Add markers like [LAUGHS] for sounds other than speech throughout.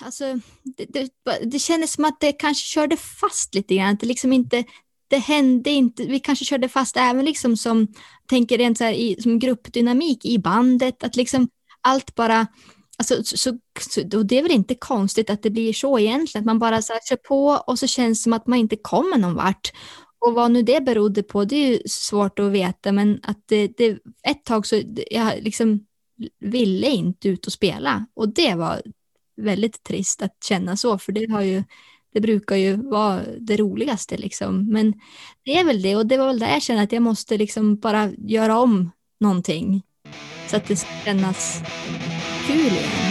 alltså, det, det, det kändes som att det kanske körde fast lite grann. Det liksom inte, det hände inte, vi kanske körde fast även liksom som, tänker rent så här i, som gruppdynamik i bandet, att liksom allt bara, alltså, så, så, och det är väl inte konstigt att det blir så egentligen, att man bara så här, kör på och så känns det som att man inte kommer någon vart. Och vad nu det berodde på, det är ju svårt att veta, men att det, det ett tag så, jag liksom ville inte ut och spela och det var väldigt trist att känna så, för det har ju det brukar ju vara det roligaste liksom. Men det är väl det och det var väl där jag kände att jag måste liksom bara göra om någonting så att det ska kännas kul igen.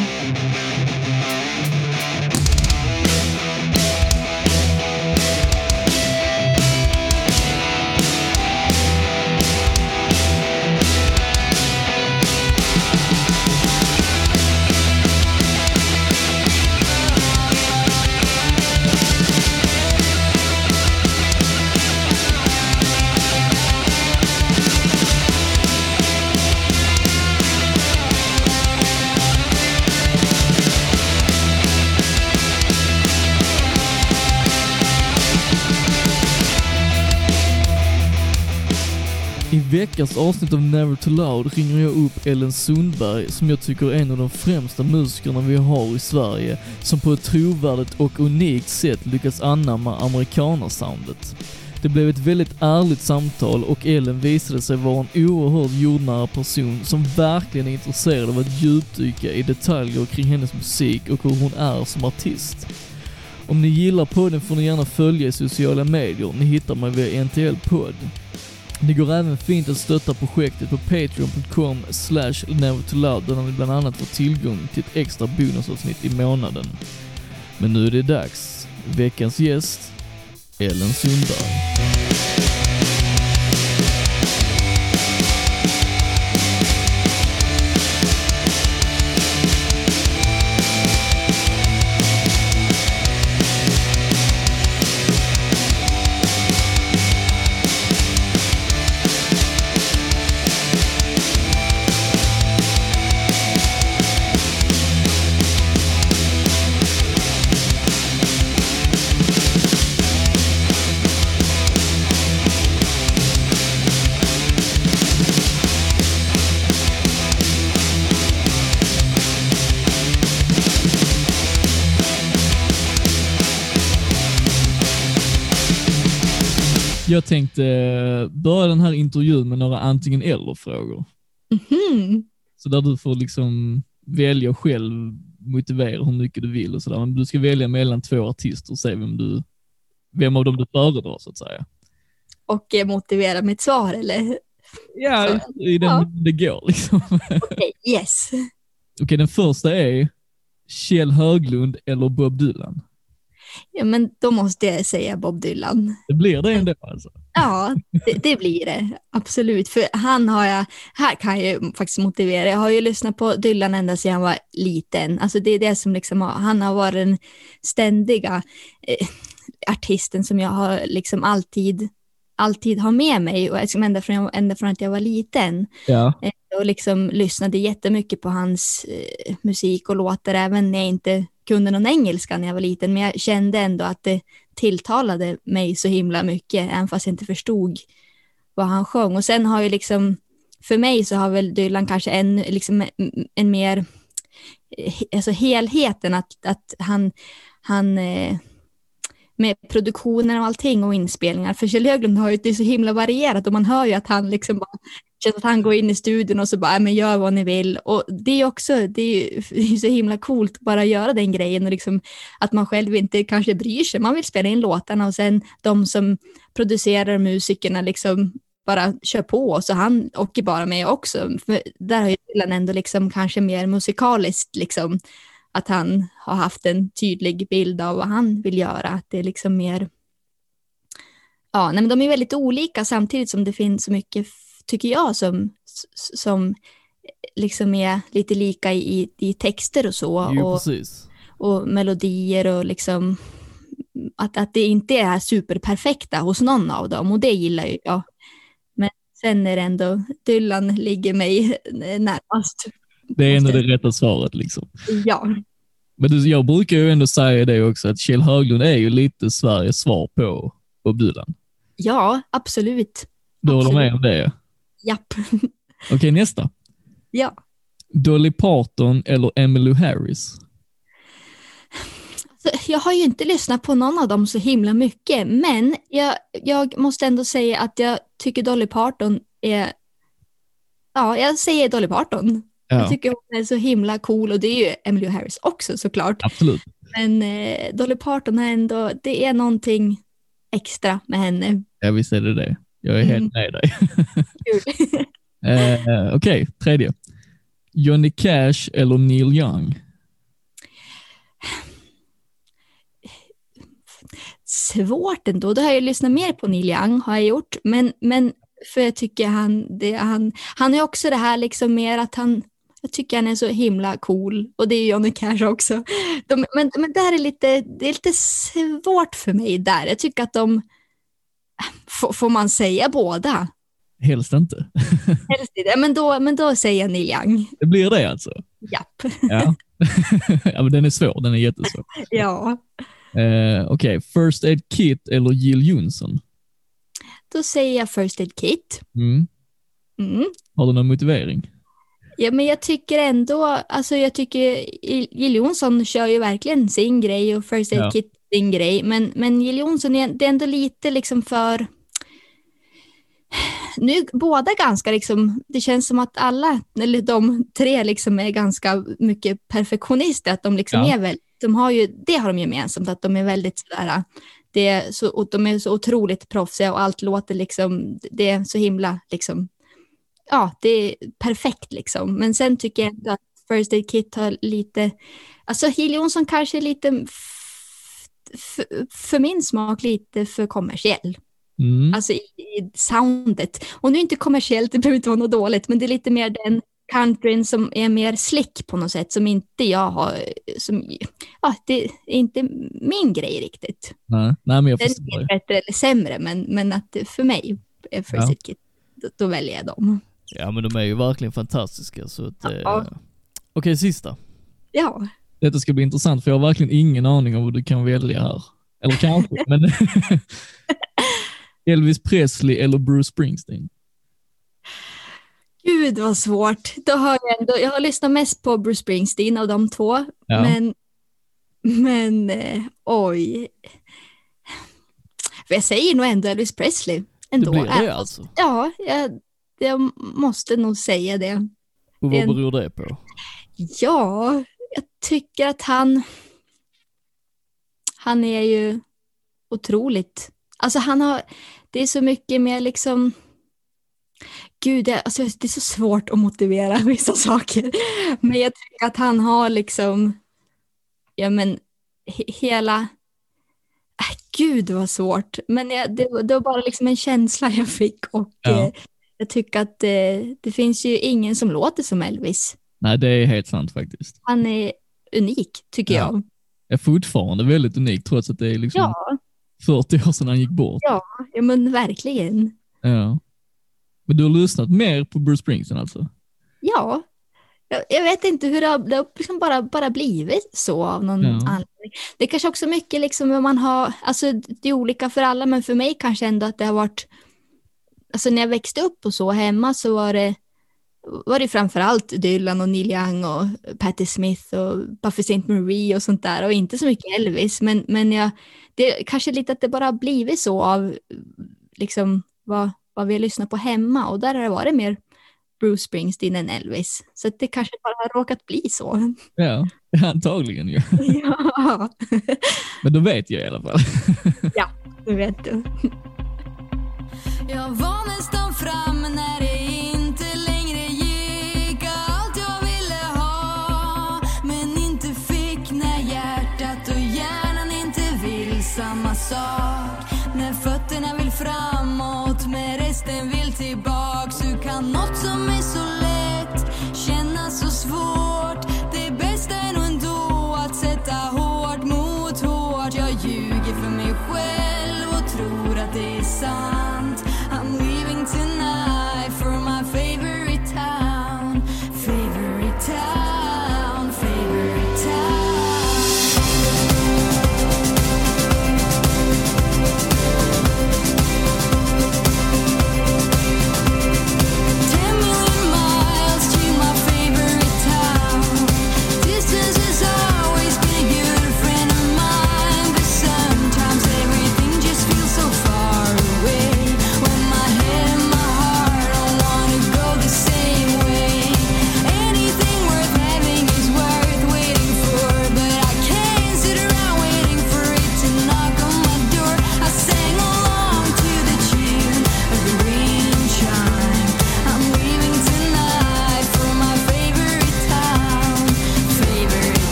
I veckans avsnitt av Never Too Loud ringer jag upp Ellen Sundberg som jag tycker är en av de främsta musikerna vi har i Sverige, som på ett trovärdigt och unikt sätt lyckats anamma amerikanersoundet. Det blev ett väldigt ärligt samtal och Ellen visade sig vara en oerhört jordnära person som verkligen är intresserad av att djupdyka i detaljer kring hennes musik och hur hon är som artist. Om ni gillar podden får ni gärna följa i sociala medier, ni hittar mig via NTL podd. Det går även fint att stötta projektet på patreon.com slash nevertoloud där ni bland annat får tillgång till ett extra bonusavsnitt i månaden. Men nu är det dags. Veckans gäst, Ellen Sundberg. Tänkte eh, börja den här intervjun med några antingen eller-frågor. Mhm. Så där du får liksom välja själv, motivera hur mycket du vill och sådär. Men du ska välja mellan två artister och se vem, du, vem av dem du föredrar så att säga. Och eh, motivera mitt svar eller? Ja, Så, i den ja. det går liksom. [LAUGHS] Okej, yes. Okej, den första är Kjell Höglund eller Bob Dylan. Ja, men då måste jag säga Bob Dylan. Det blir det ändå alltså. Ja, det, det blir det. Absolut. För han har jag, här kan jag ju faktiskt motivera. Jag har ju lyssnat på Dylan ända sedan jag var liten. Alltså det är det som liksom han har varit den ständiga eh, artisten som jag har liksom alltid, alltid har med mig. Och liksom ända, från, ända från att jag var liten. Ja. Eh, och liksom lyssnade jättemycket på hans eh, musik och låtar, även när jag inte kunde någon engelska när jag var liten. Men jag kände ändå att det tilltalade mig så himla mycket, även fast jag inte förstod vad han sjöng. Och sen har ju liksom, för mig så har väl Dylan kanske en, liksom, en mer, eh, alltså helheten, att, att han, han eh, med produktionen och allting och inspelningar. För Kjell Höglund har ju, det är så himla varierat och man hör ju att han liksom bara känner att han går in i studion och så bara, "Ja, men gör vad ni vill. Och det är också, [LAUGHS] det är ju så himla coolt att bara göra den grejen och liksom att man själv inte kanske bryr sig. Man vill spela in låtarna och sen de som producerar musikerna liksom bara kör på så han åker bara med också. För där har ju Dylan ändå liksom kanske mer musikaliskt liksom att han har haft en tydlig bild av vad han vill göra. Att det är liksom mer... Ja, nej, men de är väldigt olika samtidigt som det finns så mycket, tycker jag, som, som liksom är lite lika i, i texter och så. Jo, och, precis. och melodier och liksom att, att det inte är superperfekta hos någon av dem och det gillar ju jag. Men sen är det ändå, Dylan ligger mig närmast. Det är ändå det rätta svaret liksom. Ja, Men jag brukar ju ändå säga det också, att Kjell Höglund är ju lite Sveriges svar på Bob Dylan. Ja, absolut. Du håller Absolut. med om det? Japp. [LAUGHS] Okej, nästa. ja. Dolly Parton eller Emmylou Harris? Så Jag har ju inte lyssnat på någon av dem så himla mycket, men jag, jag måste ändå säga att jag tycker Dolly Parton är... Ja, jag säger Dolly Parton. Ja, Jag tycker hon är så himla cool och det är ju Emily Harris också såklart. absolut. Men eh, Dolly Parton är ändå, det är någonting extra med henne. Ja, visst är det det. Jag är Mm. helt med dig. [LAUGHS] [LAUGHS] Eh, Okej, tredje. Johnny Cash eller Neil Young? Svårt ändå, då har jag lyssnat mer på Neil Young har jag gjort, men, men för jag tycker han, det, han, han är också det här liksom mer att han, jag tycker han är så himla cool och det är Johnny Cash också. De, men, men där är lite, det är lite svårt för mig där. Jag tycker att de, får, får man säga båda? Helst inte. [LAUGHS] Helst inte. Men då, men då säger jag Neil Young. Det blir det alltså? Japp. Ja. [LAUGHS] ja, men den är svår. Den är jättesvår. Ja. Eh, Okej, First Aid Kit eller Jill Johnson? Då säger jag First Aid Kit. Mm. Mm. Har du någon motivering? Ja, men jag tycker ändå, alltså jag tycker Jill Johnson kör ju verkligen sin grej och First Aid Ja. Kit sin grej, men, men Jill Johnson är, det är ändå lite liksom för nu båda ganska liksom, det känns som att alla, eller de tre liksom är ganska mycket perfektionister, att de liksom Ja. är väl, de har ju, det har de gemensamt, att de är väldigt sådär, det är så, och de är så otroligt proffsiga och allt låter liksom, det är så himla liksom, ja, det är perfekt liksom. Men sen tycker jag ändå att First Aid Kit har lite, alltså Jill Johnson kanske är lite, för min smak, lite för kommersiell. Mm. Alltså i, i soundet. Och nu är inte kommersiellt, det behöver inte vara något dåligt, men det är lite mer den countryn som är mer slick på något sätt, som inte jag har, som, ja, det är inte min grej riktigt. Nej. Nej, men jag Den förstår. är det. bättre eller sämre, men, men att för mig är First Ja. Aid Kit, då, då väljer jag dem. Ja, men de är ju verkligen fantastiska. Så att, eh. Okej, sista. Ja, Detta ska bli intressant för jag har verkligen ingen aning om vad du kan välja här. Eller kanske, [LAUGHS] men [LAUGHS] Elvis Presley eller Bruce Springsteen? gud vad svårt. Då har jag, ändå, jag har lyssnat mest på Bruce Springsteen av de två, Ja. men, men eh, oj. För jag säger nog ändå Elvis Presley. Det Ändå. blir det alltså. Ja, jag, jag måste nog säga det. Och vad beror det på? Ja, jag tycker att han... Han är ju otroligt... Alltså han har... Det är så mycket mer liksom... Gud, det, alltså det är så svårt att motivera [LAUGHS] vissa saker. Men jag tycker att han har liksom... Ja, men he, hela... Äh, gud vad svårt. Men jag, det, var- det var bara liksom en känsla jag fick och Ja. eh, jag tycker att eh, det finns ju ingen som låter som Elvis. Nej, det är helt sant faktiskt. Han är unik, tycker Ja. jag. Är fortfarande väldigt unik trots att det är liksom Ja, 40 år sedan han gick bort. ja, men verkligen. Ja. Men du har lyssnat mer på Bruce Springsteen alltså? Ja. Jag, jag vet inte hur det har, det har liksom bara, bara blivit så av någon Ja. anledning. Det är kanske också mycket liksom vad man har, alltså det är olika för alla, men för mig kanske ändå att det har varit, alltså när jag växte upp och så hemma så var det, var det framförallt Dylan och Neil Young och Patti Smith och Buffy St. Marie och sånt där och inte så mycket Elvis, men, men jag, det kanske lite att det bara har blivit så av liksom vad, vad vi lyssnat på hemma och där har det varit mer Bruce Springsteen än Elvis. Så det kanske bara har råkat bli så. [LAUGHS] Ja, [LAUGHS] antagligen ju. [LAUGHS] ja, Men då vet jag i alla fall. det vet du. Jag var nästan framme när det inte längre gick Allt jag ville ha men inte fick När hjärtat och hjärnan inte vill samma sak.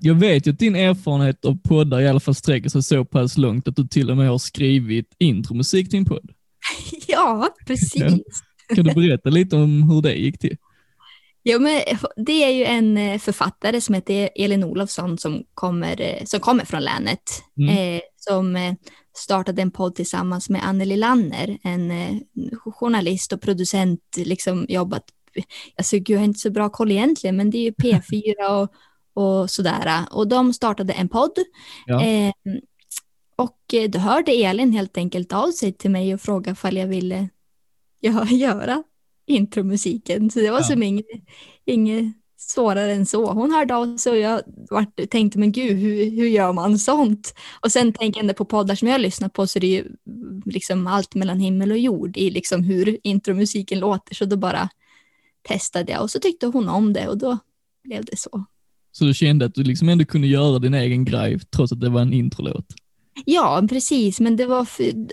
Jag vet ju att din erfarenhet av poddar i alla fall sträcker sig så pass långt att du till och med har skrivit intromusik till en podd. [LAUGHS] Ja, precis. Kan du berätta lite om hur det gick till? Ja, men det är ju en eh, författare som heter Elin Olofsson som kommer, eh, som kommer från länet. Mm. Eh, som eh, startade en podd tillsammans med Anneli Lanner, en eh, journalist och producent, liksom jobbat, alltså gud jag har inte så bra koll egentligen, men det är ju [LAUGHS] P4 och, och sådär. Och de startade en podd. Ja. Eh, och då hörde Elin helt enkelt av sig till mig och frågade ifall jag ville [LAUGHS] gö- göra intromusiken. Så det var Ja. som inget, inget svårare än så. Hon hörde av sig och jag tänkte, men gud, hur, hur gör man sånt? Och sen tänkande på poddar som jag har lyssnat på så är det ju liksom allt mellan himmel och jord i liksom hur intromusiken låter. Så då bara testade jag och så tyckte hon om det och då blev det så. Så du kände att du liksom ändå kunde göra din egen grej trots att det var en introlåt? Ja, precis, men det var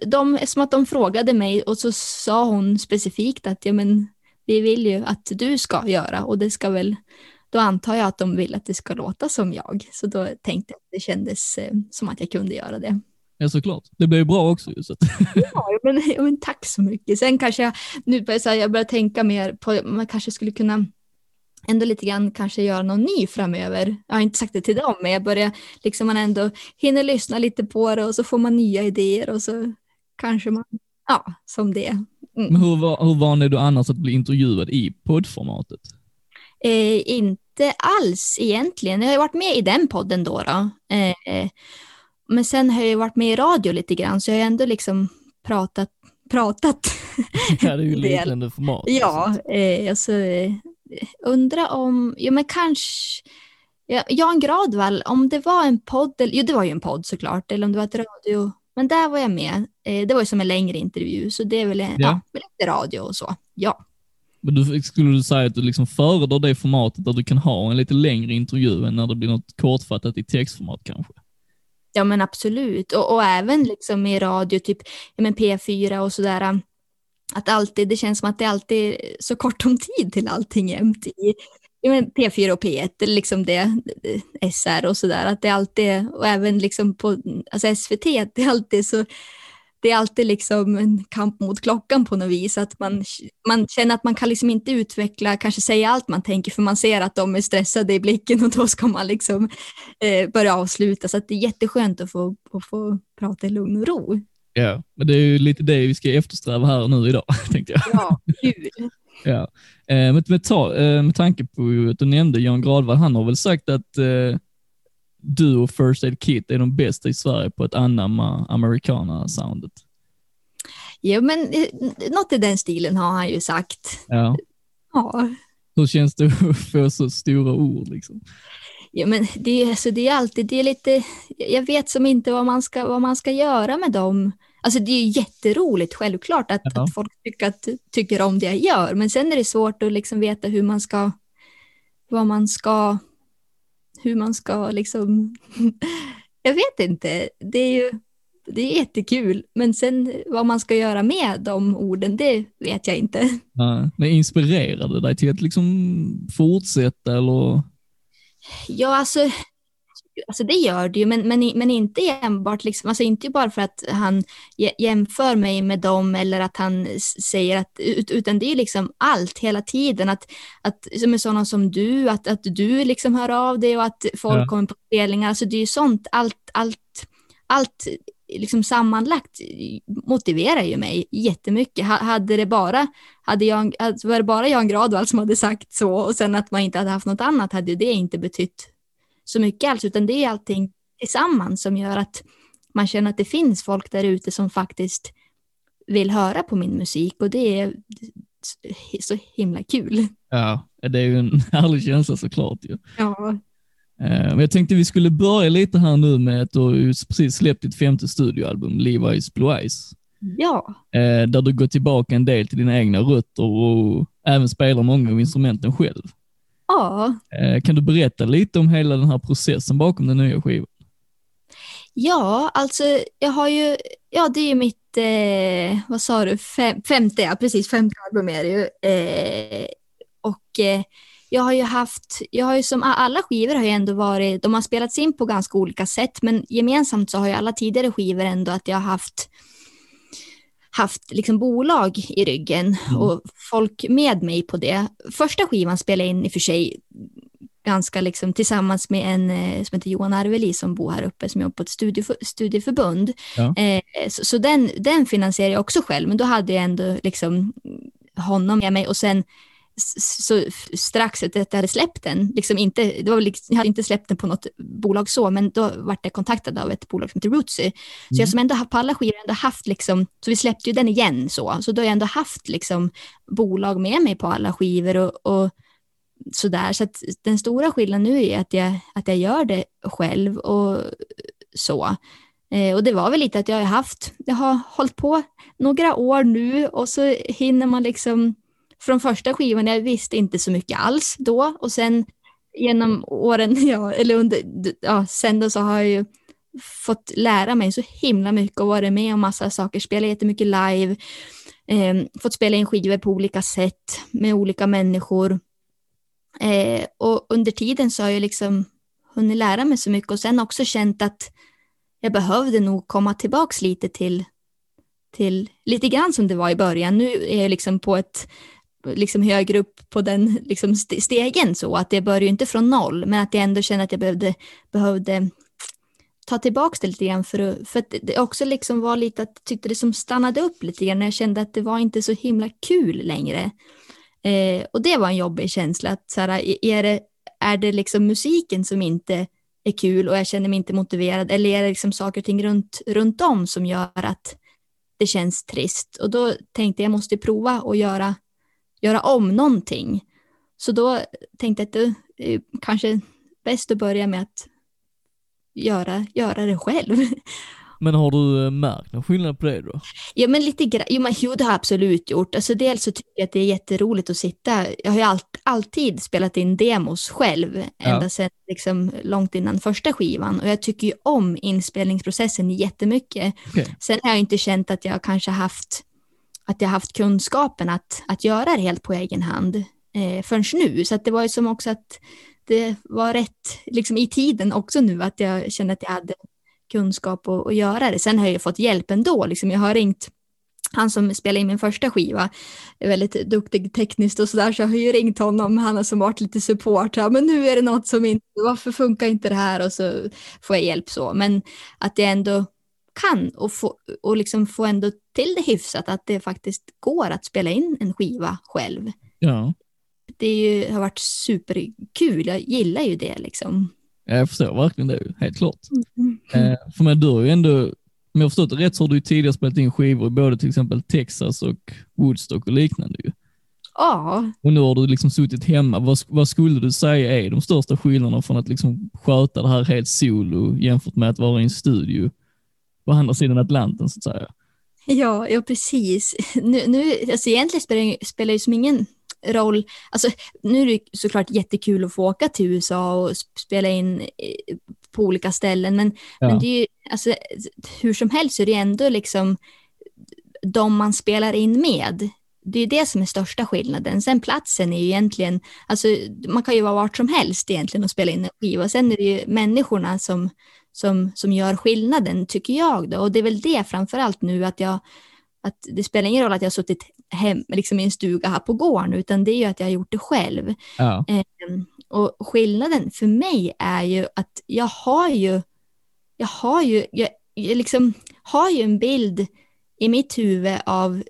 de, som att de frågade mig och så sa hon specifikt att ja, men, vi vill ju att du ska göra och det ska väl, då antar jag att de vill att det ska låta som jag. Så då tänkte jag att det kändes eh, som att jag kunde göra det. Ja såklart. Det blev bra också. Så Ja, men, men tack så mycket. Sen kanske jag, nu börjar jag, säga, jag börjar tänka mer på, man kanske skulle kunna ändå lite grann kanske göra någon ny framöver. Jag har inte sagt det till dem, men jag börjar liksom man ändå hinner lyssna lite på det och så får man nya idéer och så kanske man, ja, som det. Mm. men hur, var, hur van är du annars att bli intervjuad i poddformatet? Eh, inte alls egentligen. Jag har varit med i den podden då. då. Eh, men sen har jag varit med i radio lite grann, så jag har ändå liksom pratat, pratat. [LAUGHS] Ja, det är ju liknande format. Ja, eh, alltså, undra om, ja men kanske, ja, Jan Gradvall, om det var en podd, eller, jo det var ju en podd såklart, eller om det var ett radio, men där var jag med. Eh, det var ju som en längre intervju, så det är väl, en, Ja. ja. lite radio och så. Ja. Men du, skulle du säga att du liksom föredrar det formatet där du kan ha en lite längre intervju än när det blir något kortfattat i textformat kanske? Ja men absolut. Och, och även liksom i radio, typ ja, men P4 och sådär. Att alltid, det känns som att det alltid är så kort om tid till allting jämt i men P4 och P1, eller liksom det, SR och sådär. Att det alltid, och även liksom på alltså SVT, det är alltid så det är alltid liksom en kamp mot klockan på något vis. Att man, man känner att man kan liksom inte utveckla, kanske säga allt man tänker, för man ser att de är stressade i blicken och då ska man liksom eh, börja avsluta. Så att det är jätteskönt att få, att få prata i lugn och ro. Ja, men det är ju lite det vi ska eftersträva här nu idag, [LAUGHS] tänkte jag. Ja, kul. Ja. Eh, med, med, ta, eh, med tanke på att du nämnde Jan Gradvall, han har väl sagt att eh, du och First Aid Kit är de bästa i Sverige på att anamma americana-soundet. Ja, men eh, något i den stilen har han ju sagt. Ja. Ja, Hur känns det [LAUGHS] att få så stora ord? Liksom? ja men det, alltså, det är alltid, det är lite, jag vet som inte vad man ska, vad man ska göra med dem. Alltså det är jätteroligt självklart att, Ja. att folk tycker, att, tycker om det jag gör, men sen är det svårt att liksom veta hur man ska, vad man ska, hur man ska liksom, [LAUGHS] jag vet inte, det är ju, det är jättekul, men sen vad man ska göra med de orden, det vet jag inte. Ja, men inspirerade dig till att liksom fortsätta eller? Ja, alltså, alltså det gör det ju, men, men, men inte enbart liksom, alltså inte bara för att han jä- jämför mig med dem eller att han säger att, ut- utan det är liksom allt hela tiden, att, att som är sådana som du, att, att du liksom hör av dig och att folk Ja. kommer på spelningar, alltså det är ju sånt, allt, allt, allt liksom sammanlagt motiverar ju mig jättemycket. Ha- Hade det bara, hade jag, alltså var det bara Jan Gradvall som hade sagt så och sen att man inte hade haft något annat hade ju det inte betytt så mycket alls, utan det är allting tillsammans som gör att man känner att det finns folk där ute som faktiskt vill höra på min musik och det är så himla kul. Ja, det är ju en [LAUGHS] härlig känsla såklart ju. Ja, Eh, Men jag tänkte vi skulle börja lite här nu med att du har precis släppt ditt femte studioalbum, Levi's Blue Eyes, ja. eh, där du går tillbaka en del till dina egna rötter och även spelar många av instrumenten själv. Ja. Eh, Kan du berätta lite om hela den här processen bakom den nya skivan? Ja, alltså jag har ju, ja det är ju mitt, eh, vad sa du, Fem, femte, ja precis, femte album är det ju. Eh, och eh, jag har ju haft, jag har ju som alla skivor har ju ändå varit, de har spelats in på ganska olika sätt, men gemensamt så har ju alla tidigare skivor ändå att jag har haft haft liksom bolag i ryggen Mm. och folk med mig på det. Första skivan spelade jag in i och för sig ganska liksom tillsammans med en eh, som heter Johan Arveli som bor här uppe som jobbar på ett studief studieförbund. Ja. Eh, så så den, den finansierar jag också själv, men då hade jag ändå liksom honom med mig och sen så strax efter att jag hade släppt den, liksom inte, det var liksom, jag hade inte släppt den på något bolag så, men då vart jag kontaktad av ett bolag som heter Rootsy. Så jag som ändå på alla skivor ändå haft liksom, så vi släppte ju den igen så, så då har jag ändå haft liksom bolag med mig på alla skivor och, och sådär. Så att den stora skillnaden nu är att jag, att jag gör det själv och så. Eh, och det var väl lite att jag har haft, jag har hållit på några år nu och så hinner man liksom från första skivan, jag visste inte så mycket alls då och sen genom åren, [LAUGHS] ja, eller under, ja, sen då så har jag ju fått lära mig så himla mycket och varit med om massa saker, spelat jättemycket live, eh, fått spela in skivor på olika sätt med olika människor. Eh, och under tiden så har jag liksom hunnit lära mig så mycket och sen också känt att jag behövde nog komma tillbaks lite till, till lite grann som det var i början. Nu är jag liksom på ett liksom högre upp på den liksom stegen så att det började ju inte från noll men att jag ändå kände att jag behövde, behövde ta tillbaka det lite grann för, att, för att det också liksom var lite att jag tyckte det som stannade upp lite grann när jag kände att det var inte så himla kul längre. Eh, och det var en jobbig känsla att så här, är det, är det liksom musiken som inte är kul och jag känner mig inte motiverad eller är det liksom saker och ting runt, runt om som gör att det känns trist och då tänkte jag jag måste prova att göra, göra om någonting. Så då tänkte jag att det är kanske bäst att börja med att göra, göra det själv. [LAUGHS] Men har du eh, märkt någon skillnad på det då? Ja, men lite grann. Jo, men, jo, det har jag absolut gjort. Alltså, dels så tycker jag att det är jätteroligt att sitta. Jag har ju allt, alltid spelat in demos själv, ända Ja. sedan liksom, långt innan första skivan. Och jag tycker ju om inspelningsprocessen jättemycket. Okej. Sen har jag inte känt att jag kanske haft, att jag haft kunskapen att, att göra det helt på egen hand eh, förrän nu. Så att det var ju som också att det var rätt liksom, i tiden också nu att jag kände att jag hade kunskap att, att göra det. Sen har jag ju fått hjälp ändå. Liksom jag har ringt han som spelade in min första skiva, är väldigt duktig tekniskt och sådär, så jag har ju ringt honom, han har som varit lite support, ja, men nu är det något som inte, varför funkar inte det här och så får jag hjälp så, men att jag ändå kan och, få, och liksom få ändå till det hyfsat, att det faktiskt går att spela in en skiva själv. Ja. Det ju, har varit superkul, jag gillar ju det liksom. Jag förstår verkligen det, helt klart. Eh, för mig, du har ju ändå, om jag förstått det rätt så har du tidigare spelat in skivor i både till exempel Texas och Woodstock och liknande ju. Ja, Och nu har du liksom suttit hemma. Vad, vad skulle du säga är de största skillnaderna från att liksom sköta det här helt solo jämfört med att vara i en studio på andra sidan Atlanten så att säga? Ja, ja precis. Nu, nu, alltså egentligen spelar, det- spelar det som ingen roll. Alltså, nu är det såklart jättekul att få åka till USA och sp- spela in eh, på olika ställen, men, Ja. men det är ju, alltså, hur som helst så är det ändå liksom de man spelar in med. Det är det som är största skillnaden. Sen platsen är ju egentligen, alltså man kan ju vara vart som helst egentligen och spela in en skiva. Sen är det ju människorna som, som, som gör skillnaden, tycker jag. Då. Och det är väl det framför allt nu att jag, att det spelar ingen roll att jag har suttit hem, liksom i en stuga här på gården, utan det är ju att jag har gjort det själv. Ja, Ehm, Och skillnaden för mig är ju att jag har ju, jag har ju, jag, jag liksom har ju en bild i mitt huvud av,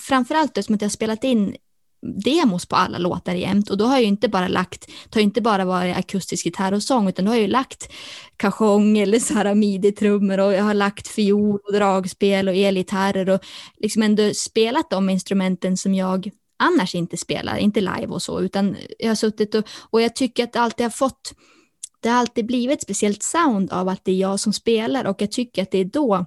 framförallt eftersom att jag har spelat in demos på alla låtar jämt. Och då har jag ju inte bara lagt, det har ju inte bara varit akustisk gitarr och sång utan då har jag ju lagt kajong eller så här midi-trummor och jag har lagt fiol och dragspel och elgitarrer och liksom ändå spelat de instrumenten som jag annars inte spelar, inte live och så, utan jag har suttit och, och jag tycker att det alltid har fått, det har alltid blivit ett speciellt sound av att det är jag som spelar och jag tycker att det är då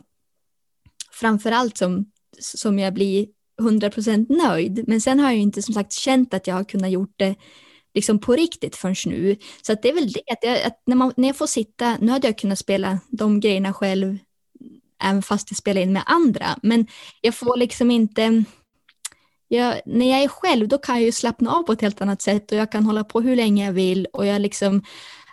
framförallt som, som jag blir 100% nöjd. Men sen har jag ju inte som sagt känt att jag har kunnat gjort det liksom på riktigt förrän nu. Så att det är väl det, att, jag, att när, man, när jag får sitta, nu hade jag kunnat spela de grejerna själv även fast jag spelar in med andra, men jag får liksom inte jag, när jag är själv då kan jag ju slappna av på ett helt annat sätt och jag kan hålla på hur länge jag vill och jag liksom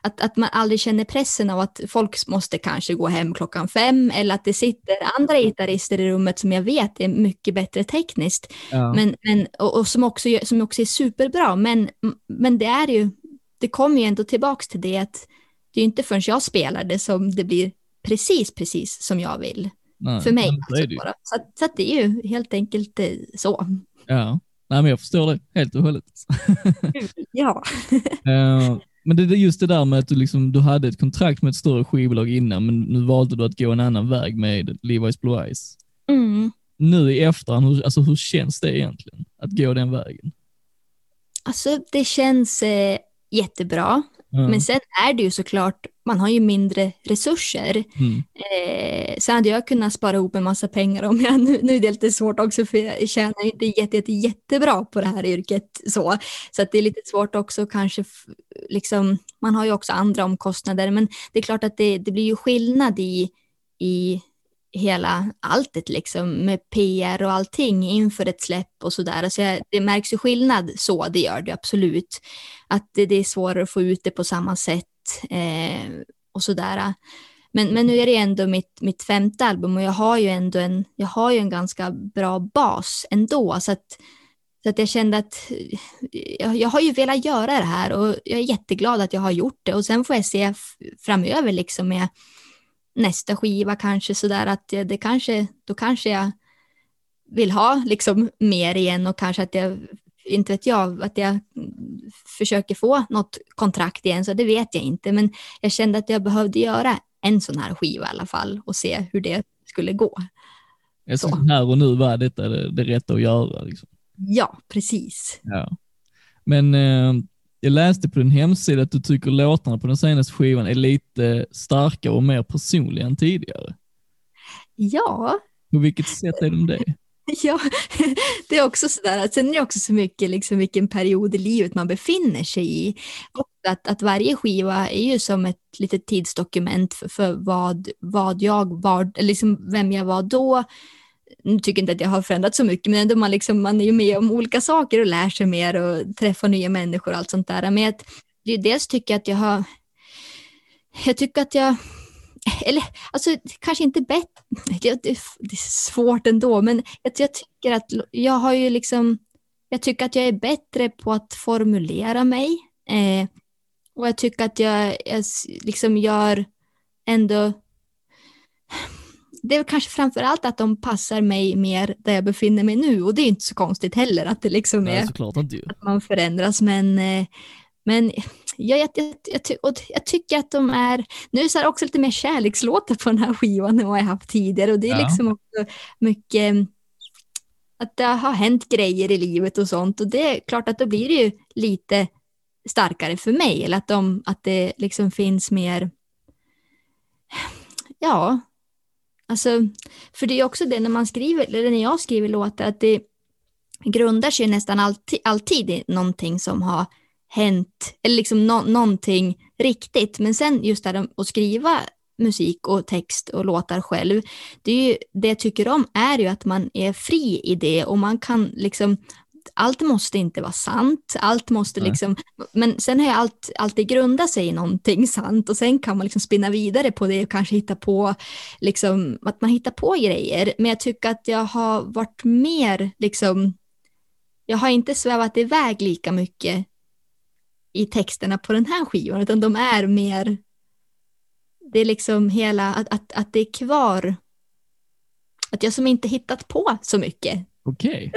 att, att man aldrig känner pressen av att folk måste kanske gå hem klockan fem eller att det sitter andra gitarrister i rummet som jag vet är mycket bättre tekniskt. Ja. Men, men, och, och som, också, som också är superbra. Men, men det är ju, det kommer ju ändå tillbaks till det att det är inte förrän jag spelar det som det blir precis, precis som jag vill. Nej, För mig. Alltså bara. Så, att, så att det är ju helt enkelt eh, så. Ja. Nej, men jag förstår det helt och hållet. [LAUGHS] Ja. [LAUGHS] Eh, men det är just det där med att du, liksom, du hade ett kontrakt med ett större skivbolag innan, men nu valde du att gå en annan väg med Levi's Blue Eyes. Mm. Nu i efterhand, hur, alltså, hur känns det egentligen att gå den vägen? Alltså det känns eh, jättebra. Ja. Men sen är det ju såklart, man har ju mindre resurser. Mm. Eh, sen hade jag kunnat spara ihop en massa pengar om jag, [LAUGHS] nu, nu är det lite svårt också för jag tjänar ju inte jätte, jätte, jättebra på det här yrket så. Så att det är lite svårt också kanske, liksom, man har ju också andra omkostnader men det är klart att det, det blir ju skillnad i, i hela alltet liksom med PR och allting inför ett släpp och sådär. Alltså jag, det märks ju skillnad så, det gör det absolut. Att det, det är svårare att få ut det på samma sätt eh, och sådär. Men, men nu är det ändå mitt, mitt femte album och jag har ju ändå en, jag har ju en ganska bra bas ändå. Så att, så att jag kände att jag, jag har ju velat göra det här och jag är jätteglad att jag har gjort det. Och sen får jag se framöver liksom med nästa skiva kanske sådär att det, kanske, då kanske jag vill ha liksom mer igen och kanske att jag, inte vet jag, att jag försöker få något kontrakt igen, så det vet jag inte. Men jag kände att jag behövde göra en sån här skiva i alla fall och se hur det skulle gå. Så. här och nu var detta det, det rätta att göra. Liksom. Ja, precis. Ja. Men eh, jag läste på din hemsida att du tycker låtarna på den senaste skivan är lite starkare och mer personliga än tidigare. Ja, På vilket sätt är de det? [LAUGHS] Ja, det är också sådär. att Sen är det också så mycket liksom vilken period i livet man befinner sig i. Och att, att varje skiva är ju som ett litet tidsdokument för, för vad, vad jag var, liksom vem jag var då. Nu tycker jag inte att jag har förändrats så mycket, men ändå man, liksom, man är ju med om olika saker och lär sig mer och träffar nya människor och allt sånt där. Men att, det är dels tycker jag att jag har, jag tycker att jag, eller alltså kanske inte bättre, [LAUGHS] det, det, är svårt ändå, men jag, jag tycker att jag har ju liksom, jag tycker att jag är bättre på att formulera mig. Eh, och jag tycker att jag, jag liksom gör ändå, det är kanske framför allt att de passar mig mer där jag befinner mig nu. Och det är inte så konstigt heller att det liksom Nej, är att man förändras, men, eh, men jag, jag, jag, jag, jag tycker att de är, nu är det också lite mer kärlekslåtar på den här skivan än vad jag haft tidigare. Och det är Ja. liksom också mycket att det har hänt grejer i livet och sånt. Och det är klart att då blir det ju lite starkare för mig. Eller att, de, att det liksom finns mer, ja, alltså, för det är också det när man skriver, eller när jag skriver låtar, att det grundar sig nästan alltid, alltid i någonting som har hänt, eller liksom no någonting riktigt. Men sen just det här att skriva musik och text och låtar själv, det, är ju, det jag tycker om är ju att man är fri i det och man kan liksom allt måste inte vara sant, allt måste Nej. liksom, men sen har jag allt, alltid grundat sig i någonting [LAUGHS] sant och sen kan man liksom spinna vidare på det och kanske hitta på, liksom, att man hittar på grejer. Men jag tycker att jag har varit mer, liksom, jag har inte svävat iväg lika mycket i texterna på den här skivan, utan de är mer, det är liksom hela, att, att, att det är kvar, att jag som inte hittat på så mycket. Okej.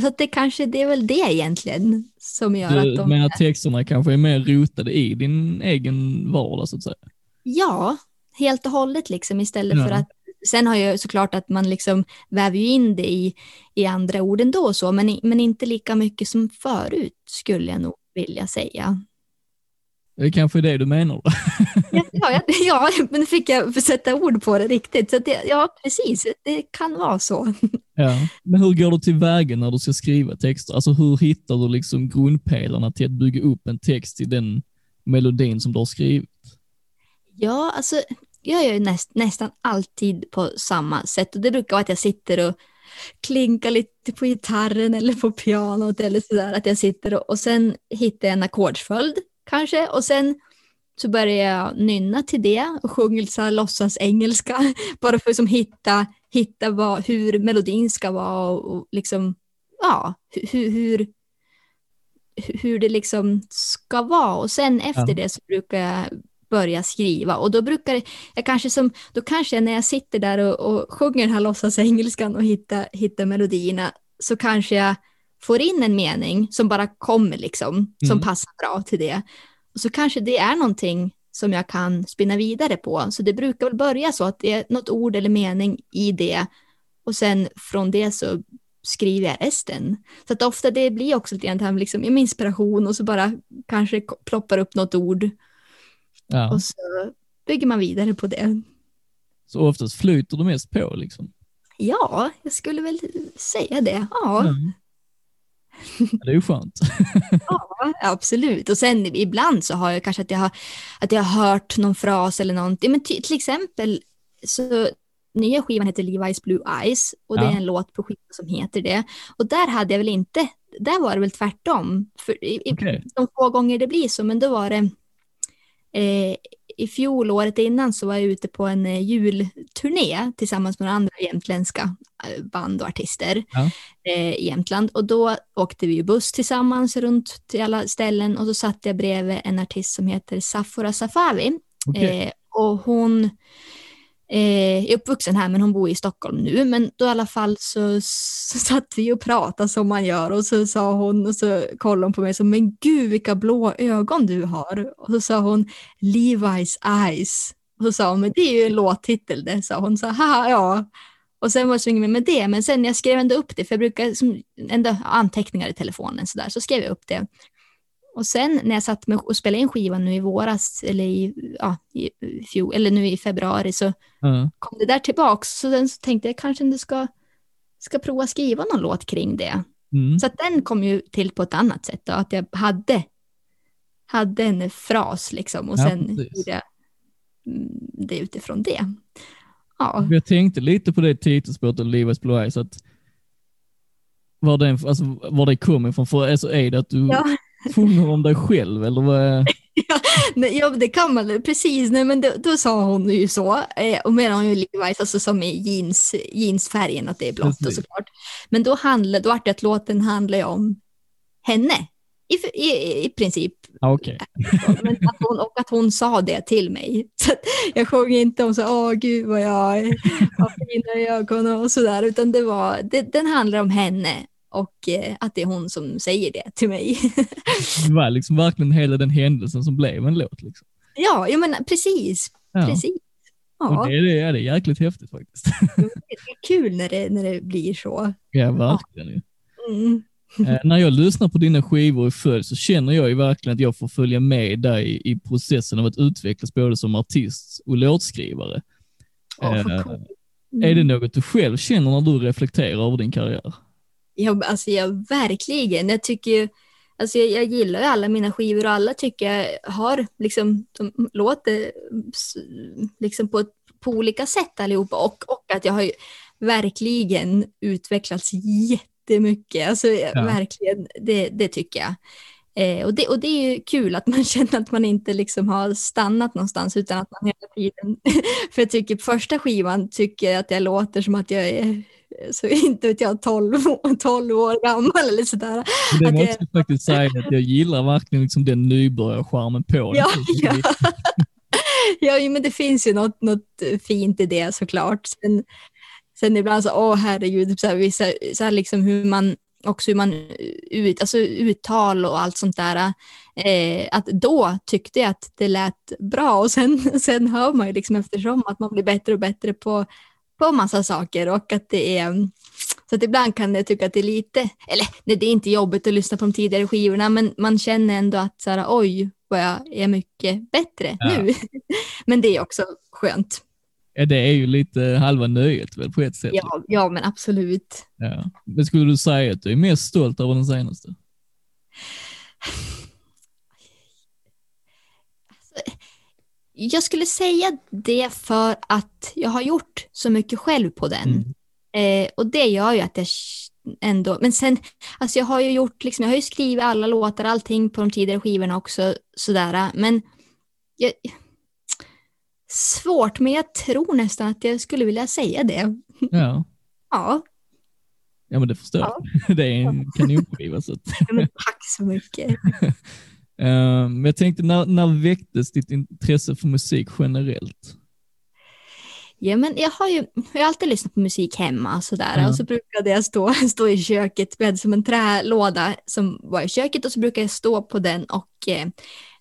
Så att det kanske, det är väl det egentligen som gör att Du de... menar att texterna kanske är mer rotade i din egen vardag så att säga? Ja, helt och hållet liksom istället Ja. för att Sen har jag såklart att man liksom väver ju in det i, i andra ord ändå och så, men, men inte lika mycket som förut skulle jag nog vilja säga. Det är kanske är det du menar? [LAUGHS] Ja, ja, ja men nu fick jag sätta ord på det riktigt. Så att det, ja, precis, det kan vara så. Ja. Men hur går du tillväga när du ska skriva texter? Alltså hur hittar du liksom grundpelarna till att bygga upp en text i den melodin som du har skrivit? Ja, alltså jag gör ju näst, nästan alltid på samma sätt och det brukar vara att jag sitter och klinka lite på gitarren eller på pianot eller sådär. Att jag sitter och, och sen hittar jag en ackordsföljd kanske och sen så börjar jag nynna till det och sjunger så här låtsas engelska [LAUGHS] bara för att liksom hitta, hitta vad, hur melodin ska vara och, och liksom, ja, hur, hur, hur det liksom ska vara. Och sen efter Ja. det så brukar jag börja skriva och då brukar jag kanske som, då kanske när jag sitter där och, och sjunger den här låtsas engelskan och hittar, hittar melodierna så kanske jag får in en mening som bara kommer liksom, som Mm. passar bra till det. Och så kanske det är någonting som jag kan spinna vidare på. Så det brukar väl börja så att det är något ord eller mening i det och sen från det så skriver jag resten. Så att ofta det blir också lite grann det här med liksom, med inspiration och så bara kanske ploppar upp något ord Ja. och så bygger man vidare på det. Så oftast flyter det mest på liksom. Ja, jag skulle väl säga det. Ja, Mm. Det är ju skönt. [LAUGHS] ja absolut. Och sen ibland så har jag kanske att jag har, att jag har hört någon fras eller någonting. Men till exempel så nya skivan heter Levi's Blue Eyes och det Ja. är en låt på skivan som heter det. Och där hade jag väl inte, där var det väl tvärtom. För i, Okej. de få gånger det blir så, men då var det eh, i fjol, året innan, så var jag ute på en eh, julturné tillsammans med några andra jämtländska eh, band och artister Ja. eh, i Jämtland. Och då åkte vi buss tillsammans runt till alla ställen och så satt jag bredvid en artist som heter Safora Safavi. Eh, och hon eh, är uppvuxen här men hon bor i Stockholm nu. Men då i alla fall så, så satt vi och pratade som man gör och så sa hon och så kollade hon på mig så men gud vilka blå ögon du har. Och så sa hon Levi's eyes. Och så sa hon men det är ju en låttitel det sa hon. Så haha ja. Och sen var det så inget mer med det, men sen jag skrev ändå upp det, för jag brukar som, ändå anteckningar i telefonen så där, så skrev jag upp det. Och sen när jag satt med och spelade in skivan nu i våras, eller i, ja, i fjol, eller nu i februari, så Ja. kom det där tillbaks. Så sen så tänkte jag kanske inte ska, ska prova skriva någon låt kring det. Mm. Så att den kom ju till på ett annat sätt, då, att jag hade, hade en fras liksom, och Ja, sen precis. gjorde jag mm, det utifrån det. Ja, Jag tänkte lite på det titelspåret av Levi's Blue Eyes, att var, den, alltså, var det kommer ifrån. För alltså, är det att du Ja. Sjunger om dig själv eller vad [LAUGHS] ja, det kan man precis. Nej, men då, då sa hon ju så. Eh, och medan hon ju Levi's, alltså som i jeans, jeansfärgen, att det är blått och Precis. såklart. Men då, handlade, då vart det att låten handlar ju om henne. I, i, i princip. Ah, Okej. [LAUGHS] Men att hon, och att hon sa det till mig. [LAUGHS] Så jag sjöng inte om så, åh gud vad jag har fina ögon och sådär, utan det var, det, den handlar om henne och eh, att det är hon som säger det till mig. [LAUGHS] Det var liksom verkligen hela den händelsen som blev en låt. Liksom. ja, jag menar precis, Ja. precis. Och Ja, det, är det, ja, det är jäkligt häftigt faktiskt. [LAUGHS] det är kul när det, när det blir så. ja, verkligen. ju. Mm. Eh, när jag lyssnar på dina skivor i följd så känner jag ju verkligen att jag får följa med dig i, processen av att utvecklas både som artist och låtskrivare. Ja, Eh, vad coolt. Är det något du själv känner när du reflekterar över din karriär? Ja, alltså jag verkligen. Jag tycker ju, alltså jag, jag gillar ju alla mina skivor och alla tycker jag har liksom, de låter liksom på, på olika sätt allihopa och, och att jag har ju verkligen utvecklats jättemycket. Alltså verkligen, det, det tycker jag. Eh, och, det, och det är ju kul att man [LAUGHS] känner att man inte liksom har stannat någonstans utan att man hela tiden, [LAUGHS] för jag tycker första skivan tycker att jag låter som att jag är [LAUGHS] så inte vet jag, 12, år- 12 år gammal eller sådär. Det måste jag- faktiskt säga att jag gillar verkligen liksom den nybörjarcharmen på. Ja, ja. [LAUGHS] ja, men det finns ju något, något fint i det såklart. Sen, sen ibland så, åh herregud, typ så här, vissa, så här liksom hur man också hur man ut, alltså uttal och allt sånt där. Eh, att då tyckte jag att det lät bra och sen, [LAUGHS] sen hör man ju liksom eftersom att man blir bättre och bättre på, på massa saker och att det är så att ibland kan jag tycka att det är lite, eller nej, det är inte jobbigt att lyssna på de tidigare skivorna men man känner ändå att så här, oj vad jag är mycket bättre Ja. nu. [LAUGHS] men det är också skönt. Ja, det är ju lite halva nöjet väl på ett sätt. Ja, ja men absolut. Ja. Men skulle du säga att du är mest stolt över den senaste? [SIGHS] Jag skulle säga det för att jag har gjort så mycket själv på den. Mm. Eh, och det gör ju att jag ändå, men sen, alltså jag har ju gjort, liksom, jag har ju skrivit alla låtar, allting på de tidigare skivorna också, sådär, men jag, svårt, men jag tror nästan att jag skulle vilja säga det. Ja. [LAUGHS] Ja, Ja men det förstår Ja. jag. [LAUGHS] Det är en kanonskiva. Så att, men tack så mycket. [LAUGHS] Eh, Men jag tänkte, när, när väcktes ditt intresse för musik generellt? Ja, men jag har ju jag har alltid lyssnat på musik hemma sådär. Ja. och så brukade jag stå, [LAUGHS] stå i köket, vi hade som en trälåda som var i köket och så brukade jag stå på den och eh,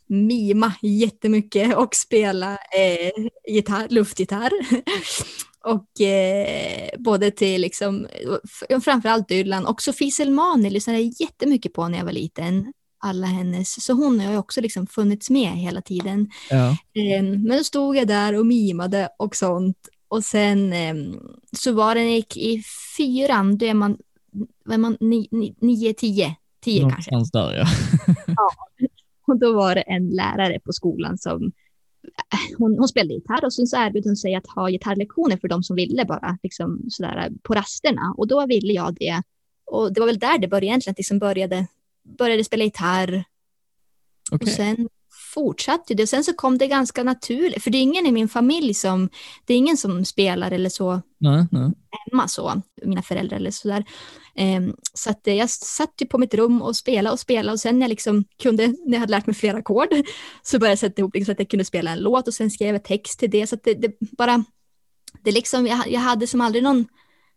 mima jättemycket och spela eh, gitarr, luftgitarr. [LAUGHS] och eh, både till liksom, framförallt Dylan och Sofie Selmani lyssnade jag jättemycket på när jag var liten. Alla hennes, så hon har ju också liksom funnits med hela tiden. Ja. Eh, Men då stod jag där och mimade och sånt. Och sen eh, så var jag gick i fyran, då är man, vad är man ni, ni, nio, tio, tio kanske. Någonstans där [LAUGHS] ja. Och då var det en lärare på skolan som eh, hon, hon spelade gitarr och sen så erbjöd hon sig att ha gitarrlektioner för de som ville bara liksom sådär på rasterna. Och då ville jag det. Och det var väl där det började egentligen, att liksom började, började spela gitarr Okej. och sen fortsatte det. Och sen så kom det ganska naturligt, för det är ingen i min familj som, det är ingen som spelar eller så Nej, nej. hemma så, mina föräldrar eller sådär. Um, så att eh, jag satt ju på mitt rum och spelade och spelade och sen när jag liksom kunde, när jag hade lärt mig flera ackord, [LAUGHS] så började jag sätta ihop liksom så att jag kunde spela en låt och sen skrev jag text till det. Så att det, det bara, det liksom, jag, jag hade som aldrig någon,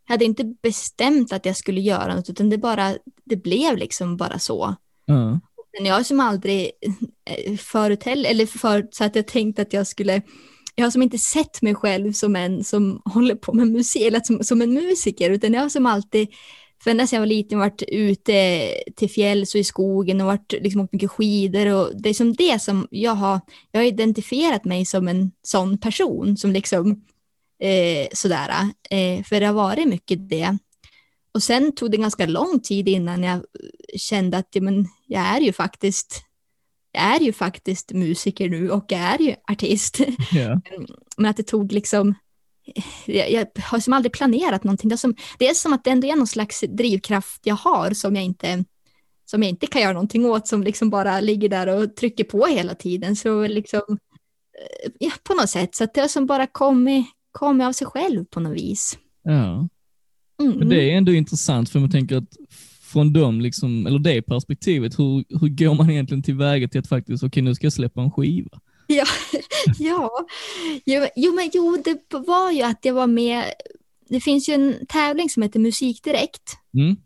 jag hade inte bestämt att jag skulle göra något, utan det bara, det blev liksom bara så. Ja. Men jag som aldrig eh, förut heller, eller förut så att jag tänkte att jag skulle, jag har som inte sett mig själv som en som håller på med musik, eller som, som en musiker, utan jag har som alltid, för ända sedan jag var liten, varit ute till fjälls och i skogen och varit, liksom, åkt mycket skidor och det är som det som jag har, jag har identifierat mig som en sån person som liksom eh, sådär, eh, för det har varit mycket det. Och sen tog det ganska lång tid innan jag kände att ja, men, jag är ju faktiskt jag är ju faktiskt musiker nu och jag är ju artist. [LAUGHS] Ja. Men att det tog liksom jag, jag har som aldrig planerat någonting. Det är, som, det är som att det ändå är någon slags drivkraft jag har som jag inte som jag inte kan göra någonting åt, som liksom bara ligger där och trycker på hela tiden. Så liksom, eh, ja, på något sätt, så att det har som bara kommit, kommit av sig själv på något vis. ja. Mm. Men det är ändå intressant för man tänker att från dem, liksom, eller det perspektivet, hur, hur går man egentligen tillväga till att faktiskt, okej nu ska jag släppa en skiva? Ja, [LAUGHS] ja. Jo, jo, men jo, det var ju att jag var med. Det finns ju en tävling som heter Musikdirekt. Mm.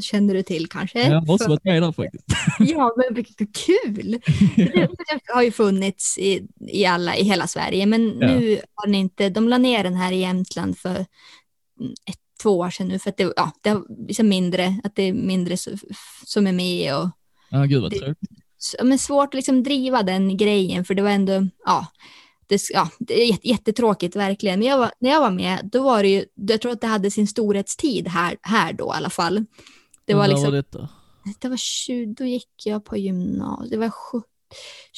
Känner du till kanske? Jag För- varit med där faktiskt. [LAUGHS] Ja, men vilket kul! [LAUGHS] Det, har ju funnits i, i, alla, i hela Sverige, men Ja. nu har den inte, de la ner den här i Jämtland för mm, ett, två år sedan nu, för att det, ja, det har liksom mindre, att det är mindre som är med och Ja, gud vad Det- tråkigt. men svårt att liksom driva den grejen för det var ändå, ja, det, ja, det jättetråkigt verkligen. Men jag var, när jag var med, då var det ju, jag tror att det hade sin storhetstid här, här då i alla fall. Det var liksom, var detta? det var 20, då gick jag på gymnasiet, det var sju-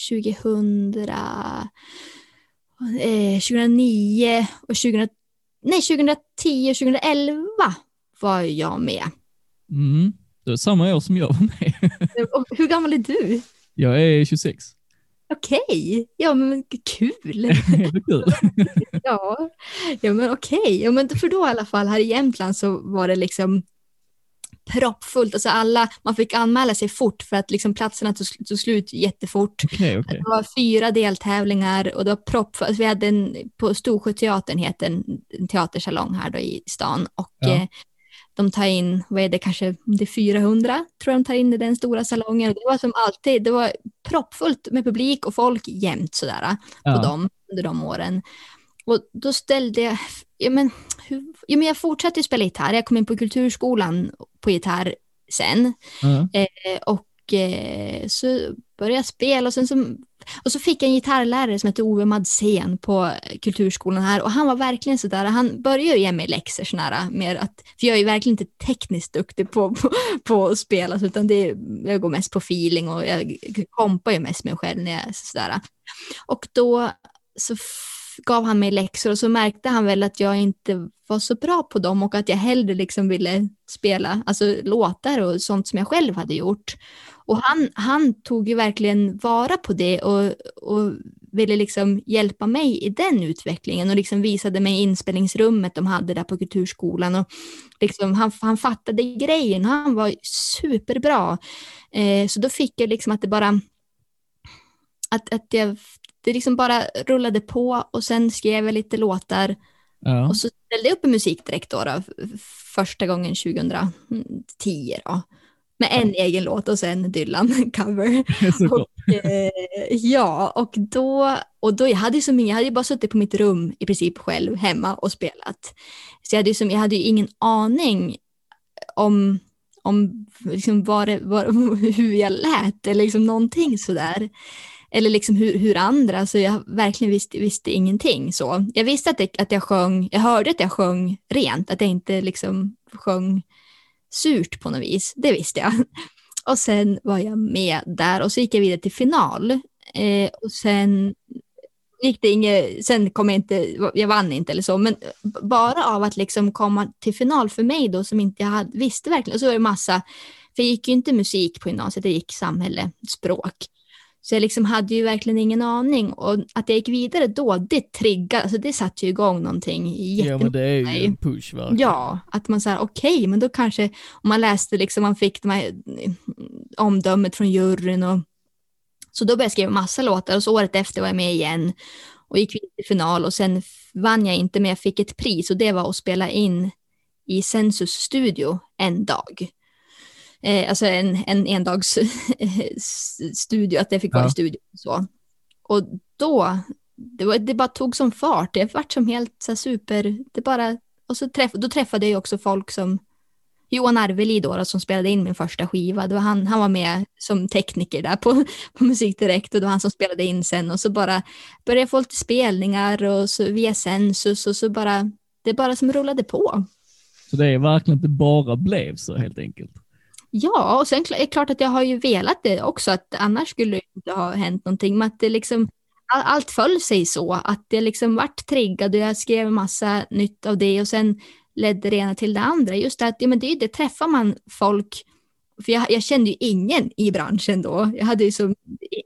2000, eh, 2009 och 2000, nej 2010 och 2011 var jag med. Mm. Det var samma år som jag var med. [LAUGHS] Hur gammal är du? Jag är 26. Okej, ja men kul. [LAUGHS] [LAUGHS] Ja, ja men okej. Ja, men för då i alla fall här i Jämtland så var det liksom proppfullt. Alltså alla, man fick anmäla sig fort för att liksom platserna tog, tog slut jättefort. Okej, okej. Det var fyra deltävlingar och det var proppfullt. Alltså vi hade en, på Storsjöteatern heter en, en teatersalong här då i stan och Ja. eh, de tar in, vad är det, kanske det är 400 tror jag de tar in i den stora salongen. Och Det var som alltid, det var proppfullt med publik och folk jämt sådär på Ja. dem under de åren. Och då ställde jag, ja men, hur, ja, men jag fortsatte ju spela gitarr, jag kom in på kulturskolan på gitarr sen. Ja. Eh, och eh, så började jag spela och sen så, och så fick jag en gitarrlärare som hette Ove Madsen på kulturskolan här och han var verkligen sådär, han började ju ge mig läxor sådär, mer att, för jag är ju verkligen inte tekniskt duktig på, på, på att spela utan det, jag går mest på feeling och jag kompar ju mest mig själv när jag är sådär. Och då så gav han mig läxor och så märkte han väl att jag inte var så bra på dem och att jag hellre liksom ville spela alltså, låtar och sånt som jag själv hade gjort. Och han, han tog ju verkligen vara på det och, och ville liksom hjälpa mig i den utvecklingen och liksom visade mig inspelningsrummet de hade där på kulturskolan. Och liksom, han, han fattade grejen, han var superbra. Eh, så då fick jag liksom att det bara att, att jag, det liksom bara rullade på och sen skrev jag lite låtar Ja. och så ställde jag upp en musik direkt då, då första gången 2010 då. Med en egen låt och sen Dylan [LAUGHS] cover. [LAUGHS] Såklart. Eh, ja, och då, och då jag hade ju som, jag hade ju bara suttit på mitt rum i princip själv hemma och spelat. Så jag hade ju, som, jag hade ju ingen aning om, om liksom vad det, vad, [LAUGHS] hur jag lät eller liksom någonting sådär. Eller liksom hur, hur andra, så jag verkligen visste, visste ingenting så. Jag visste att, det, att jag sjöng, jag hörde att jag sjöng rent, att jag inte liksom sjöng surt på något vis. Det visste jag. [LAUGHS] Och sen var jag med där och så gick jag vidare till final. Eh, och sen gick det inget, sen kom jag inte, jag vann inte eller så, men bara av att liksom komma till final för mig då som inte jag hade, visste verkligen, och så var det massa, för jag gick ju inte musik på gymnasiet, jag gick samhälle, språk. Så jag liksom hade ju verkligen ingen aning och att jag gick vidare då, det triggade, alltså det satte ju igång någonting Ja jättemycket. men det är ju en push verkligen. Ja, att man säger okej, men då kanske om man läste liksom, man fick de här eh, omdömet från juryn och så då började jag skriva massa låtar och så året efter var jag med igen och gick vidare till final och sen vann jag inte men jag fick ett pris och det var att spela in i Sensus studio en dag. Eh, alltså en, en endags studio, att jag fick vara Ja. i studio och så. Och då, det, var, det bara tog som fart, det vart som helt så super, det bara, och så träff, då träffade jag också folk som Johan Arveli då, då, som spelade in min första skiva, det var han, han var med som tekniker där på, [LAUGHS] på Musik Direkt och det var han som spelade in sen och så bara började jag få lite spelningar och så via Sensus och så bara, det bara som rullade på. Så det är verkligen att det bara blev så helt enkelt. Ja, och sen är det klart att jag har ju velat det också, att annars skulle det inte ha hänt någonting, men att det liksom all- allt föll sig så, att det liksom vart triggad och jag skrev massa nytt av det och sen ledde det ena till det andra. Just det att, ja men det är ju det, träffar man folk, för jag, jag kände ju ingen i branschen då. Jag hade ju som,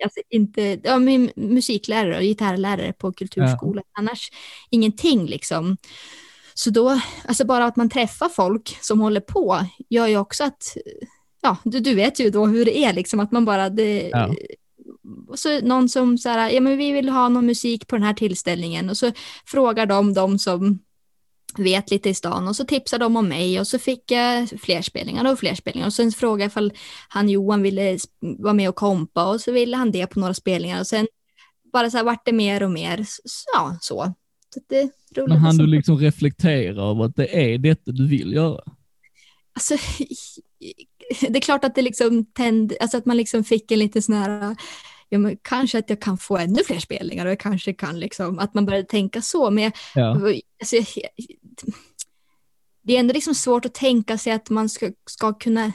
alltså inte, ja min musiklärare och gitarrlärare på kulturskolan, annars ingenting liksom. Så då, alltså bara att man träffar folk som håller på gör ju också att, ja, du, du vet ju då hur det är liksom, att man bara, det, Ja. och så någon som så här, ja men vi vill ha någon musik på den här tillställningen och så frågar de de som vet lite i stan och så tipsar de om mig och så fick jag fler spelningar och fler spelningar och sen frågade jag ifall han Johan ville vara med och kompa och så ville han det på några spelningar och sen bara så här vart det mer och mer, ja så. så det Men han du som- liksom reflektera över att det är detta du vill göra? Alltså, det är klart att det liksom tände, alltså att man liksom fick en liten sån här, ja men kanske att jag kan få ännu fler spelningar och jag kanske kan liksom, att man började tänka så, men jag, Ja. alltså, jag, det är ändå liksom svårt att tänka sig att man ska, ska kunna,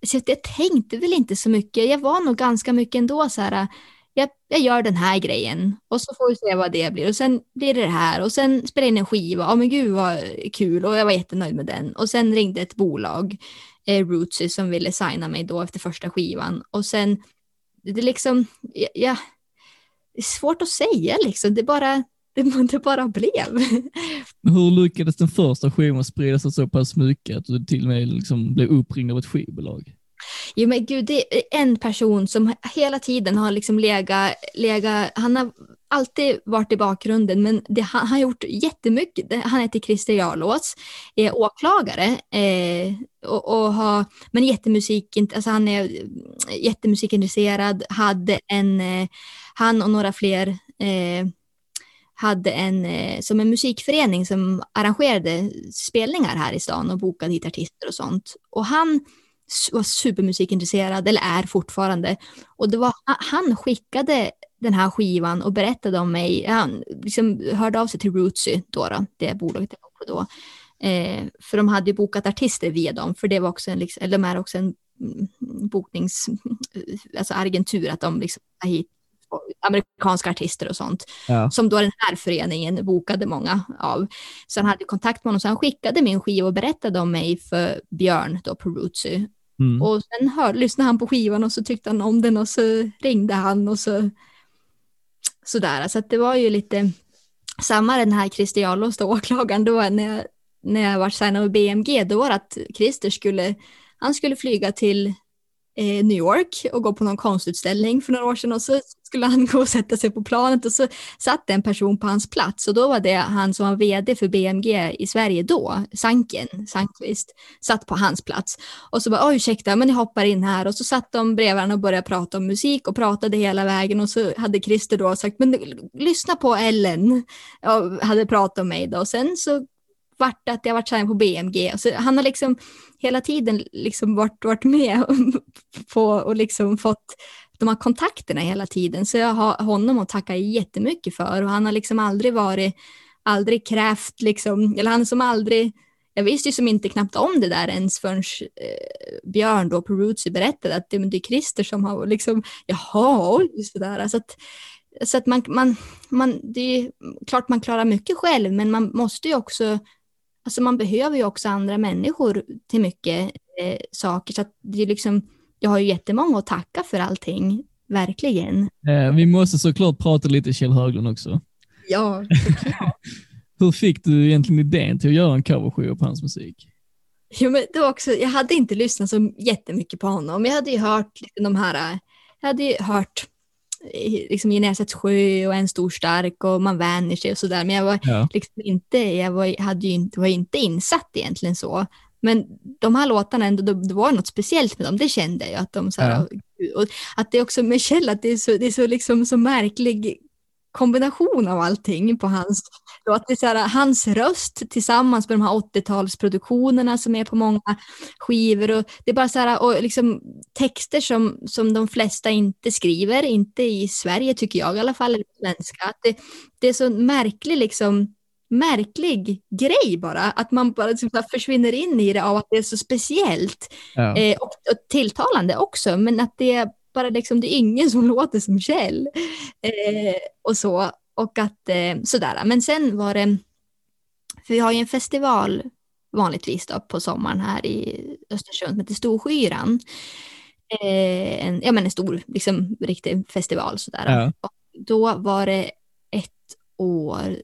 alltså, jag tänkte väl inte så mycket, jag var nog ganska mycket ändå så här, jag, jag gör den här grejen och så får vi se vad det blir och sen blir det det här och sen spelar jag in en skiva, ja men gud vad kul och jag var jättenöjd med den och sen ringde ett bolag, eh, Rootsy, som ville signa mig då efter första skivan och sen, det är liksom, ja, det är svårt att säga liksom, det bara, [LAUGHS] det, det bara blev. Men hur lyckades den första skivan sprida sig så pass mycket att du till och med liksom blev uppringd av ett skivbolag? Jo men gud, det är en person som hela tiden har liksom legat, lega, han har alltid varit i bakgrunden men det, han har gjort jättemycket. Han heter Christer Jarlås, är åklagare eh, och, och har, men jättemusik, alltså han är jättemusikintresserad, hade en, eh, han och några fler eh, hade en, eh, som en musikförening som arrangerade spelningar här i stan och bokade hit artister och sånt. Och han var supermusikintresserad, eller är fortfarande. Och det var, han skickade den här skivan och berättade om mig. Han liksom hörde av sig till Rootsy, då, då, det bolaget jag var på då. Eh, för de hade ju bokat artister via dem, för det var också en, liksom, eller de är också en mm, boknings, alltså agentur, att de liksom tar hit amerikanska artister och sånt, Ja. som då den här föreningen bokade många av. Så han hade kontakt med honom, så han skickade min skiva och berättade om mig för Björn då på Rootsy. Mm. Och sen hör, lyssnade han på skivan och så tyckte han om den och så ringde han och så sådär. Så att det var ju lite samma den här Christer Jarlås, då, [LAUGHS] åklagaren, då när jag, när jag var signad med BMG, då var det att Christer skulle, han skulle flyga till eh, New York och gå på någon konstutställning för några år sedan och så skulle han [LAUGHS] gå och sätta sig på planet och så satt en person på hans plats och då var det han som var vd för BMG i Sverige då, Sanken, Sankvist, satt på hans plats. Och så bara, oj ursäkta, men ni hoppar in här. Och så satt de bredvid varandra och började prata om musik och pratade hela vägen och så hade Christer då sagt, men lyssna på Ellen, och hade pratat om mig då. Och sen så vart det att jag varit signad på BMG. Så alltså, han har liksom hela tiden liksom varit, varit med [LAUGHS] på och liksom fått de här kontakterna hela tiden. Så jag har honom att tacka jättemycket för och han har liksom aldrig varit, aldrig krävt liksom, eller han som aldrig jag visste ju som inte knappt om det där ens förrän eh, Björn då på Rootsy berättade att det, men det är Christer som har liksom, jaha, oj, sådär. Så att, så att man, man, man, det är klart man klarar mycket själv, men man måste ju också, alltså man behöver ju också andra människor till mycket eh, saker. Så det är liksom, jag har ju jättemånga att tacka för allting, verkligen. Eh, vi måste såklart prata lite Kjell Höglund också. Ja, [LAUGHS] Hur fick du egentligen idén till att göra en coverskiva på hans musik? Jo, men det var också, jag hade inte lyssnat så jättemycket på honom. Jag hade ju hört liksom de här, jag hade ju hört liksom Genesets sjö och En stor stark och Man vänjer sig och sådär. Men jag var Ja. liksom inte, jag var, hade ju inte, var inte insatt egentligen så. Men de här låtarna ändå, det, det var något speciellt med dem, det kände jag. Att, de, så här, Ja. och att det också med Kjell, att det är så, det är så, liksom, så märklig kombination av allting på hans, då att det är så här, hans röst tillsammans med de här 80-talsproduktionerna som är på många skivor och det är bara så här, och liksom texter som, som de flesta inte skriver, inte i Sverige tycker jag i alla fall, eller svenska. Att det, det är så märklig liksom märklig grej bara, att man bara liksom försvinner in i det av att det är så speciellt Ja. eh, och, och tilltalande också, men att det är bara liksom, det är ingen som [LAUGHS] låter som Kjell. Eh, och så, och att eh, sådär. Men sen var det, för vi har ju en festival vanligtvis då på sommaren här i Östersund som heter Storskyran. Eh, en, ja men en stor, liksom riktig festival sådär. Ja. Och då var det ett år,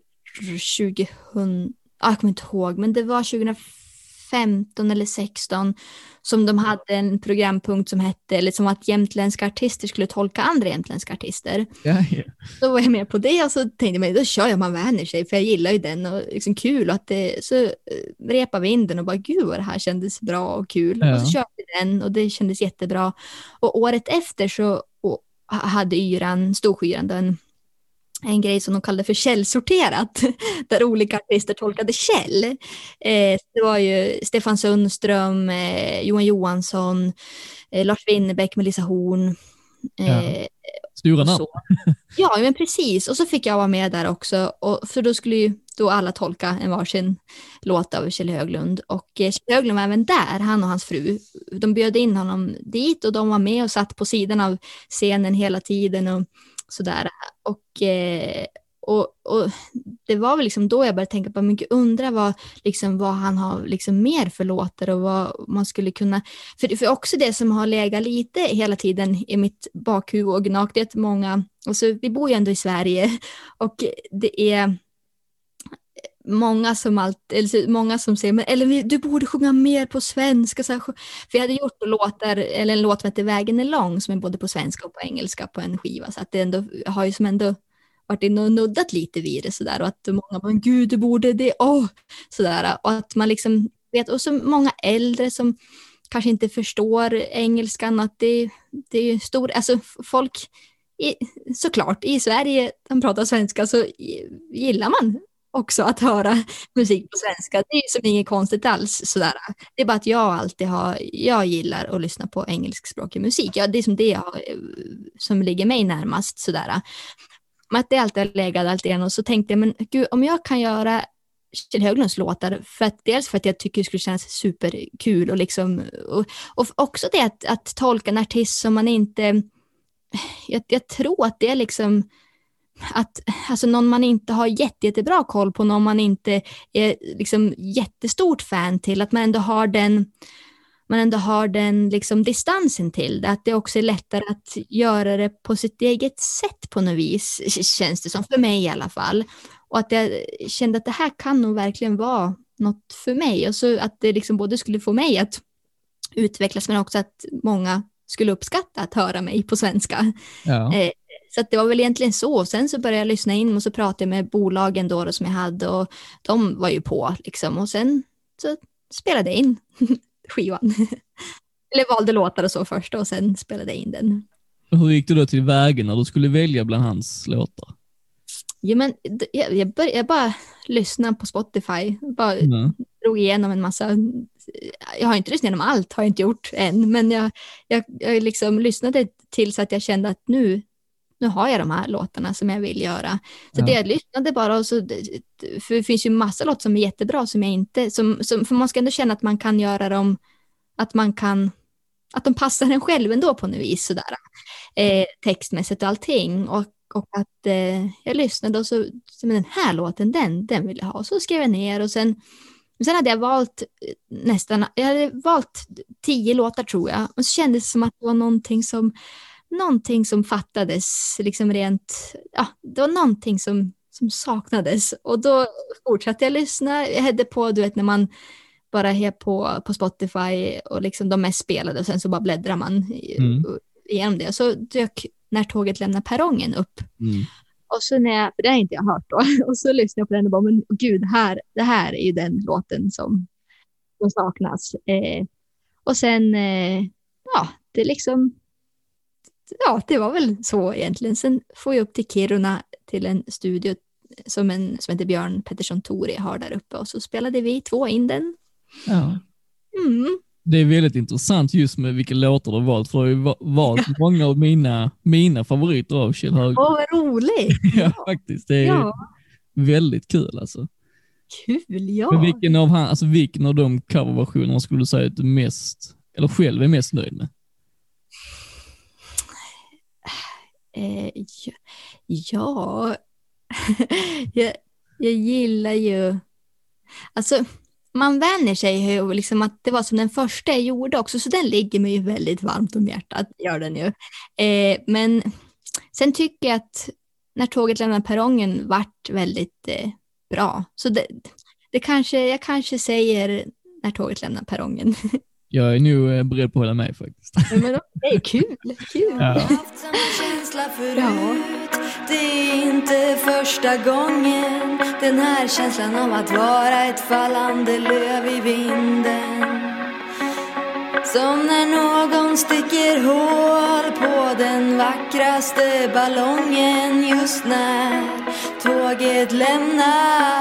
2000, ah, jag kommer inte ihåg, men det var 2015 eller 16 som de hade en programpunkt som hette, eller som att jämtländska artister skulle tolka andra jämtländska artister. Ja, ja. Då var jag med på det och så tänkte jag då kör jag Man vänjer sig, för jag gillar ju den och liksom kul och att det, så eh, repade vi in den och bara gud vad det här kändes bra och kul. Ja. Och så körde vi den och det kändes jättebra. Och året efter så hade Yran, Storskyran, en, grej som de kallade för källsorterat, [LAUGHS] där olika artister tolkade käll. Eh, det var ju Stefan Sundström, eh, Johan Johansson, eh, Lars Winnerbäck, Melissa Horn. Ja. Eh, Stora och namn. [LAUGHS] Ja, men precis. Och så fick jag vara med där också. Och, för då skulle ju då alla tolka en varsin låt av Kjell Höglund. Och Kjell Höglund var även där, han och hans fru. De bjöd in honom dit och de var med och satt på sidan av scenen hela tiden och sådär. Och, eh, och, och det var väl liksom då jag började tänka på, men gud, undra vad, liksom, vad han har liksom mer för låtar och vad man skulle kunna för, för också det som har legat lite hela tiden i mitt bakhuvud och gnagt, det är att många, alltså vi bor ju ändå i Sverige [LAUGHS] och det är många som, allt, eller många som säger, men eller du borde sjunga mer på svenska. Så här, för jag hade gjort låtar, eller en låt som heter Vägen är lång som är både på svenska och på engelska på en skiva. Så att det ändå, jag har ju som ändå varit inne och nuddat lite vid det sådär och att många bara, "Men gud du borde det, åh, sådär. Och att man liksom vet, och så många äldre som kanske inte förstår engelskan, att det, det är stor, alltså folk, i, såklart i Sverige, de pratar svenska, så gillar man också att höra [LAUGHS] musik på svenska. Det är ju som inget konstigt alls. Sådär. Det är bara att jag alltid har, jag gillar att lyssna på engelskspråkig musik. Ja, det är som det jag, som ligger mig närmast. Sådär. Men att det alltid har legat allt igen och så tänkte jag, men gud, om jag kan göra Kjell Höglunds låtar, för att, dels för att jag tycker det skulle kännas superkul och, liksom, och, och också det att, att tolka en artist som man inte jag, jag tror att det är liksom att alltså någon man inte har jätte, jättebra koll på, någon man inte är liksom jättestort fan till, att man ändå har den man ändå har den liksom distansen till det, att det också är lättare att göra det på sitt eget sätt på något vis, känns det som, för mig i alla fall. Och att jag kände att det här kan nog verkligen vara något för mig och så att det liksom både skulle få mig att utvecklas men också att många skulle uppskatta att höra mig på svenska. Ja. Eh, så att det var väl egentligen så. Sen så började jag lyssna in och så pratade jag med bolagen då, då som jag hade och de var ju på liksom. Och sen så spelade jag in [LAUGHS] skivan. [LAUGHS] Eller valde låtar och så först och sen spelade jag in den. Hur gick du då till vägen när du skulle välja bland hans låtar? Ja, men jag, jag, bör, jag bara lyssnade på Spotify, bara Ja. drog igenom en massa, jag har inte lyssnat igenom allt, har jag inte gjort än, men jag, jag, jag liksom lyssnade tills att jag kände att nu, nu har jag de här låtarna som jag vill göra. Så Ja. det jag lyssnade bara och så, för det finns ju massa låtar som är jättebra som jag inte, som, som, för man ska ändå känna att man kan göra dem, att man kan, att de passar en själv ändå på något vis sådär, eh, textmässigt och allting. Och, och att eh, jag lyssnade och så, men den här låten, den, den vill jag ha. Så skrev jag ner och sen, sen hade jag valt eh, nästan, jag hade valt tio låtar tror jag. Och så kändes det som att det var någonting som, någonting som fattades, liksom rent, ja, det var någonting som, som saknades. Och då fortsatte jag lyssna, jag hade på, du vet när man bara är på, på Spotify och liksom de mest spelade och sen så bara bläddrar man i- Mm. igenom det. Och så dök När tåget lämnar perrongen upp. Mm. Och så när jag, för det har inte jag hört då, [LAUGHS] och så lyssnade jag på den och bara, men gud, här, det här är ju den låten som, som saknas. Eh, och sen, eh, ja, det liksom, ja, det var väl så egentligen. Sen får jag upp till Kiruna till en studio som, en, som heter Björn Pettersson Tori har där uppe och så spelade vi två in den. Ja. Mm. Det är väldigt intressant just med vilka låtar du har valt, för du har ju va- valt många av mina, mina favoriter av Kjell Högberg. Åh, vad roligt! [LAUGHS] Ja, faktiskt. Det är Ja, väldigt kul alltså. kul, ja. Men vilken av, han, alltså, vilken av de coverversionerna skulle du säga att du mest, eller själv är mest nöjd med? Eh, ja, [LAUGHS] jag, jag gillar ju... Alltså, man vänjer sig ju liksom att det var som den första jag gjorde också, så den ligger mig ju väldigt varmt om hjärtat, gör den ju. Eh, men sen tycker jag att när tåget lämnar perrongen vart väldigt eh, bra. Så det, det kanske, jag kanske säger när tåget lämnar perrongen. [LAUGHS] Jag är nog eh, beredd på att hålla med faktiskt. men det är kul, kul. Ja. Det är inte första gången. Den här känslan av att vara ett fallande löv i vinden. Som när någon sticker hål på den vackraste ballongen. Just när tåget lämnar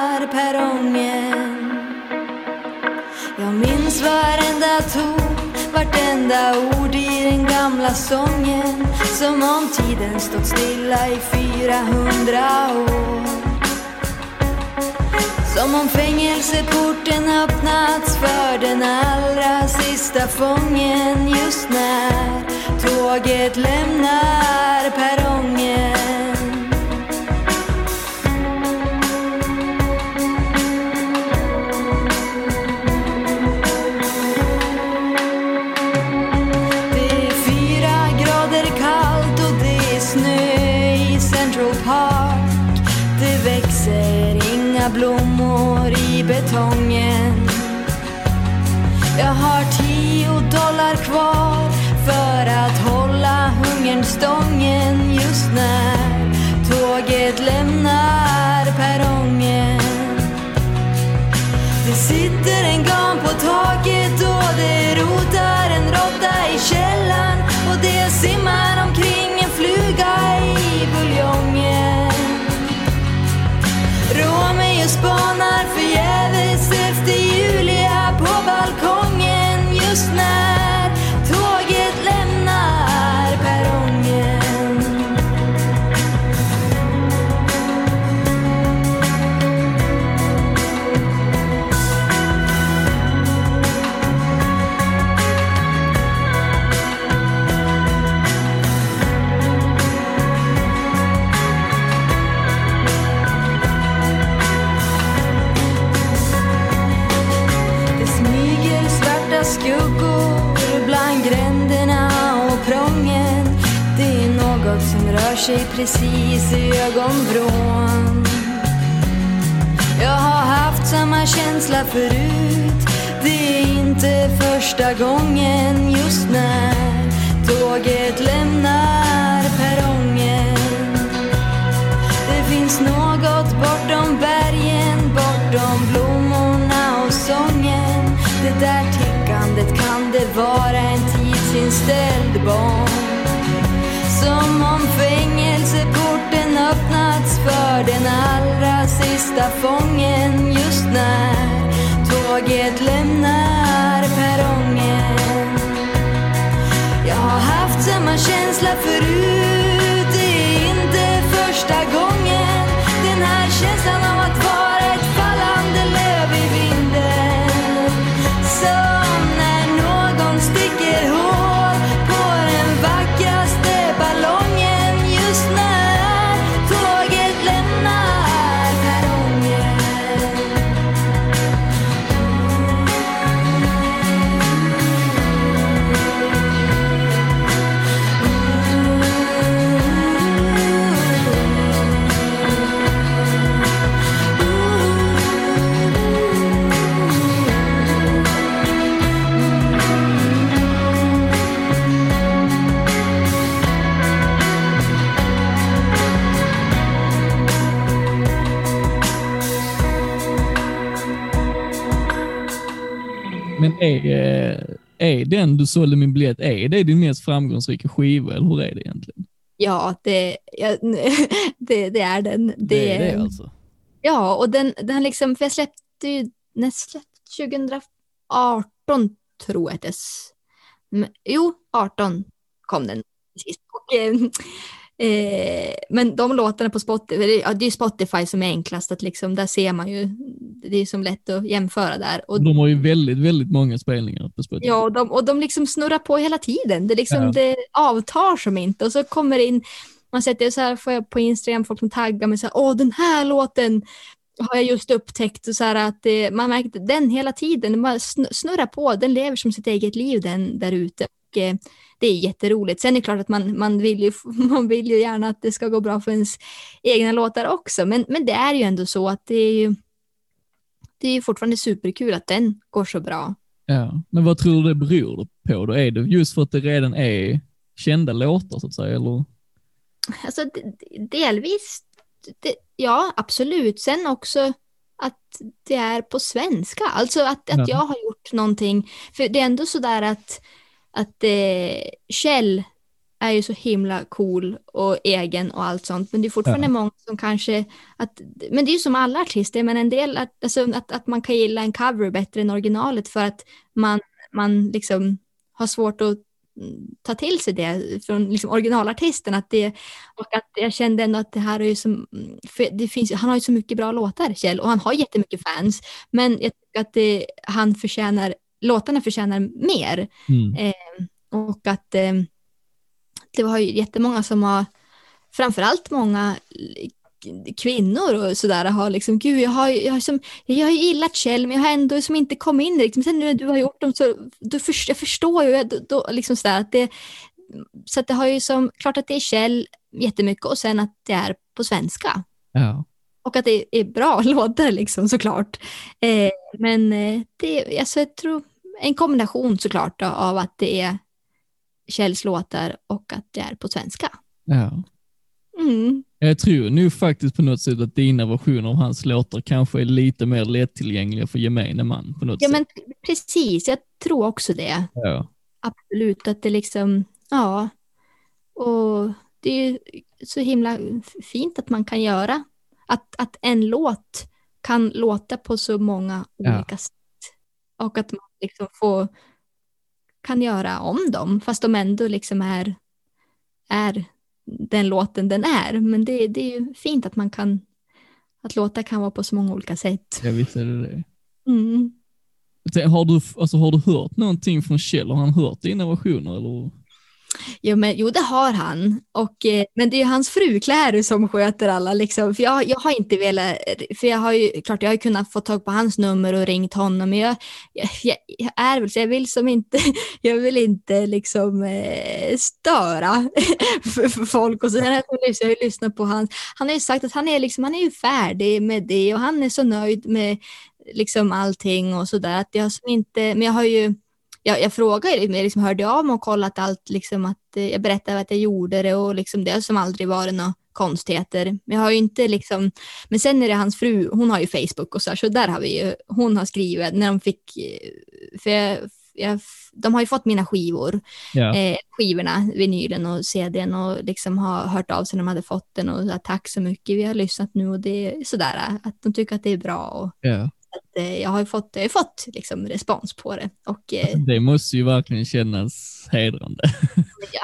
vartenda ord i den gamla sången Som om tiden stått stilla i 400 år. Som om fängelseporten öppnats för den allra sista fången Just när tåget lämnar perrongen. Fingerstången stången just när tåget lämnar. Precis i ögonvrån. Jag har haft samma känsla förut. Det är inte första gången just när tåget lämnar perrongen. Det finns något bortom bergen, bortom blommorna och sången. Det där tickandet kan det vara en tidsinställd bomb. För den allra sista fången just när tåget lämnar perrongen. Jag har haft samma känsla förut, det är inte första gången. Den här känslan är, eh, är den du sålde min biljett, är det din mest framgångsrika skiva eller hur är det egentligen? Ja, det, ja, [LAUGHS] det, det är den. Det är det alltså? Ja, och den, den liksom, för jag släppte ju, när släppte 2018 tror jag det Jo, 18 kom den sist. Och, eh, eh, men de låtarna på Spotify, ja, det är Spotify som är enklast att liksom, där ser man ju, det är som lätt att jämföra där. Och, De har ju väldigt, väldigt många spelningar på Spotify. Ja, och de, och de liksom snurrar på hela tiden. Det, liksom, Ja. det avtar som inte. Och så kommer det in, man sätter så här, får jag på Instagram folk som taggar mig så här, åh den här låten har jag just upptäckt. Och så här att det, man märker den hela tiden, den bara snurrar på, den lever som sitt eget liv den där ute. Det är jätteroligt. Sen är det klart att man, man, vill ju, [LAUGHS] man vill ju gärna att det ska gå bra för ens egna låtar också. Men, men det är ju ändå så att det är ju det är fortfarande superkul att den går så bra. Ja. Men vad tror du det beror på då? Är det just för att det redan är kända låtar så att säga? Eller? Alltså delvis, det, ja absolut. Sen också att det är på svenska. Alltså att, att Ja. jag har gjort någonting. För det är ändå sådär att, att eh, Kjell är ju så himla cool och egen och allt sånt. Men det är fortfarande Ja. många som kanske, att, men det är ju som alla artister, men en del, att, alltså, att, att man kan gilla en cover bättre än originalet för att man, man liksom har svårt att mm, ta till sig det från liksom originalartisten. Att det, och att jag kände ändå att det här är ju som, för det finns, han har ju så mycket bra låtar Kjell och han har jättemycket fans. Men jag tycker att det, han förtjänar, låtarna förtjänar mer. Mm. Och att eh, det var ju jättemånga som har, framförallt många kvinnor och sådär har liksom, gud jag har, jag har, som, jag har ju gillat Kjell men jag har ändå som inte kommit in liksom, sen nu när du har gjort dem så, då för, jag förstår ju, då, då, liksom sådär att det, så att det har ju som, klart att det är Kjell jättemycket och sen att det är på svenska. Ja. Och att det är bra [LAUGHS] låtar liksom såklart. Eh, men eh, det, alltså, jag tror en kombination såklart då, av att det är Kjells låtar och att det är på svenska. ja. Mm. Jag tror nu faktiskt på något sätt att dina versioner av hans låtar kanske är lite mer lättillgängliga för gemene man på något Ja sätt. men precis, jag tror också det. Ja. Absolut att det liksom, ja. Och det är ju så himla fint att man kan göra. Att, att en låt kan låta på så många Ja. olika sätt. Och att man liksom får, kan göra om dem, fast de ändå liksom är, är den låten den är. Men det, det är ju fint att man kan, att låtar kan vara på så många olika sätt. ja, visst är det det. Mm. Tänker, Har du, alltså, har du hört någonting från Kjell? Har han hört dina versioner? Eller? Jo, men, jo, det har han. Och, eh, men det är ju hans fru Claire som sköter alla. Liksom. För jag, jag har inte velat, för jag har ju, klart jag har kunnat få tag på hans nummer och ringt honom, men jag, jag, jag, är väl så jag vill som inte, [LAUGHS] jag vill inte liksom eh, störa [LAUGHS] för, för folk. Och så har jag, jag har ju lyssnat på hans, han har ju sagt att han är, liksom, han är ju färdig med det och han är så nöjd med liksom allting och sådär. Att jag som inte, men jag har ju jag, jag frågade, jag liksom hörde av mig och kollat allt, liksom att eh, jag berättade att jag gjorde det och liksom det som aldrig varit några konstigheter. Men jag har ju inte liksom, men sen är det hans fru, hon har ju Facebook och så, så där har vi ju, hon har skrivit när de fick, eh, för jag, jag, de har ju fått mina skivor, Ja. eh, skivorna, vinylen och CDn och liksom har hört av sig när de hade fått den och så tack så mycket, vi har lyssnat nu och det är sådär, att de tycker att det är bra och ja. Att, eh, jag har fått, jag har fått liksom, respons på det och eh, Det måste ju verkligen kännas hedrande.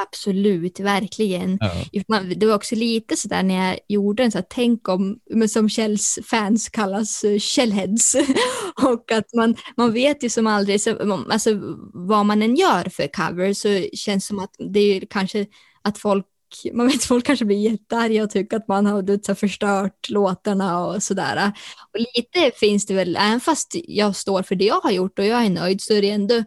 Absolut, verkligen. Ja. Det var också lite sådär när jag gjorde den, så här, tänk om, men som Kjells fans kallas, uh, Kjellheads. [LAUGHS] och att man, man vet ju som aldrig, så, alltså, vad man än gör för cover så känns som att det är kanske att folk man vet folk kanske blir jättearga och tycker att man har du så här, förstört låtarna och sådär. Och lite finns det väl, även fast jag står för det jag har gjort och jag är nöjd så är det ändå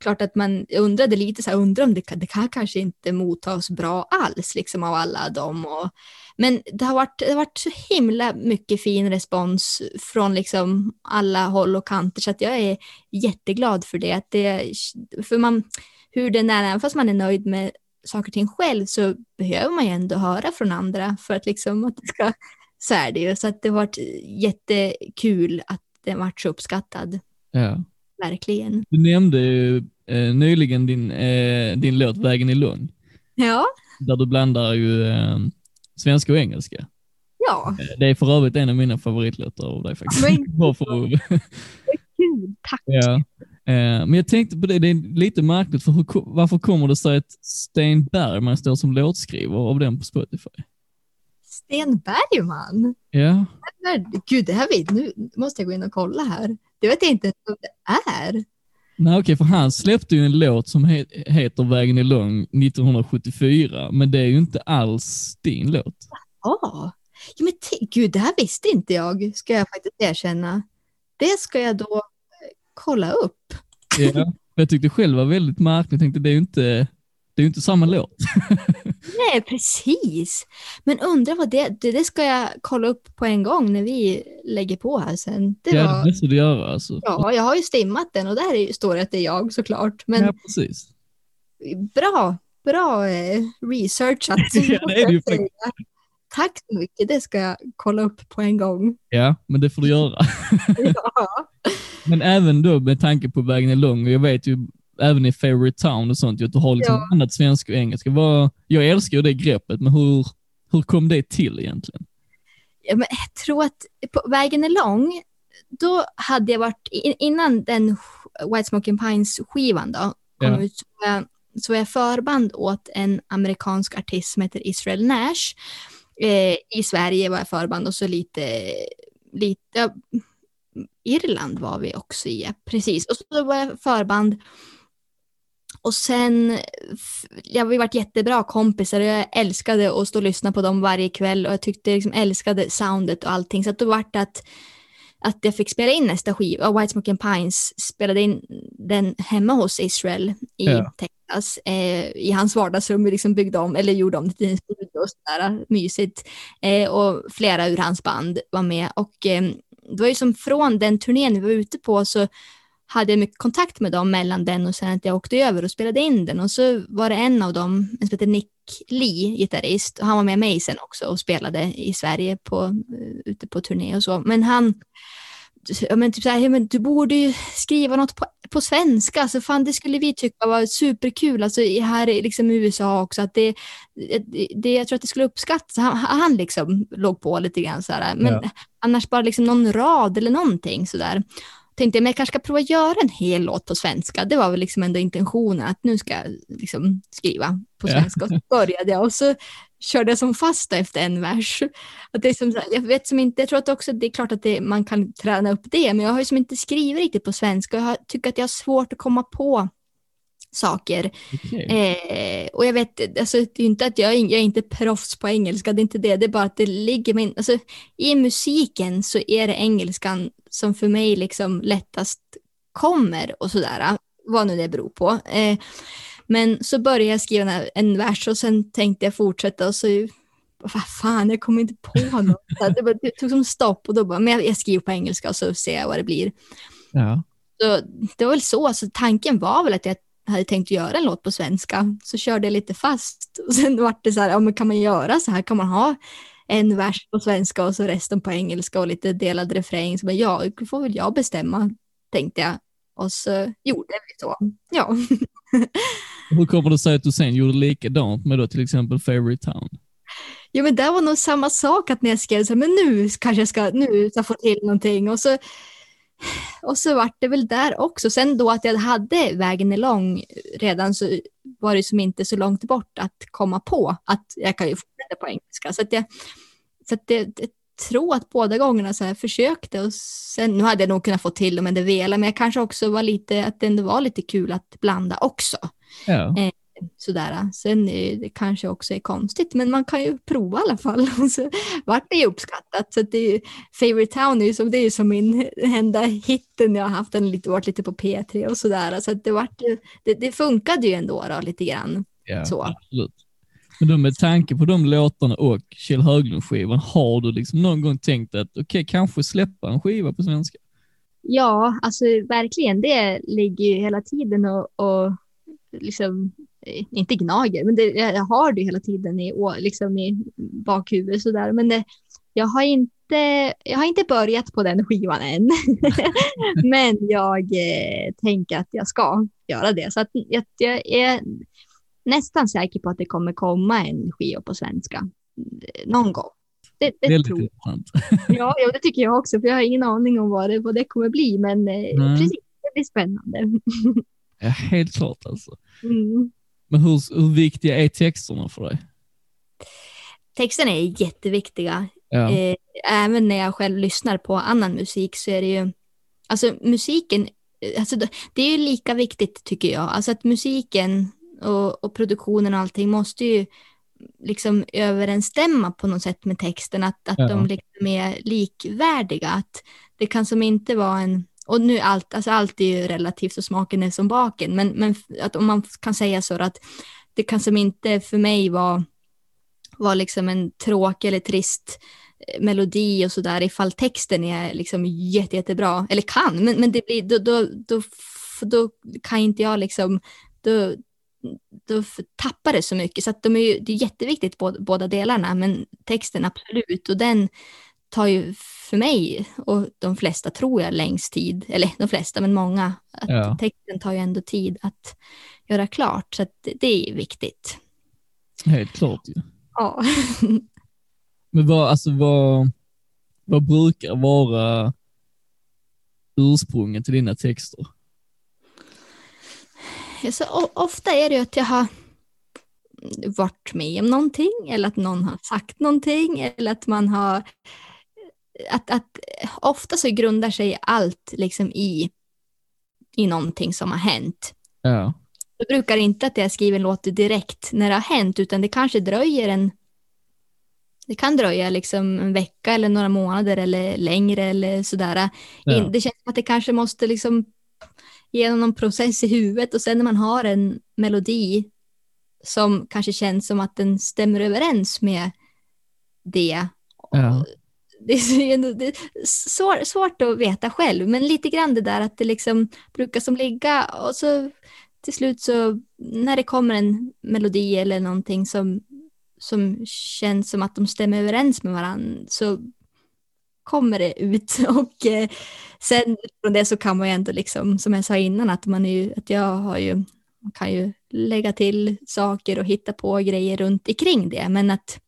klart att man undrade lite så här, undrar om det, det kan kanske inte mottas bra alls liksom av alla dem. Och, men det har, varit, det har varit så himla mycket fin respons från liksom alla håll och kanter så att jag är jätteglad för det. Att det för man, hur den är, även fast man är nöjd med saker och ting själv så behöver man ju ändå höra från andra för att liksom att det ska, så är det ju. Så att det har varit jättekul att den varit så uppskattad, Ja. verkligen. Du nämnde ju eh, nyligen din, eh, din låt Vägen i Lund, Ja, där du blandar ju eh, svenska och engelska. ja. Eh, Det är för övrigt en av mina favoritlåtar av dig faktiskt. Men- Bara för Kul, tack. Ja. Eh, men jag tänkte på det, det är lite märkligt, för hur, varför kommer det sig att Sten Bergman står som låtskrivare av den på Spotify? Sten Bergman. Ja, Gud, det här vet nu måste jag gå in och kolla här. Det vet jag inte vad det är. nej okej, för han släppte ju en låt som he heter Vägen är lång 1974, men det är ju inte alls din låt. Ja, ja men gud, det här visste inte jag, ska jag faktiskt erkänna. Det ska jag då kolla upp. Ja. Jag tyckte själv var väldigt märkligt, jag tänkte det är ju inte, det är inte samma låt. [LAUGHS] Nej, precis. Men undrar vad det, det, det ska jag kolla upp på en gång när vi lägger på här sen. Det ja, var, det måste du göra alltså. ja, jag har ju stimmat den och där är, står det att det är jag såklart. Men ja precis. bra, bra eh, researchat. [LAUGHS] Ja, det är ju. Tack så mycket, det ska jag kolla upp på en gång. Ja, men det får du göra. [LAUGHS] Ja. Men även då med tanke på vägen är lång, och jag vet ju även i Favorite Town och sånt, att du har liksom Ja. annat svenska och engelska. Vad, jag älskar ju det greppet, men hur, hur kom det till egentligen? Ja, men jag tror att på vägen är lång, då hade jag varit, in- innan den White Smoking Pines skivan då kom Ja. ut, så var, jag, så var jag förband åt en amerikansk artist som heter Israel Nash. Eh, I Sverige var jag förband och så lite, lite Irland var vi också i, precis. Och så var jag förband och sen, ja, vi varit jättebra kompisar och jag älskade att stå och lyssna på dem varje kväll och jag tyckte liksom älskade soundet och allting. Så att då vart det att, att jag fick spela in nästa skiva, White Smoking Pines spelade in den hemma hos Israel i Ja. Texas, eh, i hans vardagsrum, vi liksom byggde om, eller gjorde om det till en studio och sådär, mysigt. Eh, och flera ur hans band var med och eh, det var ju som från den turnén vi var ute på så hade jag mycket kontakt med dem mellan den och sen att jag åkte över och spelade in den och så var det en av dem, en som heter Nick Lee, gitarrist, och han var med mig sen också och spelade i Sverige på, eh, ute på turné och så. Men han, ja, men typ så här, ja, men du borde ju skriva något på, på svenska, alltså fan det skulle vi tycka var superkul, alltså i- här i liksom i USA också, att det, det, det, jag tror att det skulle uppskattas. Han, han liksom låg på lite grann så här, men Ja. annars bara liksom någon rad eller någonting så där tänkte jag, men jag kanske ska prova göra en hel låt på svenska. Det var väl liksom ändå intentionen att nu ska jag liksom skriva på svenska. Och så började jag och så körde jag som fast efter en vers. Att det är som, jag vet som inte, jag tror att också det är klart att det, man kan träna upp det, men jag har ju som inte skrivit riktigt på svenska jag har- tycker att jag har svårt att komma på Okej. Eh, och jag vet, alltså, det är inte att jag, jag är inte proffs på engelska, det är inte det, det är bara att det ligger mig, alltså, i musiken så är det engelskan som för mig liksom lättast kommer och sådär, vad nu det beror på. Eh, men så började jag skriva en, vers och sen tänkte jag fortsätta och så, vad fan, jag kommer inte på [LAUGHS] något. Det, bara, det tog som stopp och då bara, men jag, jag skriver på engelska och så ser jag vad det blir. Ja. Så det var väl så, så tanken var väl att jag hade tänkt göra en låt på svenska. Så körde jag lite fast och [LAUGHS] sen var det så här, ja men kan man göra så här? Kan man ha en vers på svenska och så resten på engelska och lite delad refräng? Så bara, ja, det får väl jag bestämma, tänkte jag. Och så gjorde vi så. Ja, Hur kommer det sig att du sen gjorde likadant med då till exempel Favorite Town? ja men det var nog samma sak att när jag skrev så här, men nu kanske jag ska, nu ska jag få till någonting. Och så, och så vart det väl där också. Sen då att jag hade Vägen är lång redan så var det som inte så långt bort att komma på att jag kan ju fortsätta på engelska. Så att jag, så att jag, jag tror att båda gångerna så här försökte och sen, nu hade jag nog kunnat få till om jag hade velat, men jag kanske också var lite, att det ändå var lite kul att blanda också. Ja. Sådär. Sen är det kanske också är konstigt, men man kan ju prova i alla fall. [LAUGHS] Och så vart det ju uppskattat. Så det är ju, Favorite Town är ju som, det är som min [LAUGHS] enda hitten jag har haft. Den lite, varit lite på P3 och sådär. Så att det, vart, det, det funkade ju ändå då, lite grann. ja Så. absolut. Men då med tanke på de låtarna och Kjell Höglund-skivan, har du liksom någon gång tänkt att okej, kanske släppa en skiva på svenska? Ja, alltså verkligen. Det ligger ju hela tiden och, och liksom, inte gnager, men det, jag har det hela tiden i, liksom i bakhuvudet sådär. Men det, jag, har inte, jag har inte börjat på den skivan än. [LAUGHS] men jag eh, tänker att jag ska göra det. Så att jag, jag är nästan säker på att det kommer komma en skiva på svenska eh, någon gång. Det, det Väldigt tror jag. intressant. [LAUGHS] Ja, ja, det tycker jag också, för jag har ingen aning om vad det, vad det kommer bli, men eh, precis, det blir spännande. [LAUGHS] Ja, helt klart alltså. Mm. Men hur, hur viktiga är texterna för dig? Texterna är jätteviktiga. Ja. Eh, även när jag själv lyssnar på annan musik så är det ju, alltså musiken, alltså det det är ju lika viktigt tycker jag. Alltså att musiken och, och produktionen och allting måste ju liksom överensstämma på något sätt med texten, att, att Ja. de liksom är likvärdiga. Att det kan som inte vara en, och nu allt, alltså allt är ju relativt och smaken är som baken, men, men att om man kan säga så att det kan som inte för mig vara var liksom en tråkig eller trist eh, melodi och sådär ifall texten är liksom jätte, jättebra, eller kan, men, men det blir, då, då, då, då kan inte jag liksom, då, då tappar det så mycket, så att de är ju, det är jätteviktigt båda, båda delarna, men texten absolut, och den tar ju för mig och de flesta tror jag längst tid, eller de flesta, men många, att Ja. texten tar ju ändå tid att göra klart, så att det, är viktigt. Helt klart ju. Ja. [LAUGHS] Men vad, alltså vad, vad brukar vara ursprunget till dina texter? Så ofta är det ju att jag har varit med om någonting eller att någon har sagt någonting eller att man har... Att, att ofta så grundar sig allt liksom i, i någonting som har hänt. Ja. Det brukar inte att jag skriver en låt direkt när det har hänt utan det kanske dröjer en... Det kan dröja liksom en vecka eller några månader eller längre eller sådär. Ja. Det känns som att det kanske måste liksom genom någon process i huvudet och sen när man har en melodi som kanske känns som att den stämmer överens med det. Ja. Det är, ändå- det är svår, svårt att veta själv, men lite grann det där att det liksom brukar som ligga och så till slut så när det kommer en melodi eller någonting som, som känns som att de stämmer överens med varandra så kommer det ut. [LAUGHS] Och eh, sen från det så kan man ju ändå liksom, som jag sa innan, att man är ju, att jag har ju, man kan ju lägga till saker och hitta på grejer runt omkring det, men att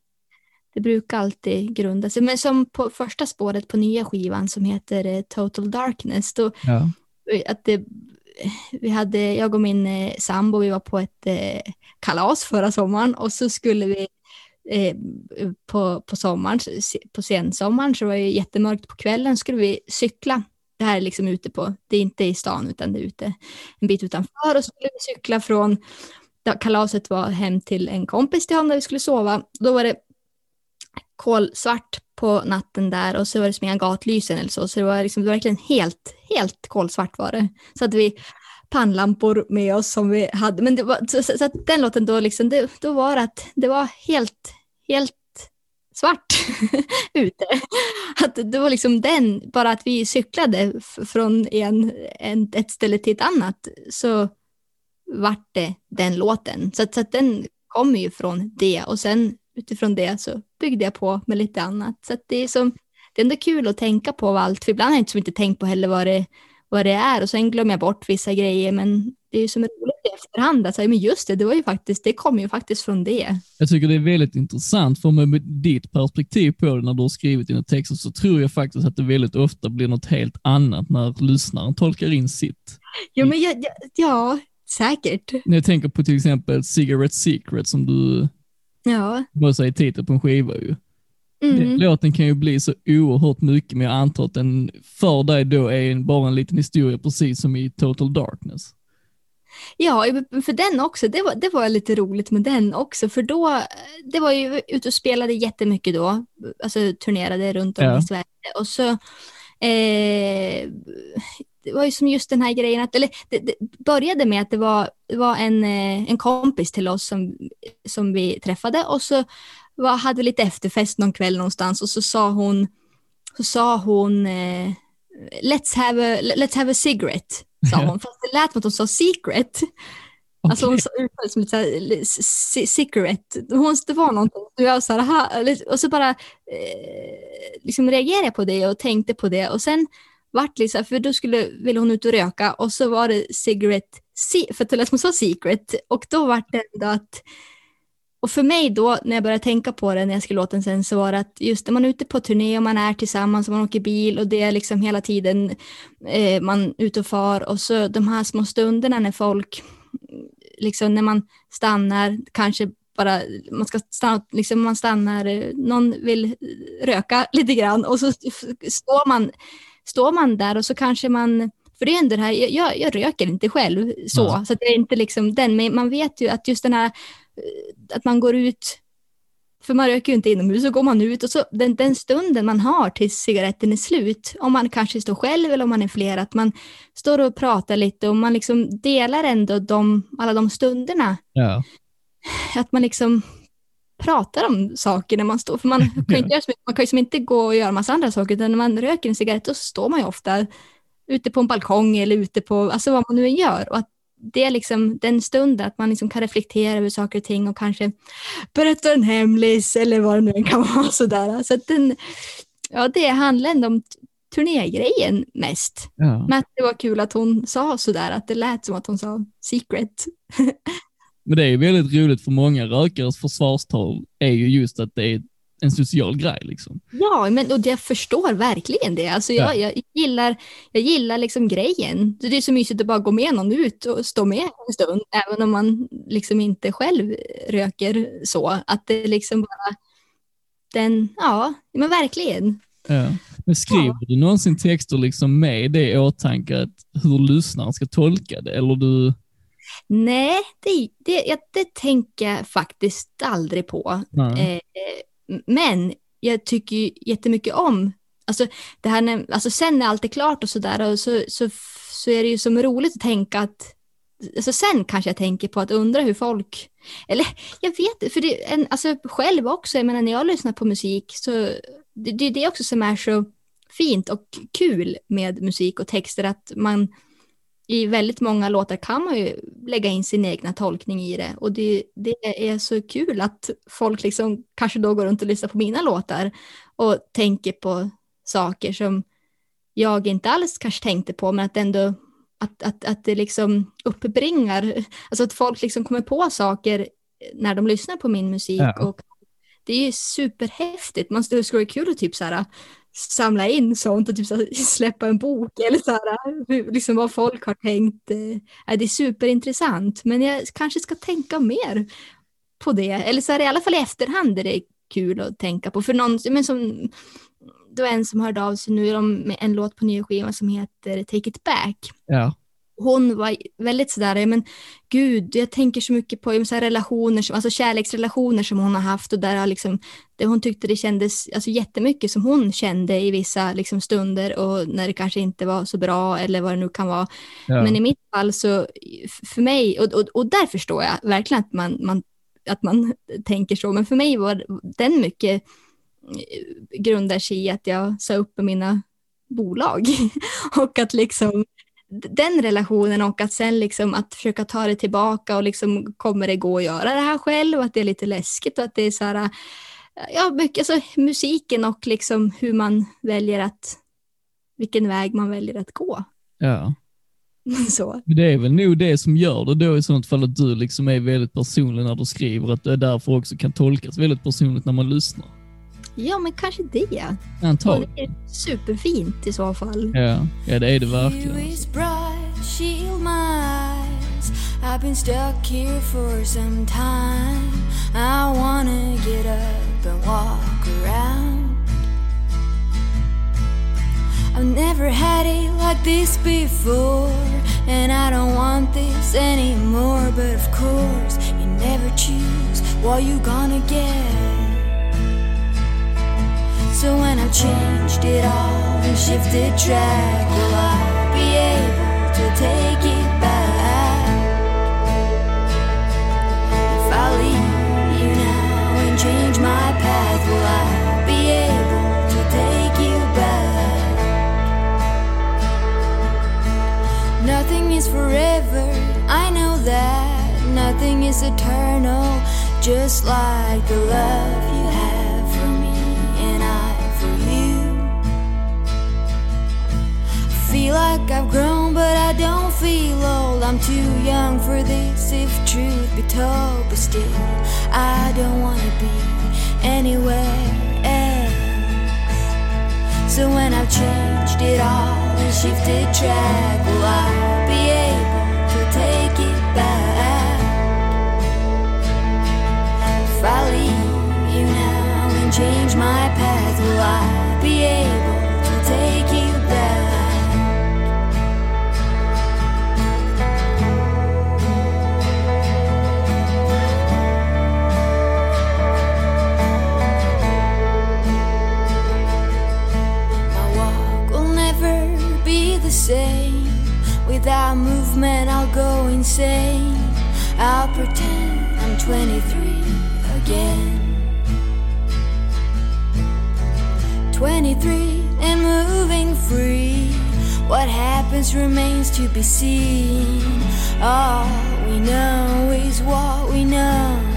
det brukar alltid grunda sig. Men som på första spåret på nya skivan som heter eh, Total Darkness, då Ja. att det, vi hade, jag och min eh, sambo, vi var på ett eh, kalas förra sommaren och så skulle vi eh, på, på sommaren, på sensommaren så var det jättemörkt på kvällen, skulle vi cykla det här är liksom ute på, det är inte i stan utan det är ute en bit utanför och så skulle vi cykla från, kalaset var hem till en kompis till honom där vi skulle sova. Då var det kolsvart på natten där och så var det som inga gatlysen eller så, så det var liksom det var verkligen helt, helt kolsvart var det. Så att vi pannlampor med oss som vi hade, men det var, så, så, så att den låten då liksom, det, då var det att det var helt, helt svart [LAUGHS] ute. Att det var liksom den, bara att vi cyklade från en, en, ett ställe till ett annat så vart det den låten. Så, att, så att den kommer ju från det och sen utifrån det så byggde jag på med lite annat. Så det är som, det är ändå kul att tänka på allt, för ibland har jag inte, inte tänkt på heller vad det, vad det är och sen glömmer jag bort vissa grejer, men det är ju som roligt i efterhand att säga, men just det, det var ju faktiskt, det kom ju faktiskt från det. Jag tycker det är väldigt intressant, för med ditt perspektiv på det när du har skrivit dina texter så tror jag faktiskt att det väldigt ofta blir något helt annat när lyssnaren tolkar in sitt. Ja, men jag, jag, ja säkert. När jag tänker på till exempel Cigarette Secret som du Ja. bara säger titel på en skiva ju. Den Mm. låten kan ju bli så oerhört mycket, men jag antar att den för dig då är en, bara en liten historia, precis som i Total Darkness. Ja, för den också, det var, det var lite roligt med den också, för då, det var ju ute och spelade jättemycket då, alltså turnerade runt om Ja. i Sverige och så, eh, det var ju som just den här grejen att, eller det, det började med att det var, det var en, eh, en kompis till oss som, som vi träffade och så var, hade vi lite efterfest någon kväll någonstans och så sa hon, så sa hon eh, let's, have a, let's have a cigarette, sa hon, fast det lät som att hon sa secret. Alltså hon sa ut det som lite såhär, cigarette. Hon, det var någonting. Och jag så här, och så bara eh, liksom reagerade jag på det och tänkte på det. Och sen vart det för då skulle, ville hon ut och röka och så var det cigarette, för att det lät som hon sa secret. Och då vart det ändå att, och för mig då när jag började tänka på det när jag skrev låten sen så var det att just när man är ute på turné och man är tillsammans och man åker bil och det är liksom hela tiden eh, man är ute och far och så de här små stunderna när folk liksom när man stannar, kanske bara, man ska stanna, liksom man stannar, eh, någon vill röka lite grann och så står man, står man där och så kanske man, för det är ändå det här, jag, jag, röker inte själv så, Nej. så det är inte liksom den, men man vet ju att just den här, eh, att man går ut, för man röker ju inte inomhus, så går man ut och så den, den stunden man har tills cigaretten är slut, om man kanske står själv eller om man är fler, att man står och pratar lite och man liksom delar ändå de, alla de stunderna. Ja. Att man liksom pratar om saker när man står, för man kan ju inte, göra så mycket, man kan ju som inte gå och göra massa andra saker, utan när man röker en cigarett då står man ju ofta ute på en balkong eller ute på, alltså vad man nu gör. Och att det är liksom den stunden att man liksom kan reflektera över saker och ting och kanske berätta en hemlis eller vad det nu kan [LAUGHS] vara. Sådär. Så att den, ja, det handlar ändå om turnégrejen mest. ja. Men att det var kul att hon sa sådär, att det lät som att hon sa secret. [LAUGHS] Men det är väldigt roligt för många rökares försvarstal är ju just att det är en social grej liksom. Ja, men och jag förstår verkligen det. Alltså jag, jag gillar, jag gillar liksom grejen. Det är så mysigt att bara gå med någon ut och stå med en stund, även om man liksom inte själv röker så. Att det liksom bara, den, ja, men verkligen. Ja. Men skriver du någonsin texter liksom med det i åtanke att hur lyssnaren ska tolka det? Eller du, Nej, det, det, det tänker jag faktiskt aldrig på. Eh, men jag tycker jättemycket om, alltså, det här när, alltså sen när allt är klart och sådär, så, så, så är det ju som roligt att tänka att, alltså sen kanske jag tänker på att undra hur folk, eller jag vet för det, en, alltså själv också, jag menar när jag lyssnar på musik så det, det är det också som är så fint och kul med musik och texter, att man i väldigt många låtar kan man ju lägga in sin egna tolkning i det och det, det är så kul att folk liksom kanske då går runt och lyssnar på mina låtar och tänker på saker som jag inte alls kanske tänkte på men att ändå att, att, att det liksom uppbringar, alltså att folk liksom kommer på saker när de lyssnar på min musik Ja. och det är ju superhäftigt, man skulle vara kul att typ så här samla in sånt och typ så [LAUGHS] släppa en bok eller så här, liksom vad folk har tänkt. eh, det är superintressant, men jag kanske ska tänka mer på det. Eller så här, i alla fall i efterhand är det kul att tänka på. För någon, men som, det var en som hörde av sig nu om med en låt på nya skivan som heter Take It Back. Ja. Hon var väldigt sådär, men gud, jag tänker så mycket på så relationer, som- alltså kärleksrelationer som hon har haft och där har liksom, det hon tyckte det kändes alltså jättemycket som hon kände i vissa liksom, stunder och när det kanske inte var så bra eller vad det nu kan vara. ja. Men i mitt fall så, för mig, och, och, och där förstår jag verkligen att man, man, att man [LAUGHS] tänker så, men för mig var den mycket eh, grundar sig i att jag sa upp mina bolag [LAUGHS] och att liksom den relationen och att sen liksom att försöka ta det tillbaka och liksom kommer det gå att göra det här själv och att det är lite läskigt och att det är så här, ja mycket, alltså musiken och liksom hur man väljer att, vilken väg man väljer att gå. ja. [LAUGHS] Så. Det är väl nog det som gör det då i sånt fall att du liksom är väldigt personlig när du skriver, att det därför också kan tolkas väldigt personligt när man lyssnar. Ja, men kanske det. Och Antagligen. det är superfint i så fall. Ja, ja det är det Here verkligen. is bright, shield my eyes. I've been stuck here for some time. I wanna get up and walk around. I've never had it like this before, and I don't want this anymore. But of course, you never choose what you're gonna get. So when I've changed it all and shifted track, will I be able to take it back? If I leave you now and change my path, will I be able to take you back? Nothing is forever, I know that. Nothing is eternal, just like the love I've grown, but I don't feel old. I'm too young for this, if truth be told. But still, I don't wanna be anywhere else. So when I've changed it all and shifted track, will I be able to take it back? If I leave you now and change my path, will I be able to take you same. Without movement, I'll go insane. I'll pretend I'm 23 again. 23 and moving free. What happens remains to be seen. All we know is what we know.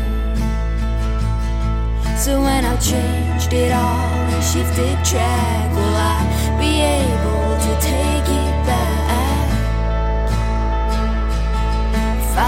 So when I've changed it all and shifted track, will I be able to take it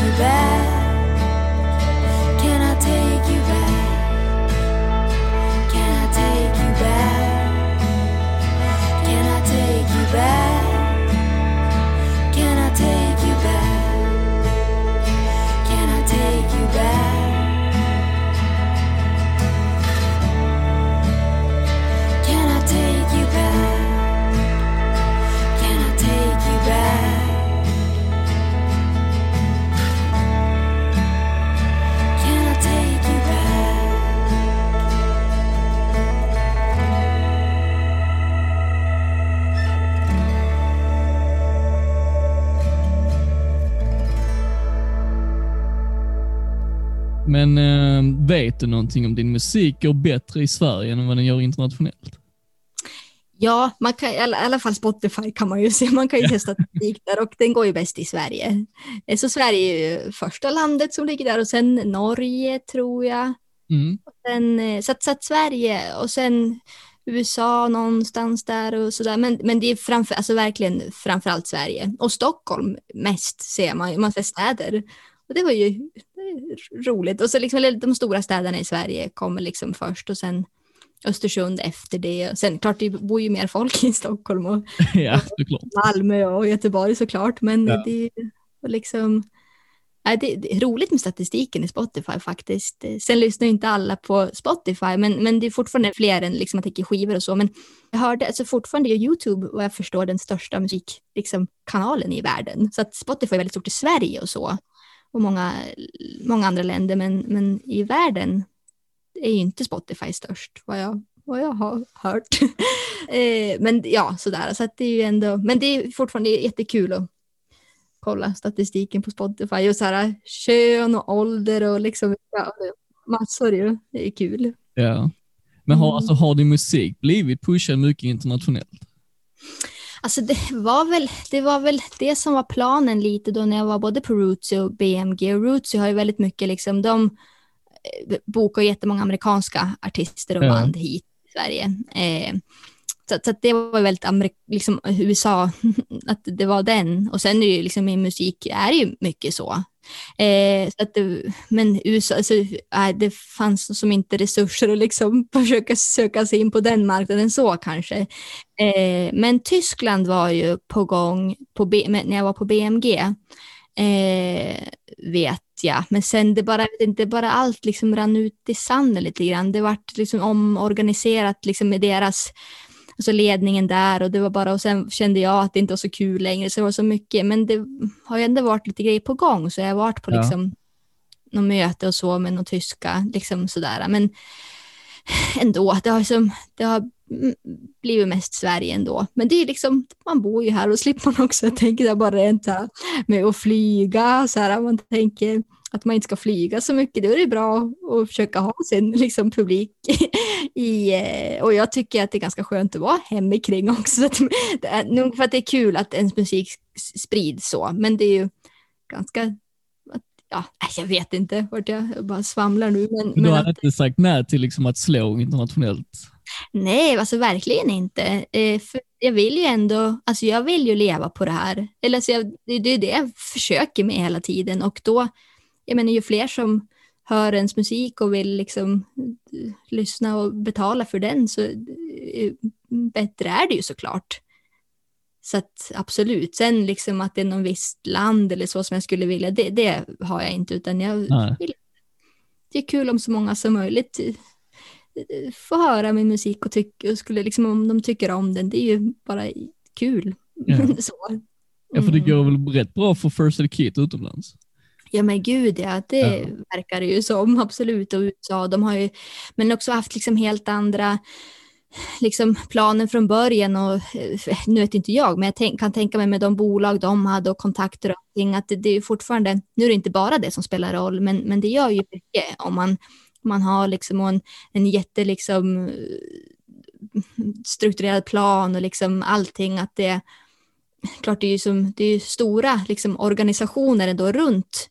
You bet. Men eh, vet du någonting om din musik går bättre i Sverige än vad den gör internationellt? Ja, man kan, i alla, fall Spotify kan man ju se. Man kan ju se statistik där och den går ju bäst i Sverige. Eh, Så Sverige är ju första landet som ligger där och sen Norge tror jag. Mm. Sen, eh, så, att, så att Sverige och sen USA någonstans där och sådär. Men, men det är framför, alltså verkligen framförallt Sverige. Och Stockholm mest ser man ju, man ser städer. Och det var ju roligt. Och så liksom de stora städerna i Sverige kommer liksom först och sen Östersund efter det. Och sen klart det bor ju mer folk i Stockholm och [LAUGHS] ja. Malmö och Göteborg såklart. Men Ja. det är liksom Nej, det, det är roligt med statistiken i Spotify faktiskt. Sen lyssnar ju inte alla på Spotify, men, men det är fortfarande fler än liksom, jag tänker skivor och så. Men jag hörde, alltså fortfarande är YouTube, vad jag förstår, den största musikkanalen liksom, i världen. Så att Spotify är väldigt stort i Sverige och så. Och många, många andra länder, men, men i världen är ju inte Spotify störst, vad jag, vad jag har hört. [LAUGHS] eh, men ja, sådär. Så att det är ju ändå, men det är fortfarande jättekul att kolla statistiken på Spotify och så här kön och ålder och liksom ja, massor ju. Det är kul. Ja. Men har, Mm. alltså, har din musik blivit pushad mycket internationellt? Alltså det var, väl, det var väl det som var planen lite då när jag var både på Rootsy och BMG. Och Rootsy har ju väldigt mycket, liksom, de eh, bokar jättemånga amerikanska artister och Ja. band hit till Sverige. Eh, så, så det var väldigt Amerik liksom, USA, [LAUGHS] att det var den. Och sen är ju liksom min musik är ju mycket så. Eh, så att det, men USA, alltså, nej, det fanns som inte resurser att liksom [LAUGHS] försöka söka sig in på den marknaden så kanske. Eh, men Tyskland var ju på gång på B, när jag var på BMG. Eh, vet jag. Men sen det bara, det bara allt liksom rann ut i sanden lite grann. Det vart liksom omorganiserat liksom med deras alltså ledningen där och det var bara och sen kände jag att det inte var så kul längre så det var så mycket. Men det har ju ändå varit lite grejer på gång så jag har varit på Ja. liksom något möte och så med någon tyska liksom sådär. Men [SIGHS] ändå det har, liksom, det har blivit mest Sverige ändå. Men det är liksom man bor ju här och slipper man också det bara rent så här, med att flyga så här man tänker att man inte ska flyga så mycket, då är det bra att försöka ha sin liksom, publik i, eh, och jag tycker att det är ganska skönt att vara hemikring också. Så att, det är, nog för att det är kul att ens musik sprids så, men det är ju ganska, ja, jag vet inte vart jag, bara svamlar nu. Men, Du hade att, inte sagt nej till liksom att slå internationellt? nej, alltså verkligen inte. Eh, för jag vill ju ändå, alltså jag vill ju leva på det här. Eller alltså jag, det, det är det jag försöker med hela tiden och då, jag menar ju fler som hör ens musik och vill liksom eh, lyssna och betala för den så eh, bättre är det ju såklart. Så att absolut, sen liksom att det är någon visst land eller så som jag skulle vilja, det, det har jag inte utan jag Nej. vill, det är kul om så många som möjligt eh, får höra min musik och, tyck, och skulle liksom om de tycker om den, det är ju bara kul. Ja. [LAUGHS] så. Ja, för det Mm. går väl rätt bra för First Aid Kit utomlands? Ja men gud ja, det Ja. verkar det ju som absolut. Och USA, de har ju men också haft liksom helt andra liksom planen från början och eh, nu vet inte jag, men jag tänk, kan tänka mig med de bolag de hade och kontakter och allting att det, det är fortfarande, nu är det inte bara det som spelar roll, men, men det gör ju mycket om man, man har liksom en, en jätte liksom strukturerad plan och liksom allting att det klart det är ju som, det är stora liksom organisationer ändå runt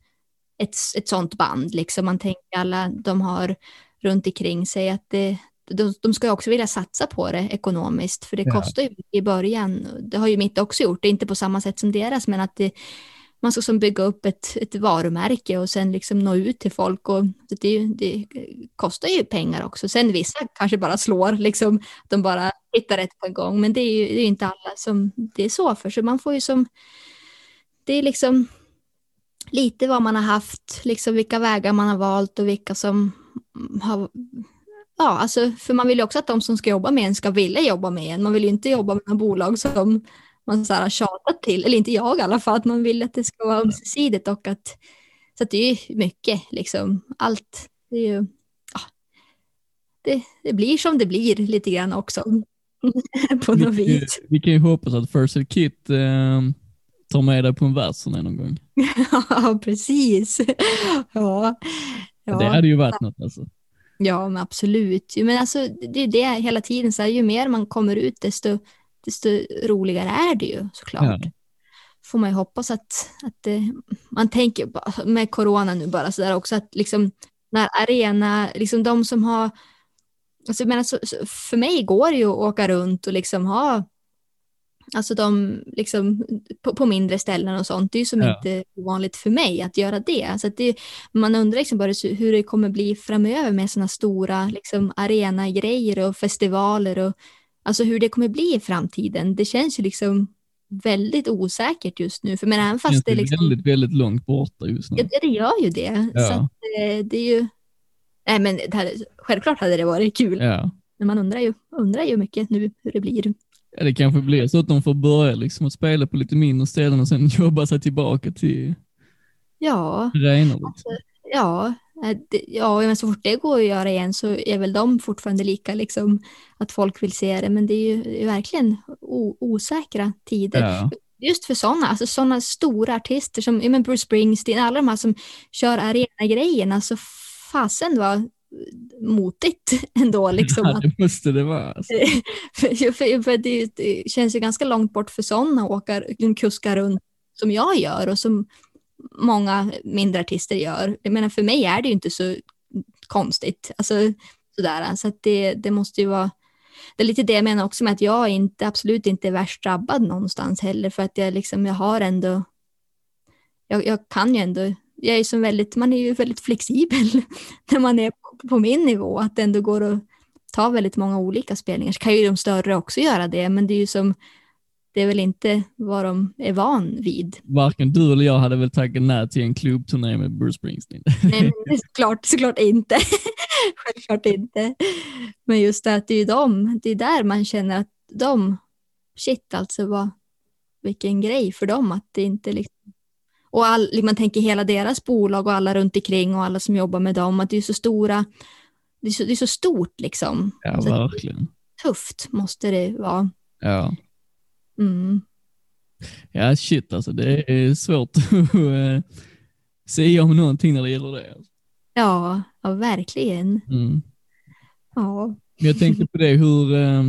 ett, ett sånt band. Liksom. Man tänker alla de har runt omkring sig att det, de, de ska också vilja satsa på det ekonomiskt för det Ja. kostar ju i början. Det har ju mitt också gjort, det är inte på samma sätt som deras men att det, man ska som bygga upp ett, ett varumärke och sen liksom nå ut till folk och det, det kostar ju pengar också. Sen vissa kanske bara slår, liksom, de bara hittar rätt på en gång men det är ju det är inte alla som det är så för så man får ju som det är liksom lite vad man har haft, liksom vilka vägar man har valt och vilka som har Ja, alltså, för man vill ju också att de som ska jobba med en ska vilja jobba med en. Man vill ju inte jobba med några bolag som man så här har tjatat till, eller inte jag i alla fall, att man vill att det ska vara ömsesidigt och att så att det är ju mycket liksom, allt, det är ju, ja, det, det blir som det blir lite grann också. [LAUGHS] På något vi, vis. vi kan ju hoppas att First Aid Kit eh, tar med dig på en världsturné någon gång. [LAUGHS] Ja, precis. Ja. Det hade ju varit något alltså. Ja, men absolut. Men alltså, det är det hela tiden, så här, ju mer man kommer ut desto, desto roligare är det ju såklart. Ja. Får man ju hoppas att, att det, man tänker med corona nu bara så där också att liksom när arena, liksom de som har, alltså jag menar, så, så, för mig går det ju att åka runt och liksom ha Alltså de liksom på, på mindre ställen och sånt. Det är ju som Ja. inte ovanligt för mig att göra det. Så att det man undrar liksom bara så- hur det kommer bli framöver med sådana stora liksom arenagrejer och festivaler och alltså hur det kommer bli i framtiden. Det känns ju liksom väldigt osäkert just nu. För men även fast det det liksom, väldigt, väldigt långt borta just nu. ja, det gör ju det. Så Ja. att, eh, det är ju, nej men hade, självklart hade det varit kul. Ja. Men man undrar ju, undrar ju mycket nu hur det blir. Ja, det kanske blir så att de får börja liksom att spela på lite mindre ställen och sen [LAUGHS] jobba sig tillbaka till Ja, arenor. Liksom. ja, eh, det, ja, men så fort det går att göra igen så är väl de fortfarande lika liksom att folk vill se det. Men det är ju verkligen osäkra tider. Ja. Just för sådana, alltså sådana stora artister som men Bruce Springsteen, alla de här som kör arena-grejerna, så fasen var motigt [LAUGHS] ändå liksom. ja, det måste det vara. Alltså. [LAUGHS] för, för, för det, det känns ju ganska långt bort för sådana att åka kuska runt som jag gör och som många mindre artister gör. Jag menar för mig är det ju inte så konstigt. Alltså, sådär. Så att det, det måste ju vara det är lite det jag menar också med att jag inte, absolut inte är värst drabbad någonstans heller för att jag liksom, jag har ändå, jag, jag kan ju ändå, jag är som väldigt, man är ju väldigt flexibel [LAUGHS] när man är på, min nivå, att det ändå går att ta väldigt många olika spelningar. Så kan ju de större också göra det, men det är ju som, det är väl inte vad de är van vid. Varken du eller jag hade väl tackat nej till en klubbturné med Bruce Springsteen. Nej, men [LAUGHS] såklart, såklart inte. [LAUGHS] Självklart inte. Men just det att det är ju dem, det är där man känner att de, shit alltså vad, vilken grej för dem att det inte liksom och all, man tänker hela deras bolag och alla runt omkring och alla som jobbar med dem, att det är så stora, det är så, det är så stort liksom. Ja, verkligen. Tufft måste det vara. Ja. Mm. ja, shit alltså. Det är svårt [LAUGHS] att eh, säga om någonting när det gäller det. Ja, ja, verkligen. Mm. Ja. Men jag tänkte på det, hur, eh,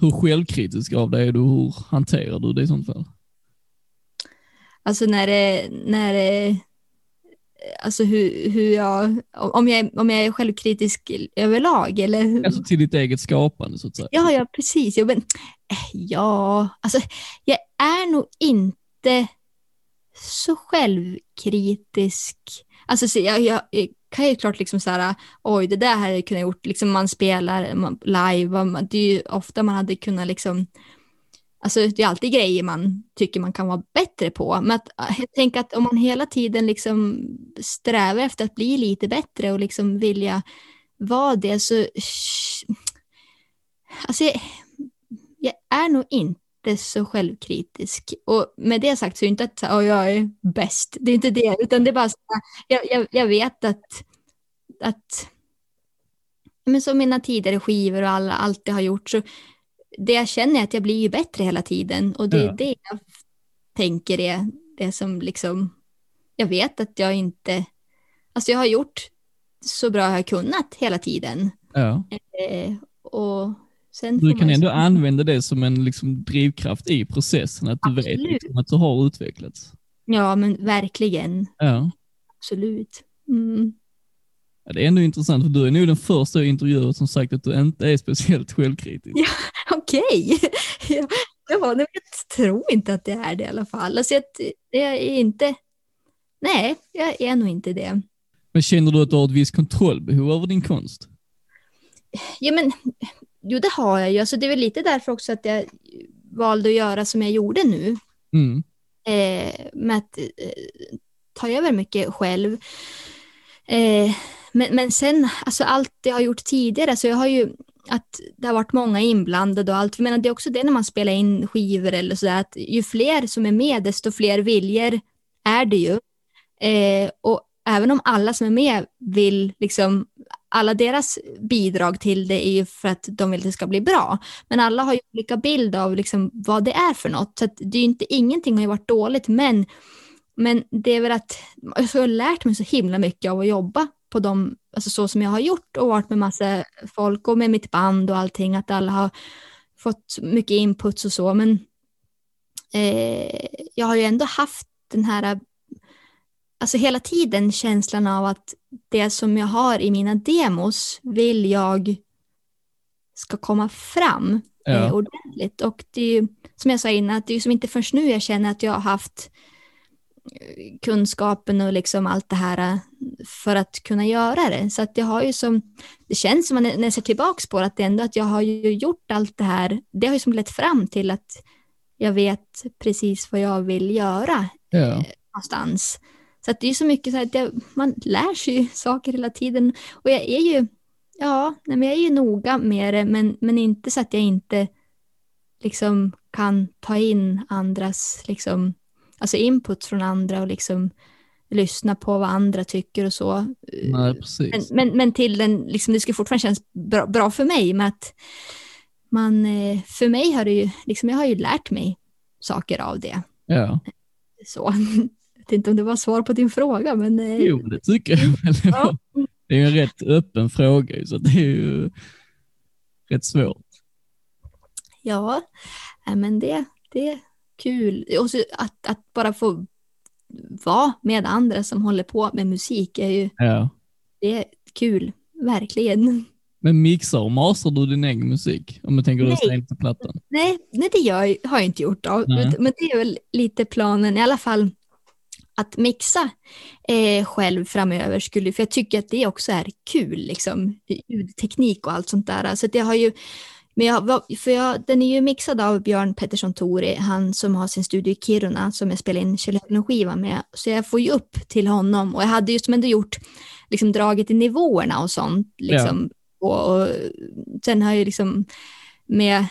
hur självkritisk av dig är du? Hur hanterar du det i sånt fall? Alltså när det, när det, alltså hur, hur jag, om jag, om jag är självkritisk överlag eller? Alltså till ditt eget skapande så att säga. Ja, ja precis. Jag, men, eh, ja, alltså jag är nog inte så självkritisk. Alltså så jag, jag, jag kan ju klart liksom så här, oj det där hade jag kunnat gjort, liksom man spelar man, live, man, det är ju ofta man hade kunnat liksom Alltså det är alltid grejer man tycker man kan vara bättre på. Men att, äh, jag tänker att om man hela tiden liksom strävar efter att bli lite bättre och liksom vilja vara det så... Alltså jag, jag är nog inte så självkritisk. Och med det sagt så är det inte att oh, jag är bäst. Det är inte det. Utan det är bara så att jag, jag, jag vet att, att men som mina tidigare skivor och alla, allt jag har gjort så det jag känner är att jag blir ju bättre hela tiden och det är Ja. det jag tänker är det som liksom jag vet att jag inte alltså jag har gjort så bra jag har kunnat hela tiden Ja. eh, och sen Du kan ändå använda det som en liksom, drivkraft i processen, att du vet Absolut. liksom, att du har utvecklats. ja men verkligen Ja. absolut mm. Ja, det är ändå intressant, för du är nog den första jag intervjuat som sagt att du inte är speciellt självkritisk. Ja. [LAUGHS] okej ja, ja, nej, jag tror inte att det är det i alla fall alltså jag, jag är inte nej jag är nog inte det Men känner du att du har ett visst kontrollbehov över din konst? Ja, men jo, det har jag ju. Alltså, det är väl lite därför också att jag valde att göra som jag gjorde nu. Mm. Eh, med att eh, ta över mycket själv. Eh, men, men sen, alltså allt jag har gjort tidigare, så jag har ju att det har varit många inblandade och allt. Jag menar, det är också det när man spelar in skivor eller sådär, att ju fler som är med, desto fler viljor är det ju. Eh, och även om alla som är med vill, liksom, alla deras bidrag till det är ju för att de vill att det ska bli bra. Men alla har ju olika bild av liksom vad det är för något. Så att det är ju inte, ingenting har ju varit dåligt, men, men det är väl att alltså jag har lärt mig så himla mycket av att jobba på dem, alltså så som jag har gjort och varit med massa folk och med mitt band och allting, att alla har fått mycket inputs och så, men eh, jag har ju ändå haft den här alltså hela tiden känslan av att det som jag har i mina demos vill jag ska komma fram Ja. eh, ordentligt. Och det är ju, som jag sa innan, att det är ju som inte först nu jag känner att jag har haft kunskapen och liksom allt det här eh, för att kunna göra det. Så att jag har ju som, det känns som när jag ser tillbaks på det, att det ändå att jag har ju gjort allt det här, det har ju som lett fram till att jag vet precis vad jag vill göra Ja. någonstans. Så att det är så mycket så att jag, man lär sig [LAUGHS] saker hela tiden. Och jag är ju, ja, nej, men jag är ju noga med det, men, men inte så att jag inte liksom kan ta in andras, liksom, alltså input från andra och liksom lyssna på vad andra tycker och så. Nej, Men, men, men till den, liksom, det skulle fortfarande kännas bra, bra för mig med att man, eh, för mig har det ju, liksom, jag har ju lärt mig saker av det. Ja. Så. [LAUGHS] Jag vet inte om det var svar på din fråga, men eh, Jo, det tycker jag. [LAUGHS] Ja. Det är ju en rätt öppen fråga, så det är ju rätt svårt. ja, men det, det kul. Och att, att bara få vara med andra som håller på med musik är ju Ja. det är kul, verkligen. Men mixar och masterar du din egen musik? Om du tänker Nej. in på plattan? Nej, nej det gör, jag- har jag inte gjort. Då. Nej. Men det är väl lite planen, i alla fall att mixa eh, själv framöver. Skulle, för jag tycker att det också är kul, liksom, ljudteknik och allt sånt där. Så att jag har ju, men jag, för jag, den är ju mixad av Björn Pettersson Tori, han som har sin studio i Kiruna som jag spelar in Kjell skiva med. Så jag får ju upp till honom och jag hade just som ändå gjort, liksom dragit i nivåerna och sånt. Liksom, och, och sen har jag ju liksom med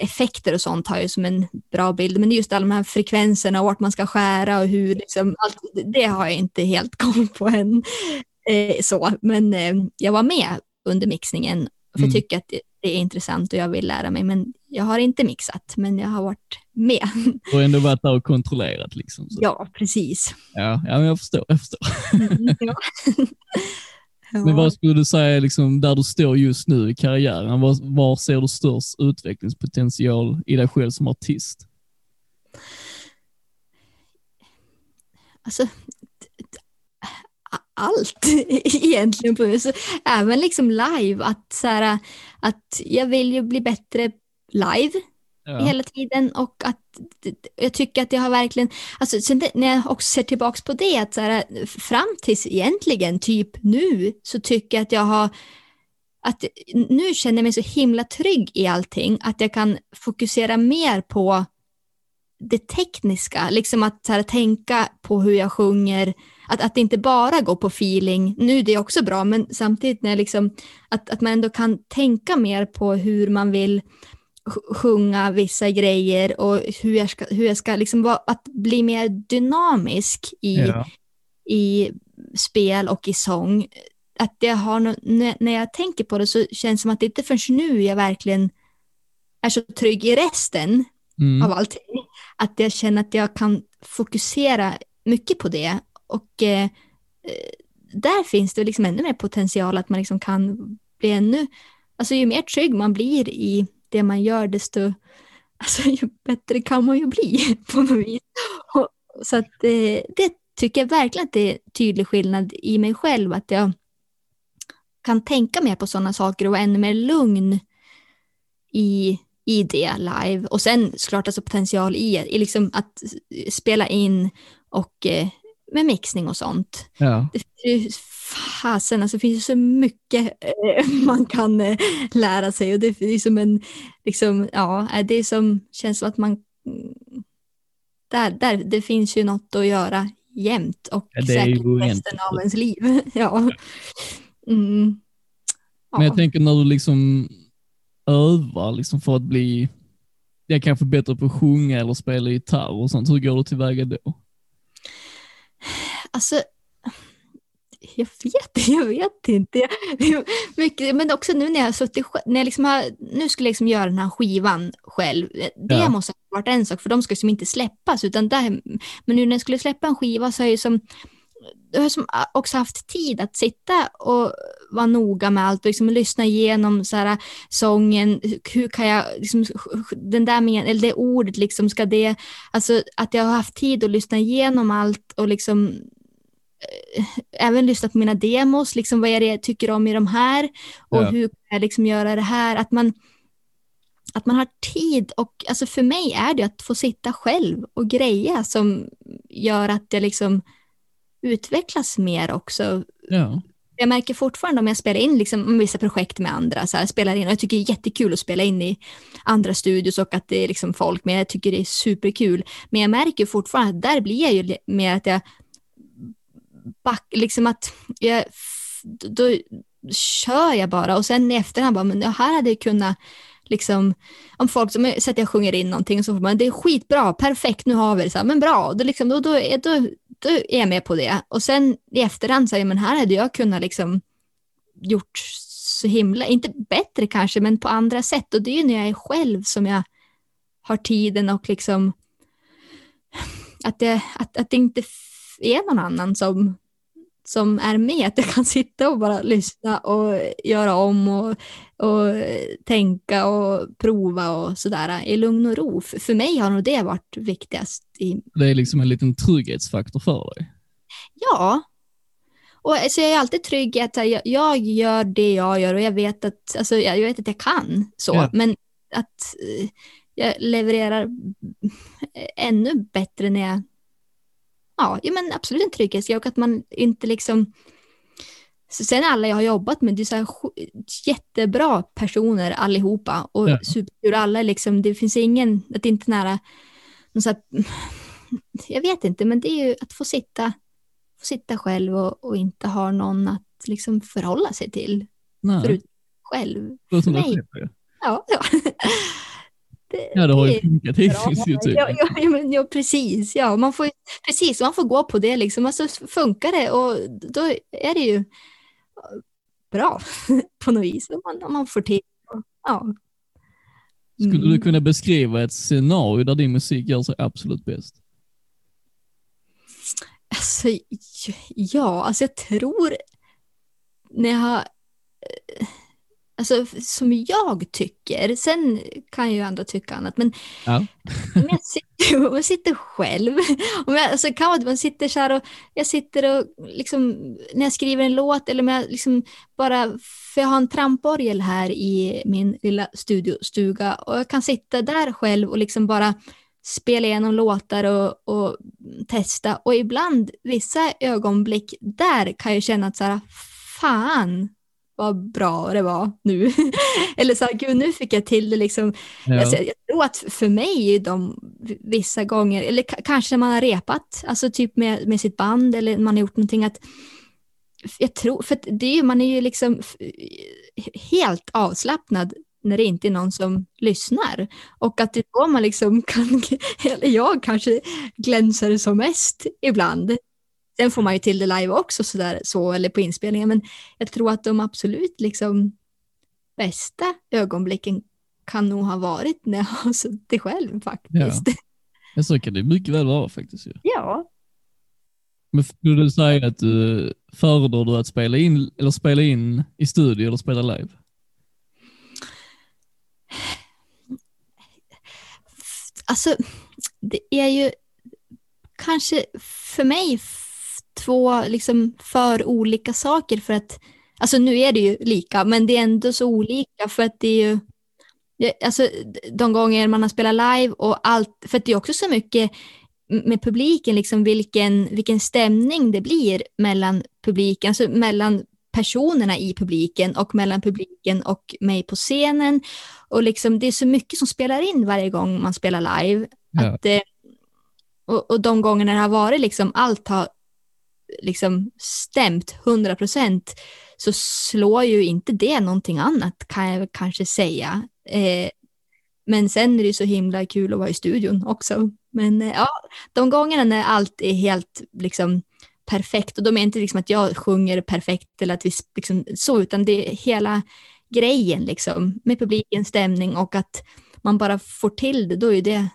effekter och sånt har jag som en bra bild, men just alla de här frekvenserna och vart man ska skära och hur, liksom, allt, det har jag inte helt [LAUGHS] koll på än. Eh, så, men eh, jag var med under mixningen, för Mm. jag tycker att det, är intressant och jag vill lära mig, men jag har inte mixat, men jag har varit med. Du har ändå varit där och kontrollerat liksom. Så. ja, precis. Ja, ja, men jag förstår. Jag förstår. Mm, ja. [LAUGHS] Men vad skulle du säga, liksom, där du står just nu i karriären, var, var ser du störst utvecklingspotential i dig själv som artist? alltså, allt [LAUGHS] egentligen. På, så, även liksom live, att, så här, att jag vill ju bli bättre live Ja. hela tiden och att jag tycker att jag har verkligen, alltså sen det, när jag också ser tillbaks på det, att så här, fram tills egentligen typ nu så tycker jag att jag har att nu känner jag mig så himla trygg i allting, att jag kan fokusera mer på det tekniska, liksom att så här, tänka på hur jag sjunger, att, att det inte bara går på feeling, nu är det också bra, men samtidigt när liksom, att, att man ändå kan tänka mer på hur man vill sj- sjunga vissa grejer och hur jag ska, hur jag ska liksom vara, att bli mer dynamisk i, Ja. i spel och i sång. Att jag har no, när, när jag tänker på det så känns det som att det inte förrän nu jag verkligen är så trygg i resten Mm. av allting. Att jag känner att jag kan fokusera mycket på det. Och eh, eh, där finns det liksom ännu mer potential att man liksom kan bli ännu, alltså ju mer trygg man blir i det man gör desto [LAUGHS] alltså, ju bättre kan man ju bli [LAUGHS] på något vis. Och, så att eh, det tycker jag verkligen att det är tydlig skillnad i mig själv, att jag kan tänka mer på sådana saker och vara ännu mer lugn i, i det live. Och sen såklart alltså potential i, i liksom att spela in och eh, med mixning och sånt. Ja. Det fasen, alltså det finns ju så mycket eh, [LAUGHS] man kan eh, lära sig och det är som en, liksom, ja, eh, det är som, känns som att man, mm, där, där, det finns ju något att göra jämt och Ja, säkert resten av ens liv. [LAUGHS] ja. Mm. Men jag Ja. tänker när du liksom övar liksom för att bli, jag kanske bättre på att sjunga eller spela gitarr och sånt, hur går du tillväga då? Alltså, jag vet, [LAUGHS] jag vet inte. Jag- [LAUGHS] Mycket, men också nu när jag har suttit, när jag liksom har, nu skulle jag liksom göra den här skivan själv. Det Ja. måste ha varit en sak, för de ska liksom inte släppas. Utan där, men nu när jag skulle släppa en skiva så har jag ju som, jag har som också haft tid att sitta och vara noga med allt och liksom lyssna igenom så här, sången. Hur kan jag, liksom, den där men, eller det ordet, liksom, ska det, alltså att jag har haft tid att lyssna igenom allt och liksom även lyssnat på mina demos, liksom vad är det jag tycker om i de här och Ja. hur kan jag liksom göra det här, att man att man har tid och alltså för mig är det att få sitta själv och greja som gör att jag liksom utvecklas mer också. Ja. Jag märker fortfarande om jag spelar in liksom, vissa projekt med andra, så här, spelar in, och jag tycker det är jättekul att spela in i andra studios och att det är liksom folk med, jag tycker det är superkul. Men jag märker fortfarande att där blir jag ju mer att jag back, liksom att jag, då, kör jag bara och sen i efterhand bara, men det här hade jag kunnat liksom, om folk som, så att jag sjunger in någonting så får man, det är skitbra, perfekt, nu har vi det, så här, men bra, då, liksom, då, då, är- då, då är jag med på det. Och sen i efterhand säger men här hade jag kunnat liksom gjort så himla, inte bättre kanske, men på andra sätt. Och det är ju när jag är själv som jag har tiden och liksom att det, att, att det inte är någon annan som, som är med. Att jag kan sitta och bara lyssna och göra om och, och tänka och prova och sådär i lugn och ro. För, mig har nog det varit viktigast. I, Det är liksom en liten trygghetsfaktor för dig. ja. Och, så jag är alltid trygg i att jag, jag gör det jag gör och jag vet att, alltså, jag vet att jag kan så. Ja. Men att eh, jag levererar ännu bättre när jag ja, ja men absolut en trygghetsgrej och att man inte liksom så sen alla jag har jobbat med, det är så här jättebra personer allihopa och Ja. superkul. Alla liksom, det finns ingen, att det inte är nära, någon så här, jag vet inte, men det är ju att få sitta, få sitta själv och, och inte ha någon att liksom förhålla sig till, Nej, förut själv. själv. ja. Ja, ja. [LAUGHS] Det, Ja, det har ju funkat hittills ju typ. Ja, ja, men, ja, precis. Ja, man får, precis, man får gå på det liksom. Alltså, funkar det och då är det ju bra [LAUGHS] på något vis. Om man, om man får till. Ja. Skulle Mm. du kunna beskriva ett scenario där din musik gör sig absolut bäst? Alltså, ja, alltså jag tror när jag har eh, Alltså som jag tycker, sen kan ju andra tycka annat, men Ja. [LAUGHS] om jag sitter, om jag sitter själv, om jag, alltså kan vara att man sitter så här och jag sitter och liksom när jag skriver en låt eller om jag liksom bara, för jag har en tramporgel här i min lilla studiostuga och jag kan sitta där själv och liksom bara spela igenom låtar och, och testa och ibland vissa ögonblick där kan jag känna att så här, fan vad bra det var nu. [LAUGHS] Eller så här, gud nu fick jag till det liksom. Ja. Alltså, jag tror att för mig är de vissa gånger, eller ka- kanske när man har repat, alltså typ med, med sitt band eller man har gjort någonting att jag tror, för det man är ju liksom helt avslappnad när det inte är någon som lyssnar. Och att det är då man liksom [LAUGHS] kan, eller jag kanske glänser som mest ibland. Sen får man ju till det live också så där, så, eller på inspelningen, men jag tror att de absolut liksom bästa ögonblicken kan nog ha varit när jag har suttit själv faktiskt. Ja, så kan det mycket väl vara faktiskt. Ja. Men skulle du säga att du föredrar du att spela in, eller spela in i studio eller spela live? Alltså, det är ju kanske för mig två liksom för olika saker för att, alltså nu är det ju lika, men det är ändå så olika för att det är ju, alltså de gånger man har spelat live och allt, för att det är också så mycket med publiken, liksom vilken, vilken stämning det blir mellan publiken, alltså mellan personerna i publiken och mellan publiken och mig på scenen. Och liksom, det är så mycket som spelar in varje gång man spelar live. Ja. Att, eh, och, och de gångerna det har varit liksom, allt har liksom stämt 100 procent så slår ju inte det någonting annat kan jag kanske säga. Eh, men sen är det ju så himla kul att vara i studion också. Men eh, ja, de gångerna när allt är helt liksom perfekt och de är inte liksom att jag sjunger perfekt eller att vi liksom så, utan det är hela grejen liksom med publikens stämning och att man bara får till det, då är det,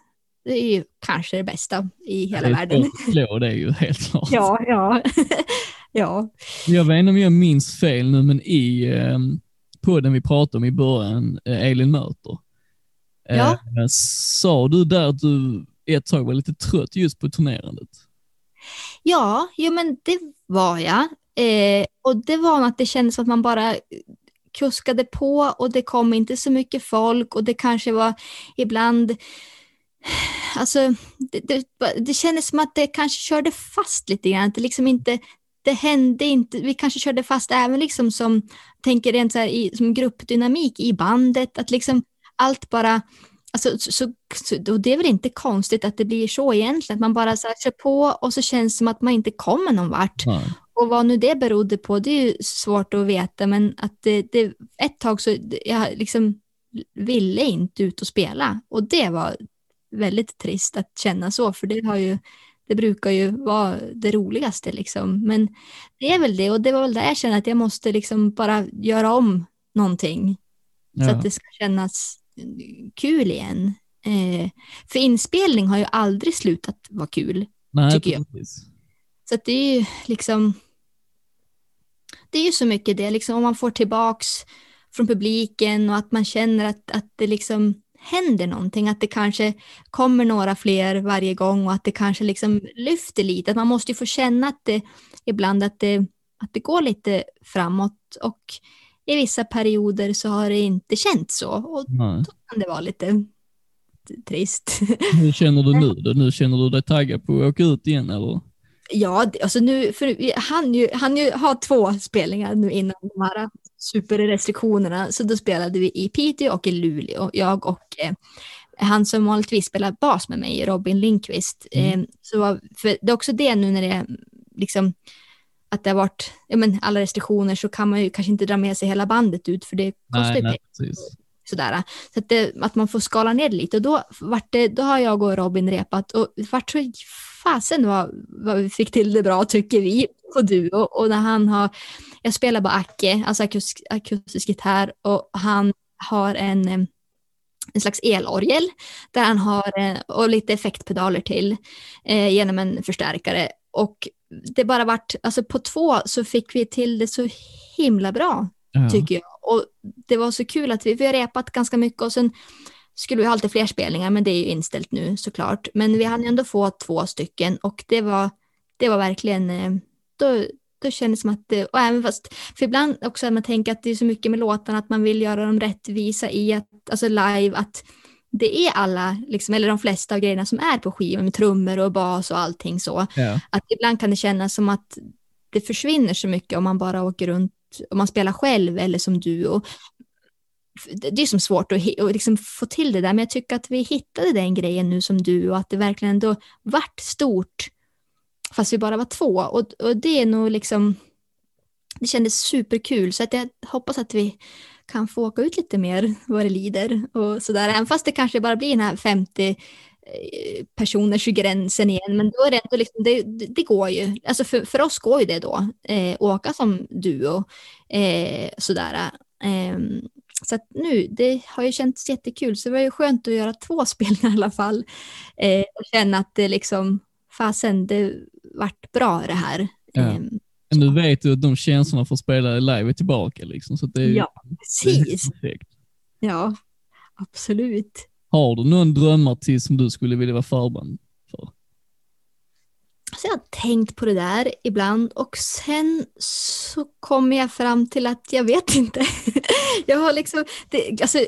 det är ju kanske det bästa i hela det är världen. svårt att slå det är ju helt klart. Ja, ja. [LAUGHS] ja. Jag vet inte om jag minns fel nu, men i eh, podden vi pratade om i början, eh, Elin möter, eh, Ja. sa du där att du ett tag var lite trött just på turnerandet? Ja, jo, men det var jag. Eh, och det var att det kändes som att man bara kuskade på och det kom inte så mycket folk och det kanske var ibland Alltså, det, det, det kändes som att det kanske körde fast lite grann. Att det liksom inte, det hände inte, vi kanske körde fast även liksom som, tänker rent så här i, som gruppdynamik i bandet, att liksom allt bara, alltså, så, så, och det är väl inte konstigt att det blir så egentligen, att man bara så här, kör på och så känns det som att man inte kommer någon vart. Nej. Och vad nu det berodde på, det är ju svårt att veta, men att det, det ett tag så, jag liksom ville inte ut och spela och det var väldigt trist att känna så, för det har ju det brukar ju vara det roligaste liksom. Men det är väl det och det var väl där jag känner att jag måste liksom bara göra om någonting. Så Ja. att det ska kännas kul igen. Eh, för inspelning har ju aldrig slutat vara kul. Nej, tycker jag. precis. Så att det är ju liksom, det är ju så mycket det, liksom om man får tillbaks från publiken och att man känner att, att det liksom händer någonting, att det kanske kommer några fler varje gång och att det kanske liksom lyfter lite, att man måste ju få känna att det ibland att det, att det går lite framåt och i vissa perioder så har det inte känts så och Nej. då kan det vara lite trist. Hur känner du [LAUGHS] nu då? Nu känner du dig taggad på att åka ut igen eller? Ja, alltså nu, för han ju, han ju har två spelningar nu innan de här superrestriktionerna, så då spelade vi i Piteå och i Luleå, jag och eh, han som vanligtvis spelar bas med mig, Robin Lindqvist. Mm. Eh, så för det är också det nu när det är liksom att det har varit ja, men alla restriktioner så kan man ju kanske inte dra med sig hela bandet ut för det kostar ju pengar sådär. Så att, det, att man får skala ner lite. Och då, vart det, då har jag och Robin repat och vart så fasen vad, vad vi fick till det bra tycker vi på duo. Och när han har, jag spelar bara Acke, alltså akustisk, akustisk gitarr och han har en, en slags elorgel där han har eh, och lite effektpedaler till eh, genom en förstärkare. Och det bara vart, alltså på två så fick vi till det så himla bra Ja. tycker jag. Och det var så kul att vi, vi har repat ganska mycket och sen skulle vi ha lite fler spelningar, men det är ju inställt nu såklart. Men vi hann ju ändå få två stycken och det var, det var verkligen, eh, då, då kändes det som att det, och även fast, för ibland också att man tänker att det är så mycket med låtarna att man vill göra dem rättvisa i att, alltså live, att det är alla, liksom, eller de flesta av grejerna som är på skivan med trummor och bas och allting så. Ja. Att ibland kan det kännas som att det försvinner så mycket om man bara åker runt, om man spelar själv eller som duo. Det är som svårt att, att liksom få till det där, men jag tycker att vi hittade den grejen nu som du och att det verkligen ändå vart stort, fast vi bara var två. Och, och det är nog liksom, det kändes superkul, så att jag hoppas att vi kan få åka ut lite mer [LAUGHS] vad det lider och sådär, även fast det kanske bara blir den här 50 eh, personers gränsen igen, men då är det ändå liksom, det, det, går ju, alltså för, för oss går ju det då, eh, åka som duo, eh, sådär. Eh, så att nu, det har ju känts jättekul, så det var ju skönt att göra två spelningar i alla fall eh, och känna att det liksom, fasen, det vart bra det här. Ja. Ehm, Men nu vet du att de känslorna för att spela live är tillbaka liksom, så det är, ja, är precis. perfekt. Ja, absolut. Har du någon drömartist som du skulle vilja vara förband för? Så jag har tänkt på det där ibland och sen så kommer jag fram till att jag vet [LAUGHS] inte. jag har liksom, det, alltså,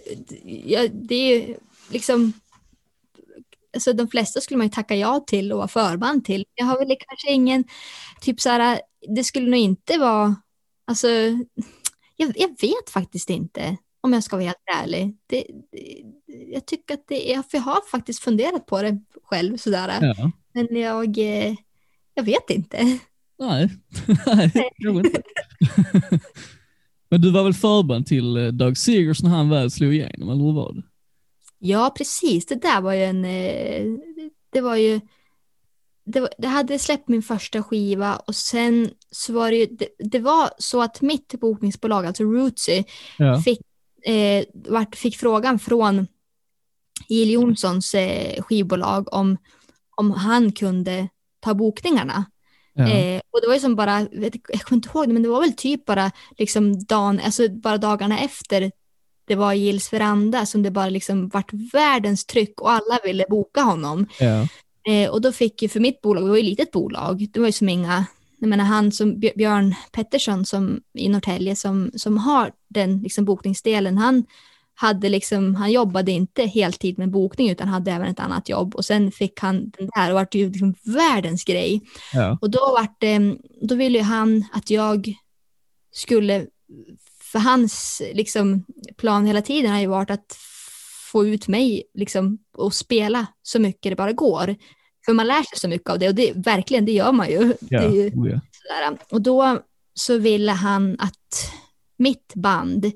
jag, det är ju liksom, alltså de flesta skulle man ju tacka ja till och vara förband till. Jag har väl kanske ingen, typ så här, det skulle nog inte vara, alltså, jag, jag vet faktiskt inte om jag ska vara helt ärlig. Det, det, jag tycker att det är, för jag har faktiskt funderat på det själv sådär. Ja. Men jag, eh, jag vet inte. Nej, [LAUGHS] Nej kanske inte. [LAUGHS] Men du var väl förband till eh, Doug Seegers när han väl slog igenom, eller hur var det? Ja, precis. Det där var ju en... eh, Det var ju... Det, var, det hade släppt min första skiva och sen så var det ju... Det, det var så att mitt bokningsbolag, alltså Rootsy, Ja. fick, eh, vart, fick frågan från Jill Johnsons eh, skivbolag om, om han kunde ta bokningarna. Ja. Eh, och det var ju som bara, jag kommer inte ihåg det, men det var väl typ bara liksom dagen, alltså bara dagarna efter det var Gills veranda som det bara liksom vart världens tryck och alla ville boka honom. ja. Eh, och då fick ju, för mitt bolag, det var ju ett litet bolag, det var ju som inga, jag menar han som Bj- Björn Pettersson som, i Norrtälje som, som har den liksom, bokningsdelen, han hade liksom, han jobbade inte heltid med bokning utan hade även ett annat jobb och sen fick han den där och vart ju liksom världens grej. Ja. Och då vart det, då ville han att jag skulle, för hans liksom, plan hela tiden har ju varit att få ut mig liksom, och spela så mycket det bara går. För man lär sig så mycket av det och det, verkligen, det gör man ju. Ja. Ju Oh, ja. Och då så ville han att mitt band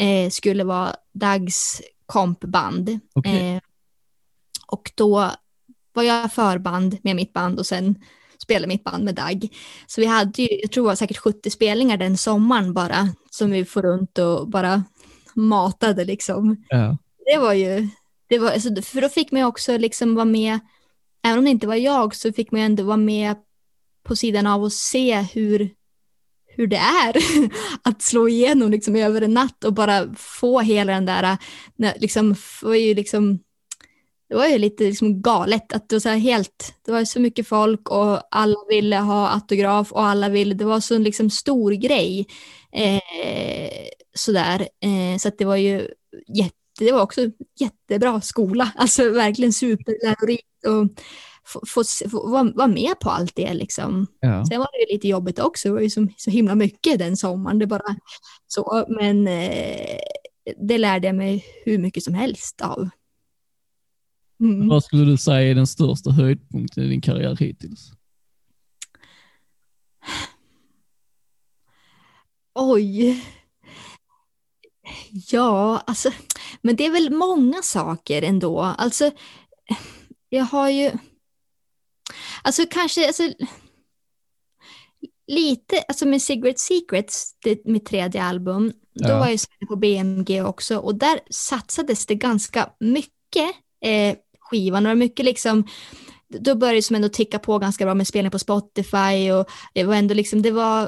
eh, skulle vara Dags kompband. Okej. Eh, och då var jag förband med mitt band och sen spelade mitt band med Dag. Så vi hade ju, jag tror det var säkert 70 spelningar den sommaren bara, som vi får runt och bara matade liksom. Ja. Det var ju, det var, alltså, för då fick man också liksom vara med, även om det inte var jag så fick man ju ändå vara med på sidan av och se hur, hur det är [LAUGHS] att slå igenom liksom över en natt och bara få hela den där, liksom, var ju liksom, det var ju lite liksom galet att det var så här helt, det var så mycket folk och alla ville ha autograf och alla ville, det var så en liksom stor grej. Eh, sådär, eh, så att det var ju jätte, det var också jättebra skola, alltså verkligen superlärorikt och få, få, få vara, vara med på allt det liksom. Ja. Sen var det ju lite jobbigt också, det var ju så, så himla mycket den sommaren, det bara så, men eh, det lärde jag mig hur mycket som helst av. Mm. Vad skulle du säga är den största höjdpunkten i din karriär hittills? Oj. Ja, alltså, men det är väl många saker ändå. Alltså, jag har ju, alltså kanske, alltså, lite, alltså med Cigarette Secrets, det, mitt tredje album, då Ja. var jag på BMG också och där satsades det ganska mycket eh, skivan och mycket liksom, då började det som ändå ticka på ganska bra med spelning på Spotify och det var ändå liksom, det var,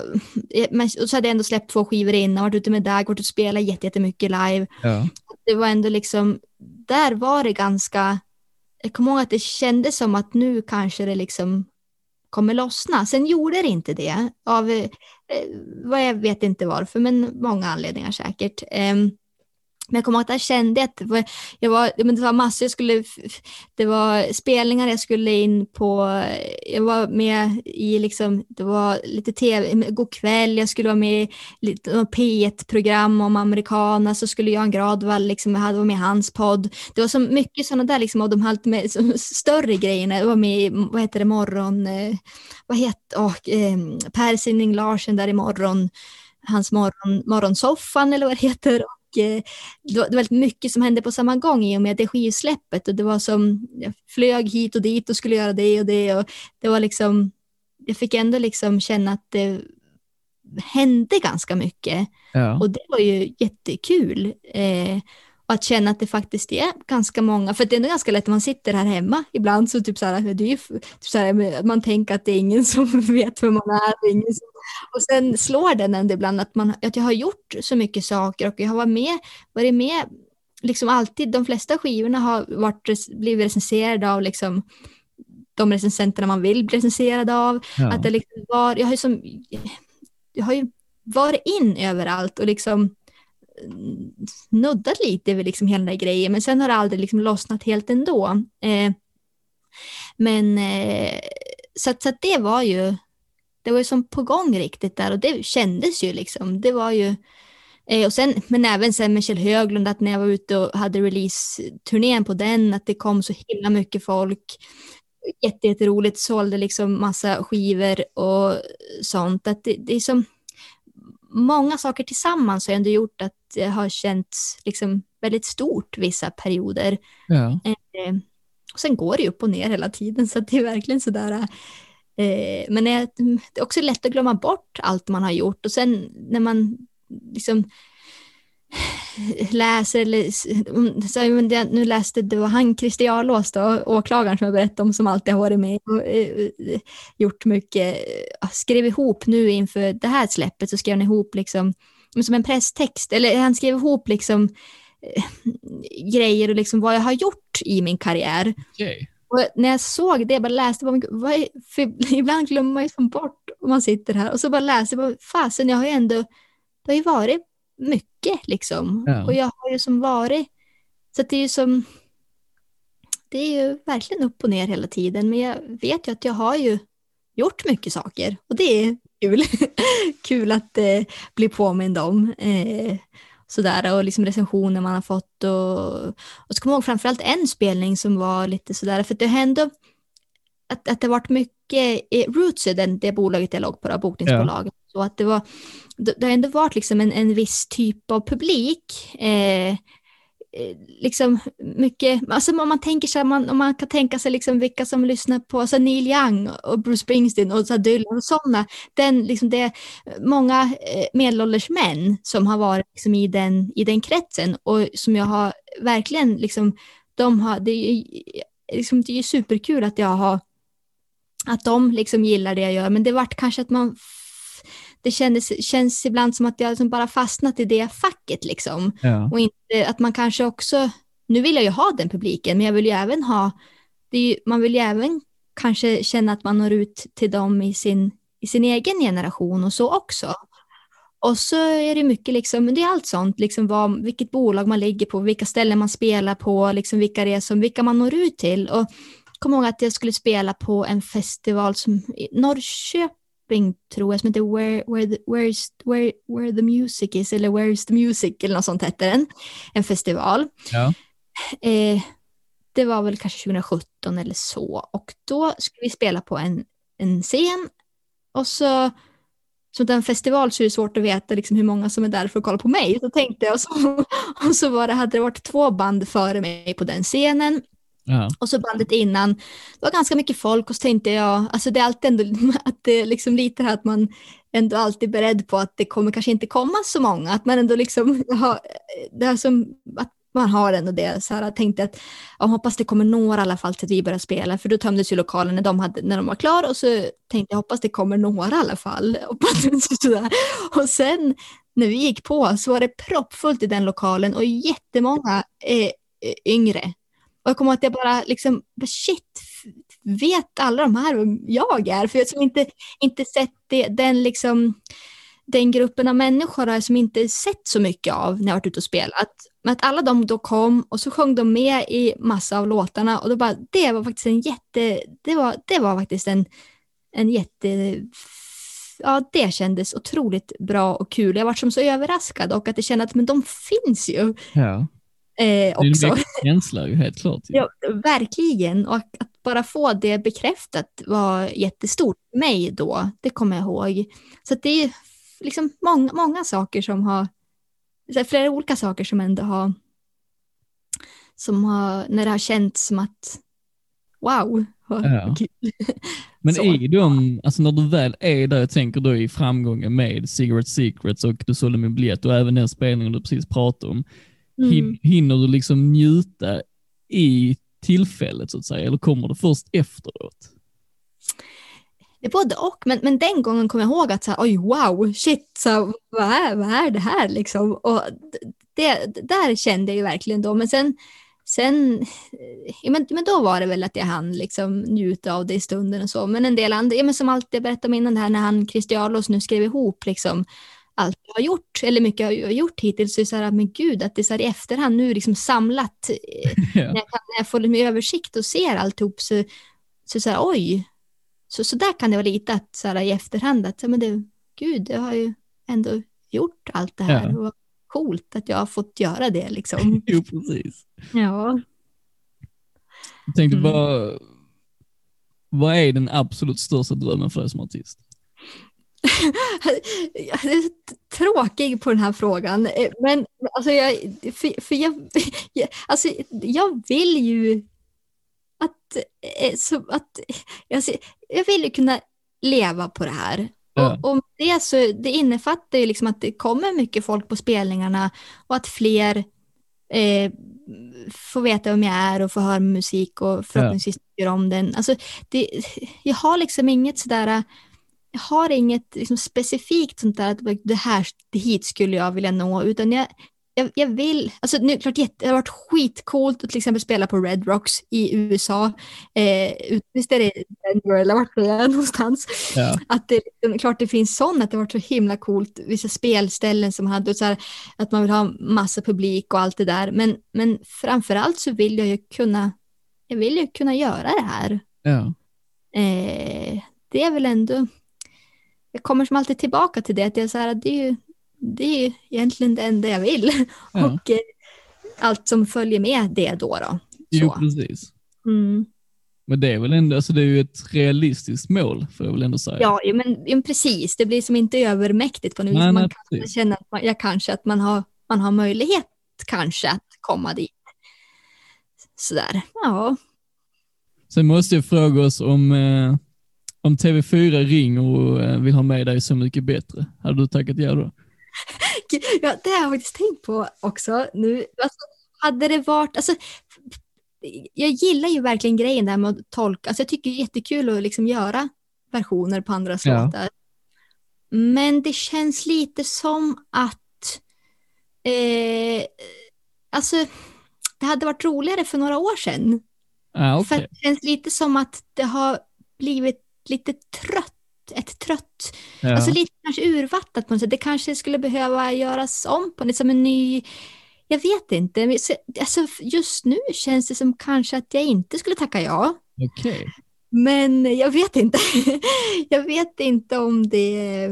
eh, men, och så hade jag ändå släppt två skivor innan, varit ute med Dag, varit ute och spelat jätte- jättemycket live. Ja. Det var ändå liksom, där var det ganska, jag kommer ihåg att det kändes som att nu kanske det liksom kommer lossna. Sen gjorde det inte det, av eh, vad jag vet inte varför, men många anledningar säkert. Ehm, men jag kommer ihåg att jag kände att det var, jag var, men det var massor, jag skulle, det var spelningar jag skulle in på, jag var med i liksom, det var lite tv, god kväll, jag skulle vara med i lite P1-program om amerikaner, så skulle Jan Gradvall, liksom, jag hade varit med i hans podd. Det var så mycket sådana där liksom, av de här med, så, större grejerna, jag var med i, vad heter det, morgon, eh, vad heter, och, eh, Per Sinding Larsen där i morgon, hans morgon, morgonsoffan eller vad det heter. Och, det, var, det var väldigt mycket som hände på samma gång i och med det skivsläppet och det var som, jag flög hit och dit och skulle göra det och det och det var liksom, jag fick ändå liksom känna att det hände ganska mycket Ja. och det var ju jättekul. Eh, och att känna att det faktiskt är ganska många, för det är ändå ganska lätt när man sitter här hemma ibland så typ så här, det är ju, typ så här man tänker att det är ingen som [LAUGHS] vet vem man är. Ingen som, och sen slår den ändå ibland att, man, att jag har gjort så mycket saker och jag har varit med, varit med liksom alltid, de flesta skivorna har varit, blivit recenserade av liksom de recensenterna man vill bli recenserad av. Ja. Att det liksom var, jag har ju som, jag har ju varit in överallt och liksom nuddat lite vid liksom hela den där grejen, men sen har det aldrig liksom lossnat helt ändå. Eh, men eh, så, att, så att det var ju, det var ju som på gång riktigt där och det kändes ju liksom, det var ju Eh, och sen, men även sen med Kjell Höglund, att när jag var ute och hade release-turnén på den, att det kom så himla mycket folk. Jätte, jätteroligt, sålde liksom massa skivor och sånt. Att det, det är som många saker tillsammans har ändå gjort att det har känts liksom väldigt stort vissa perioder. Ja. Eh, och sen går det upp och ner hela tiden, så det är verkligen sådär. Eh, men det är, också lätt att glömma bort allt man har gjort och sen när man liksom läser eller så, nu läste det var han Christer Jarlås då, åklagaren som jag berättade om som alltid har varit med och eh, gjort mycket, eh, skrev ihop nu inför det här släppet så skrev han ihop liksom som en presstext, eller han skrev ihop liksom eh, grejer och liksom vad jag har gjort i min karriär. Okej. Och när jag såg det, jag bara läste, bara, vad är, [LAUGHS] ibland glömmer man ju bort om man sitter här och så bara läser jag, fasen jag har ju ändå, det har ju varit mycket liksom. Ja. Och jag har ju som varit, så att det är ju som, det är ju verkligen upp och ner hela tiden, men jag vet ju att jag har ju gjort mycket saker och det är kul. [LAUGHS] kul att eh, bli påmind om. Eh, sådär och liksom recensioner man har fått och, och så kommer jag ihåg framförallt en spelning som var lite sådär för det hände att, att det varit mycket, eh, Roots är den, det bolaget jag låg på, då, bokningsbolaget, så att det var, det, det har ändå varit liksom en, en viss typ av publik, eh, Eh, liksom mycket, alltså om man tänker sig, man, om man kan tänka sig liksom vilka som lyssnar på alltså Neil Young och Bruce Springsteen och så Dylan och sådana, den, liksom det är många eh, medelålders män som har varit liksom i, den, i den kretsen och som jag har verkligen liksom, de har, det är ju liksom, det är superkul att jag har, att de liksom gillar det jag gör, men det vart kanske att man det kändes, känns ibland som att jag liksom bara fastnat i det facket liksom. Ja. Och inte att man kanske också, nu vill jag ju ha den publiken, men jag vill ju även ha, ju, man vill ju även kanske känna att man når ut till dem i sin, i sin egen generation och så också. Och så är det mycket, liksom, det är allt sånt, liksom vad, vilket bolag man ligger på, vilka ställen man spelar på, liksom vilka det som, vilka man når ut till. Och kom ihåg att jag skulle spela på en festival som i Norrköping tror jag, som heter Where, where, the, where's, where, where the Music is, eller Where's the Music, eller något sånt hette den. En festival. Ja. Eh, det var väl kanske 2017 eller så. Och då skulle vi spela på en, en scen. Och så, som det är en festival så är det svårt att veta liksom hur många som är där för att kolla på mig. Så tänkte jag, och så, [LAUGHS] och så var det, hade det varit två band före mig på den scenen. Ja. Och så bandet innan, det var ganska mycket folk och så tänkte jag, alltså det är alltid ändå [LAUGHS] att det är liksom lite här att man ändå alltid är beredd på att det kommer kanske inte komma så många, att man ändå liksom [LAUGHS] har, det är som att man har ändå det, så här, jag tänkte att jag hoppas det kommer några i alla fall till att vi börjar spela, för då tömdes ju lokalen när de, hade, när de var klara och så tänkte jag hoppas det kommer några i alla fall. [LAUGHS] Och, och sen när vi gick på så var det proppfullt i den lokalen och jättemånga eh, eh yngre och jag kommer ihåg att jag bara liksom, shit, vet alla de här vem jag är? För jag har inte, inte sett det, den, liksom, den gruppen av människor har jag som inte sett så mycket av när jag varit ute och spelat. Men att alla de då kom och så sjöng de med i massa av låtarna och då bara, det var faktiskt en jätte, det var, det var faktiskt en, en jätte, ja det kändes otroligt bra och kul. Jag var som så överraskad och att det kändes att men de finns ju ja eh, Det är en också. känsla ju, helt klart. Ja, verkligen. Och att bara få det bekräftat var jättestort för mig då. Det kommer jag ihåg. Så det är liksom många, många saker som har, flera olika saker som ändå har, som har, när det har känts som att wow, vad Ja. kul. [LAUGHS] Men Så. i de, alltså när du väl är där, jag tänker då i framgången med Cigarette Secrets och Du sålde min biljett och även den spelningen du precis pratade om, Mm. hin, hinner du liksom njuta i tillfället så att säga, eller kommer det först efteråt? Det är både och, men, men den gången kom jag ihåg att så här, oj wow, shit, så här, vad, är, vad är det här liksom? Och det, det där kände jag ju verkligen då, men sen, sen ja, men, men då var det väl att jag hann liksom njuta av det i stunden och så, men en del andra, ja, men som alltid jag berättade om innan det här när han Christialos nu skrev ihop liksom allt jag har gjort, eller mycket jag har gjort hittills, så är det så här, men gud, att det är så här i efterhand nu liksom samlat [LAUGHS] Ja. när jag, kan, när jag får lite översikt och ser alltihop så, så, så här, oj, så, så där kan det vara lite att så här, i efterhand att, men det, gud, jag har ju ändå gjort allt det här Ja. och coolt att jag har fått göra det liksom. [LAUGHS] jo, precis. ja. Jag tänkte Mm. vad, vad är den absolut största drömmen för dig som artist? Jag är tråkig på den här frågan, eh, men alltså jag, för, för jag, [LAUGHS] jag, alltså jag vill ju att, eh, så att jag, ser- jag vill ju kunna leva på det här. Ja. Och, och det, så, det innefattar ju liksom att det kommer mycket folk på spelningarna och att fler eh, får veta vem jag är och får höra musik och förhoppningsvis tycker om den. Alltså, det, jag har liksom inget sådär har inget liksom specifikt sånt där att det här, det hit skulle jag vilja nå, utan jag, jag, jag vill, alltså nu klart det har varit skitcoolt att till exempel spela på Red Rocks i USA. Eh, visst är det Denver eller vart det är [LAUGHS] någonstans. Ja. Att det liksom, klart det finns sånt, att det har varit så himla coolt, vissa spelställen som hade, så här, att man vill ha massa publik och allt det där. Men, men framförallt så vill jag ju kunna, jag vill ju kunna göra det här. Ja. Eh, det är väl ändå, jag kommer som alltid tillbaka till det, att jag så här, det är ju, det är ju egentligen det enda jag vill. Ja. [LAUGHS] Och eh, allt som följer med det då. då. Jo, precis. Mm. Men det är väl ändå, alltså det är ju ett realistiskt mål, får jag väl ändå säga. Ja, men, men precis, det blir som inte övermäktigt på något vis. Man kan känna att man, ja, kanske att man har, man har möjlighet kanske att komma dit. Sådär, ja. Sen måste jag fråga oss om, eh, om TV4 ringer och eh, vill ha med dig Så mycket bättre. Hade du tackat ja då? ja. Det har jag faktiskt tänkt på också nu. Alltså, hade det varit, alltså, jag gillar ju verkligen grejen där med att tolka, alltså jag tycker det är jättekul att liksom göra versioner på andras Ja. låtar. Men det känns lite som att, eh, alltså det hade varit roligare för några år sedan. Ah, För okej. att det känns lite som att det har blivit lite trött, ett trött, Ja. alltså lite kanske urvattnat på något sätt. Det kanske skulle behöva göras om på något som en ny, jag vet inte. Alltså just nu känns det som kanske att jag inte skulle tacka ja. Okej. Men jag vet inte. [LAUGHS] jag vet inte om det,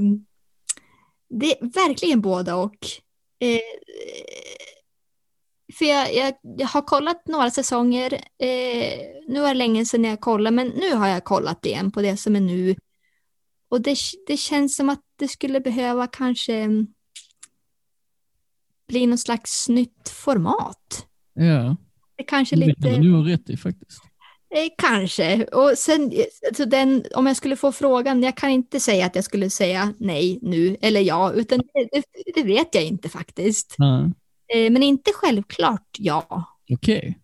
det är verkligen båda och. Eh, för jag, jag, jag har kollat några säsonger. Eh, nu var det länge sedan jag kollade, men nu har jag kollat igen på det som är nu. Och det, det känns som att det skulle behöva kanske mm, bli någon slags nytt format. Ja, Det kanske det lite... du nog ha rätt i faktiskt. Eh, kanske. Och sen, alltså den, om jag skulle få frågan, jag kan inte säga att jag skulle säga nej nu eller ja, utan det, det, vet jag inte faktiskt. Nej. Eh, men inte självklart ja. Okej.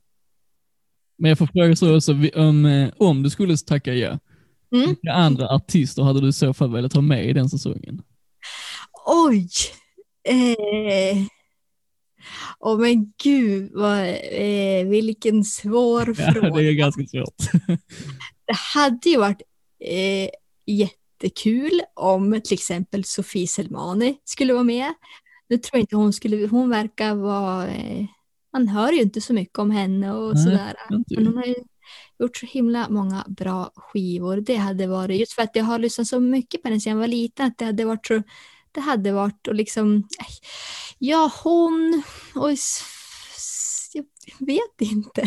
Men jag får fråga så också, om, eh, om du skulle tacka ja, Mm. vilka andra artister hade du i så fall velat ha med i den säsongen? Oj! Eh, Åh men gud, vad, eh, vilken svår [LAUGHS] Ja, fråga. det är ganska svårt. Det hade ju varit eh, jättekul om till exempel Sofie Selmani skulle vara med. Nu tror jag inte hon skulle, hon verkar vara, eh, man hör ju inte så mycket om henne och Nej, sådär. Men hon har ju gjort så himla många bra skivor. Det hade varit, just för att jag har lyssnat så mycket på henne sedan jag var liten, att det hade varit så, det hade varit och liksom, eh, ja hon och jag vet inte. [LAUGHS]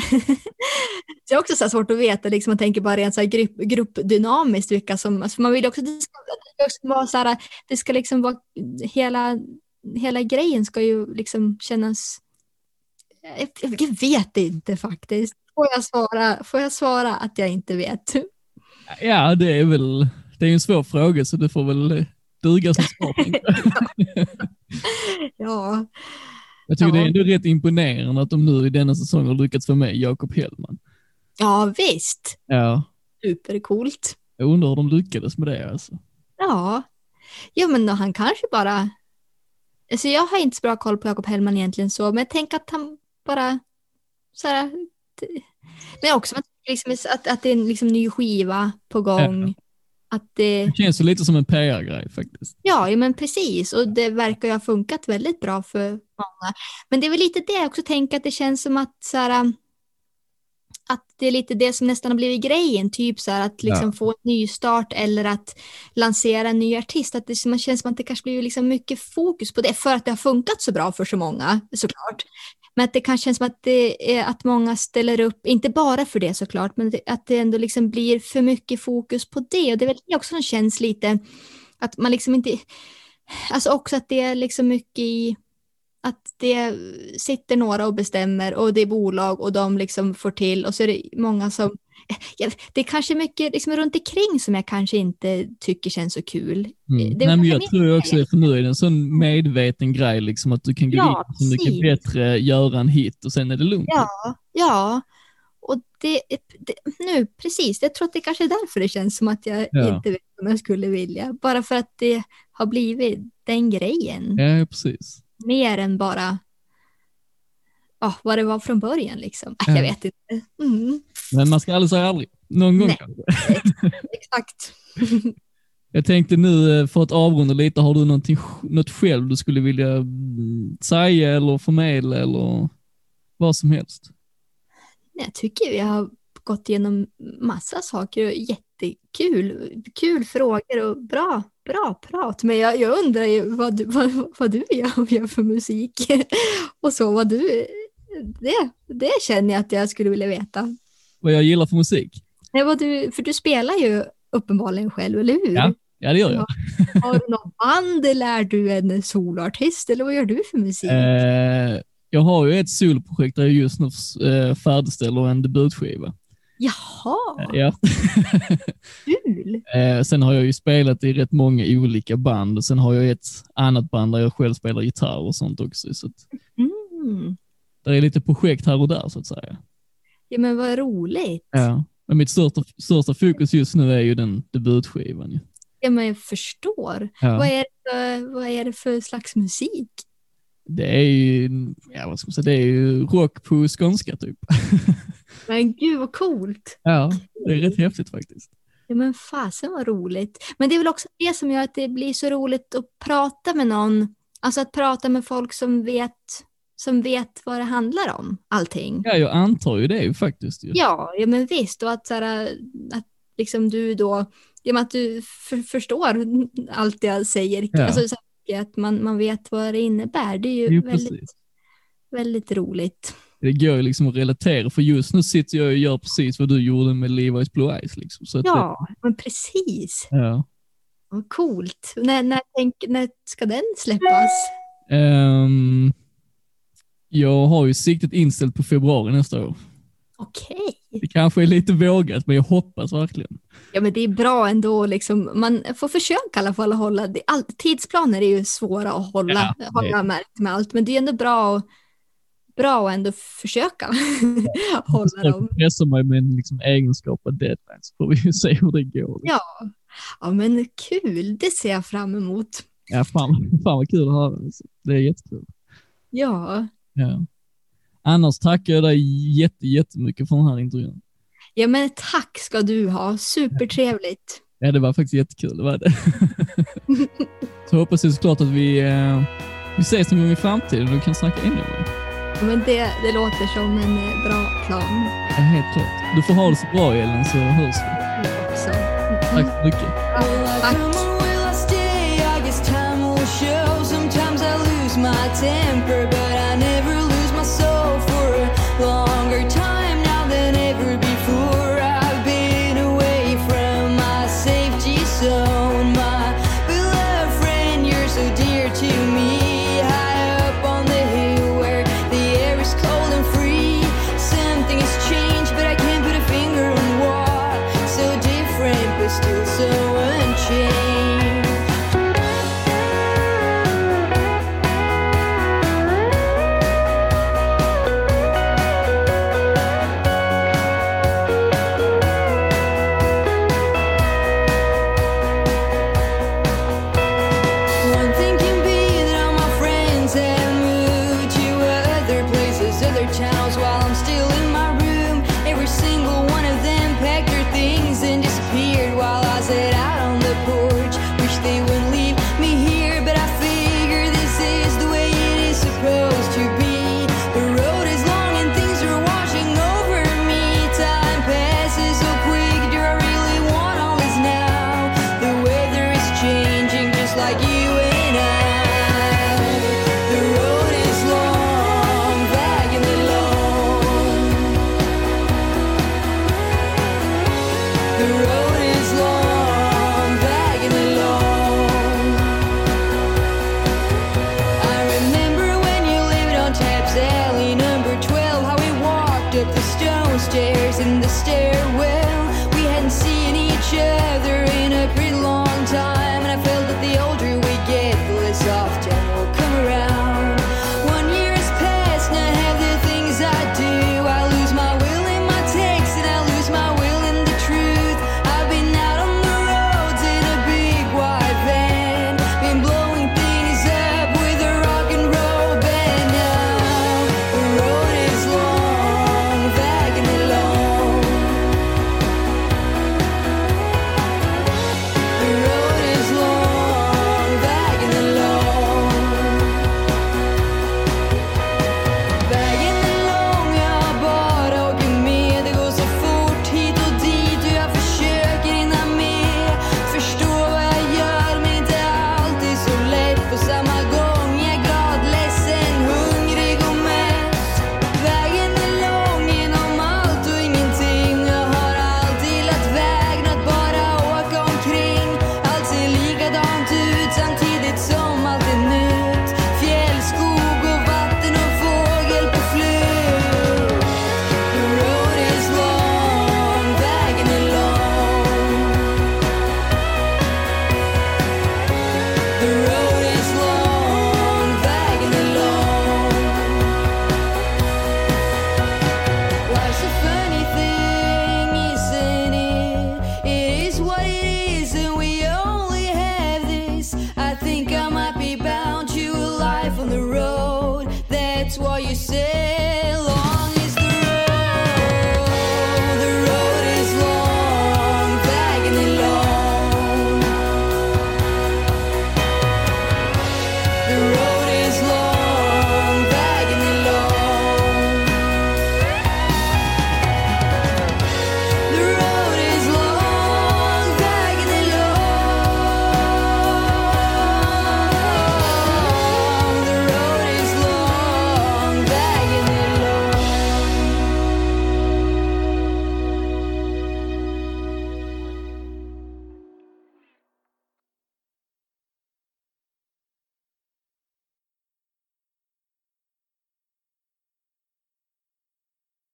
Det är också så svårt att veta, liksom, man tänker bara rent så här grupp, gruppdynamiskt vilka som, alltså man vill också, det ska, det ska vara så här, det ska liksom vara, hela, hela grejen ska ju liksom kännas, jag, jag vet inte faktiskt. Får jag, svara, får jag svara att jag inte vet? Ja, det är väl, det är en svår fråga så det får väl duga som svar. [LAUGHS] Ja, Jag tycker Ja. det är ändå rätt imponerande att de nu i denna säsong har lyckats få med Jakob Hellman. ja visst. Ja, Supercoolt. jag undrar hur de lyckades med det alltså. Ja. ja, men då han kanske bara... Alltså jag har inte så bra koll på Jakob Hellman egentligen så, men tänker att han bara... Så här, men också att, liksom, att, att det är en liksom, ny skiva på gång. Att det... Det känns lite som en PR-grej faktiskt. Ja, ja, men precis. Och det verkar ju ha funkat väldigt bra för många. Men det är väl lite det jag också tänker att det känns som att så här, att det är lite det som nästan har blivit grejen, typ så här att liksom Ja. få en nystart eller att lansera en ny artist. Att det man känns som att det kanske blir liksom mycket fokus på det för att det har funkat så bra för så många såklart. Men att det kanske känns som att, det är, att många ställer upp, inte bara för det såklart, men att det ändå liksom blir för mycket fokus på det. Och det är väl det också som känns lite, att man liksom inte, alltså också att det är liksom mycket i, att det sitter några och bestämmer och det är bolag och de liksom får till och så är det många som, ja, det är kanske mycket liksom runt omkring som jag kanske inte tycker känns så kul. Mm. Nej, men jag tror ju också det, för nu är det en sån medveten grej liksom att du kan gå Ja, in så mycket precis. bättre, göra en hit och sen är det lugnt. Ja, ja. Och det, det, nu, precis, jag tror att det kanske är därför det känns som att jag Ja. inte vet om jag skulle vilja. Bara för att det har blivit den grejen. Ja, precis. Mer än bara ja, vad det var från början liksom. Jag Ja. vet inte. Mm, Men man ska aldrig säga aldrig. Någon gång Nej. kanske. [LAUGHS] exakt. [LAUGHS] Jag tänkte nu eh, för att avrunda lite, har du något själv du skulle vilja mm, säga eller förmedla eller vad som helst? Jag tycker vi har gått igenom massa saker och jättekul. Kul frågor och bra, bra prat. Men jag, jag undrar ju vad du, vad, vad du gör, gör för musik. [LAUGHS] Och så vad du... Det, det känner jag att jag skulle vilja veta. Vad jag gillar för musik? Nej, vad du, för du spelar ju uppenbarligen själv, eller hur? Ja. Ja, det gör jag. Har du något band eller är du en soloartist eller vad gör du för musik? Eh, jag har ju ett soloprojekt där jag just nu eh, färdigställer en debutskiva. Jaha, ja. kul! eh, sen har jag ju spelat i rätt många olika band och sen har jag ett annat band där jag själv spelar gitarr och sånt också. Så Mm. det är lite projekt här och där så att säga. Ja men vad roligt. Ja. Men mitt största, största fokus just nu är ju den debutskivan. ju. Ja men jag förstår. Ja. Vad, är det för, vad är det för slags musik? Det är ju, ja, vad ska man säga, det är ju rock på skånska typ. [LAUGHS] Men gud vad coolt. Ja, det är rätt häftigt faktiskt. Ja men fasen vad roligt. Men det är väl också det som gör att det blir så roligt att prata med någon. Alltså att prata med folk som vet, som vet vad det handlar om, allting. Ja, jag antar ju det faktiskt. Ju. Ja, ja men visst. Och att, så här, att liksom du då, med att du för, förstår allt jag säger, Ja. alltså, att man, man vet vad det innebär. Det är ju Jo, väldigt, väldigt roligt. Det går ju liksom att relatera, för just nu sitter jag och gör precis vad du gjorde med Levi's Blue Eyes. Liksom. Så Ja, men precis. Det, ja. Vad coolt. När, när, tänk, när ska den släppas? Ehm, jag har ju siktet inställt på februari nästa år. Okej. Det kanske är lite vågat, men jag hoppas verkligen. Ja, men det är bra ändå. Liksom. Man får försöka i alla fall att hålla... Det, all, tidsplaner är ju svåra att hålla, Ja, det- jag märkt med allt. Men det är ändå bra, att- bra att ändå försöka [LAUGHS] hålla dem. Pressar mig med en liksom egenskap av deadline, så får vi ju se hur det går. Ja. Ja, men kul. Det ser jag fram emot. Ja, fan, fan vad kul att höra. Det är jättekul. Ja. Ja. Annars tackar jag dig jätte, jättemycket för den här intervjun. ja, men tack ska du ha. Supertrevligt. Ja, det var faktiskt jättekul. Det var det. [LAUGHS] så hoppas jag såklart att vi, eh, vi ses någon gång i framtiden och kan snacka ännu mer. Ja, men det, det låter som en eh, bra plan Ja, helt klart. Du får ha det så bra Ellen så hörs vi. också. Tack så mycket. Ja, Will I tack. come or will I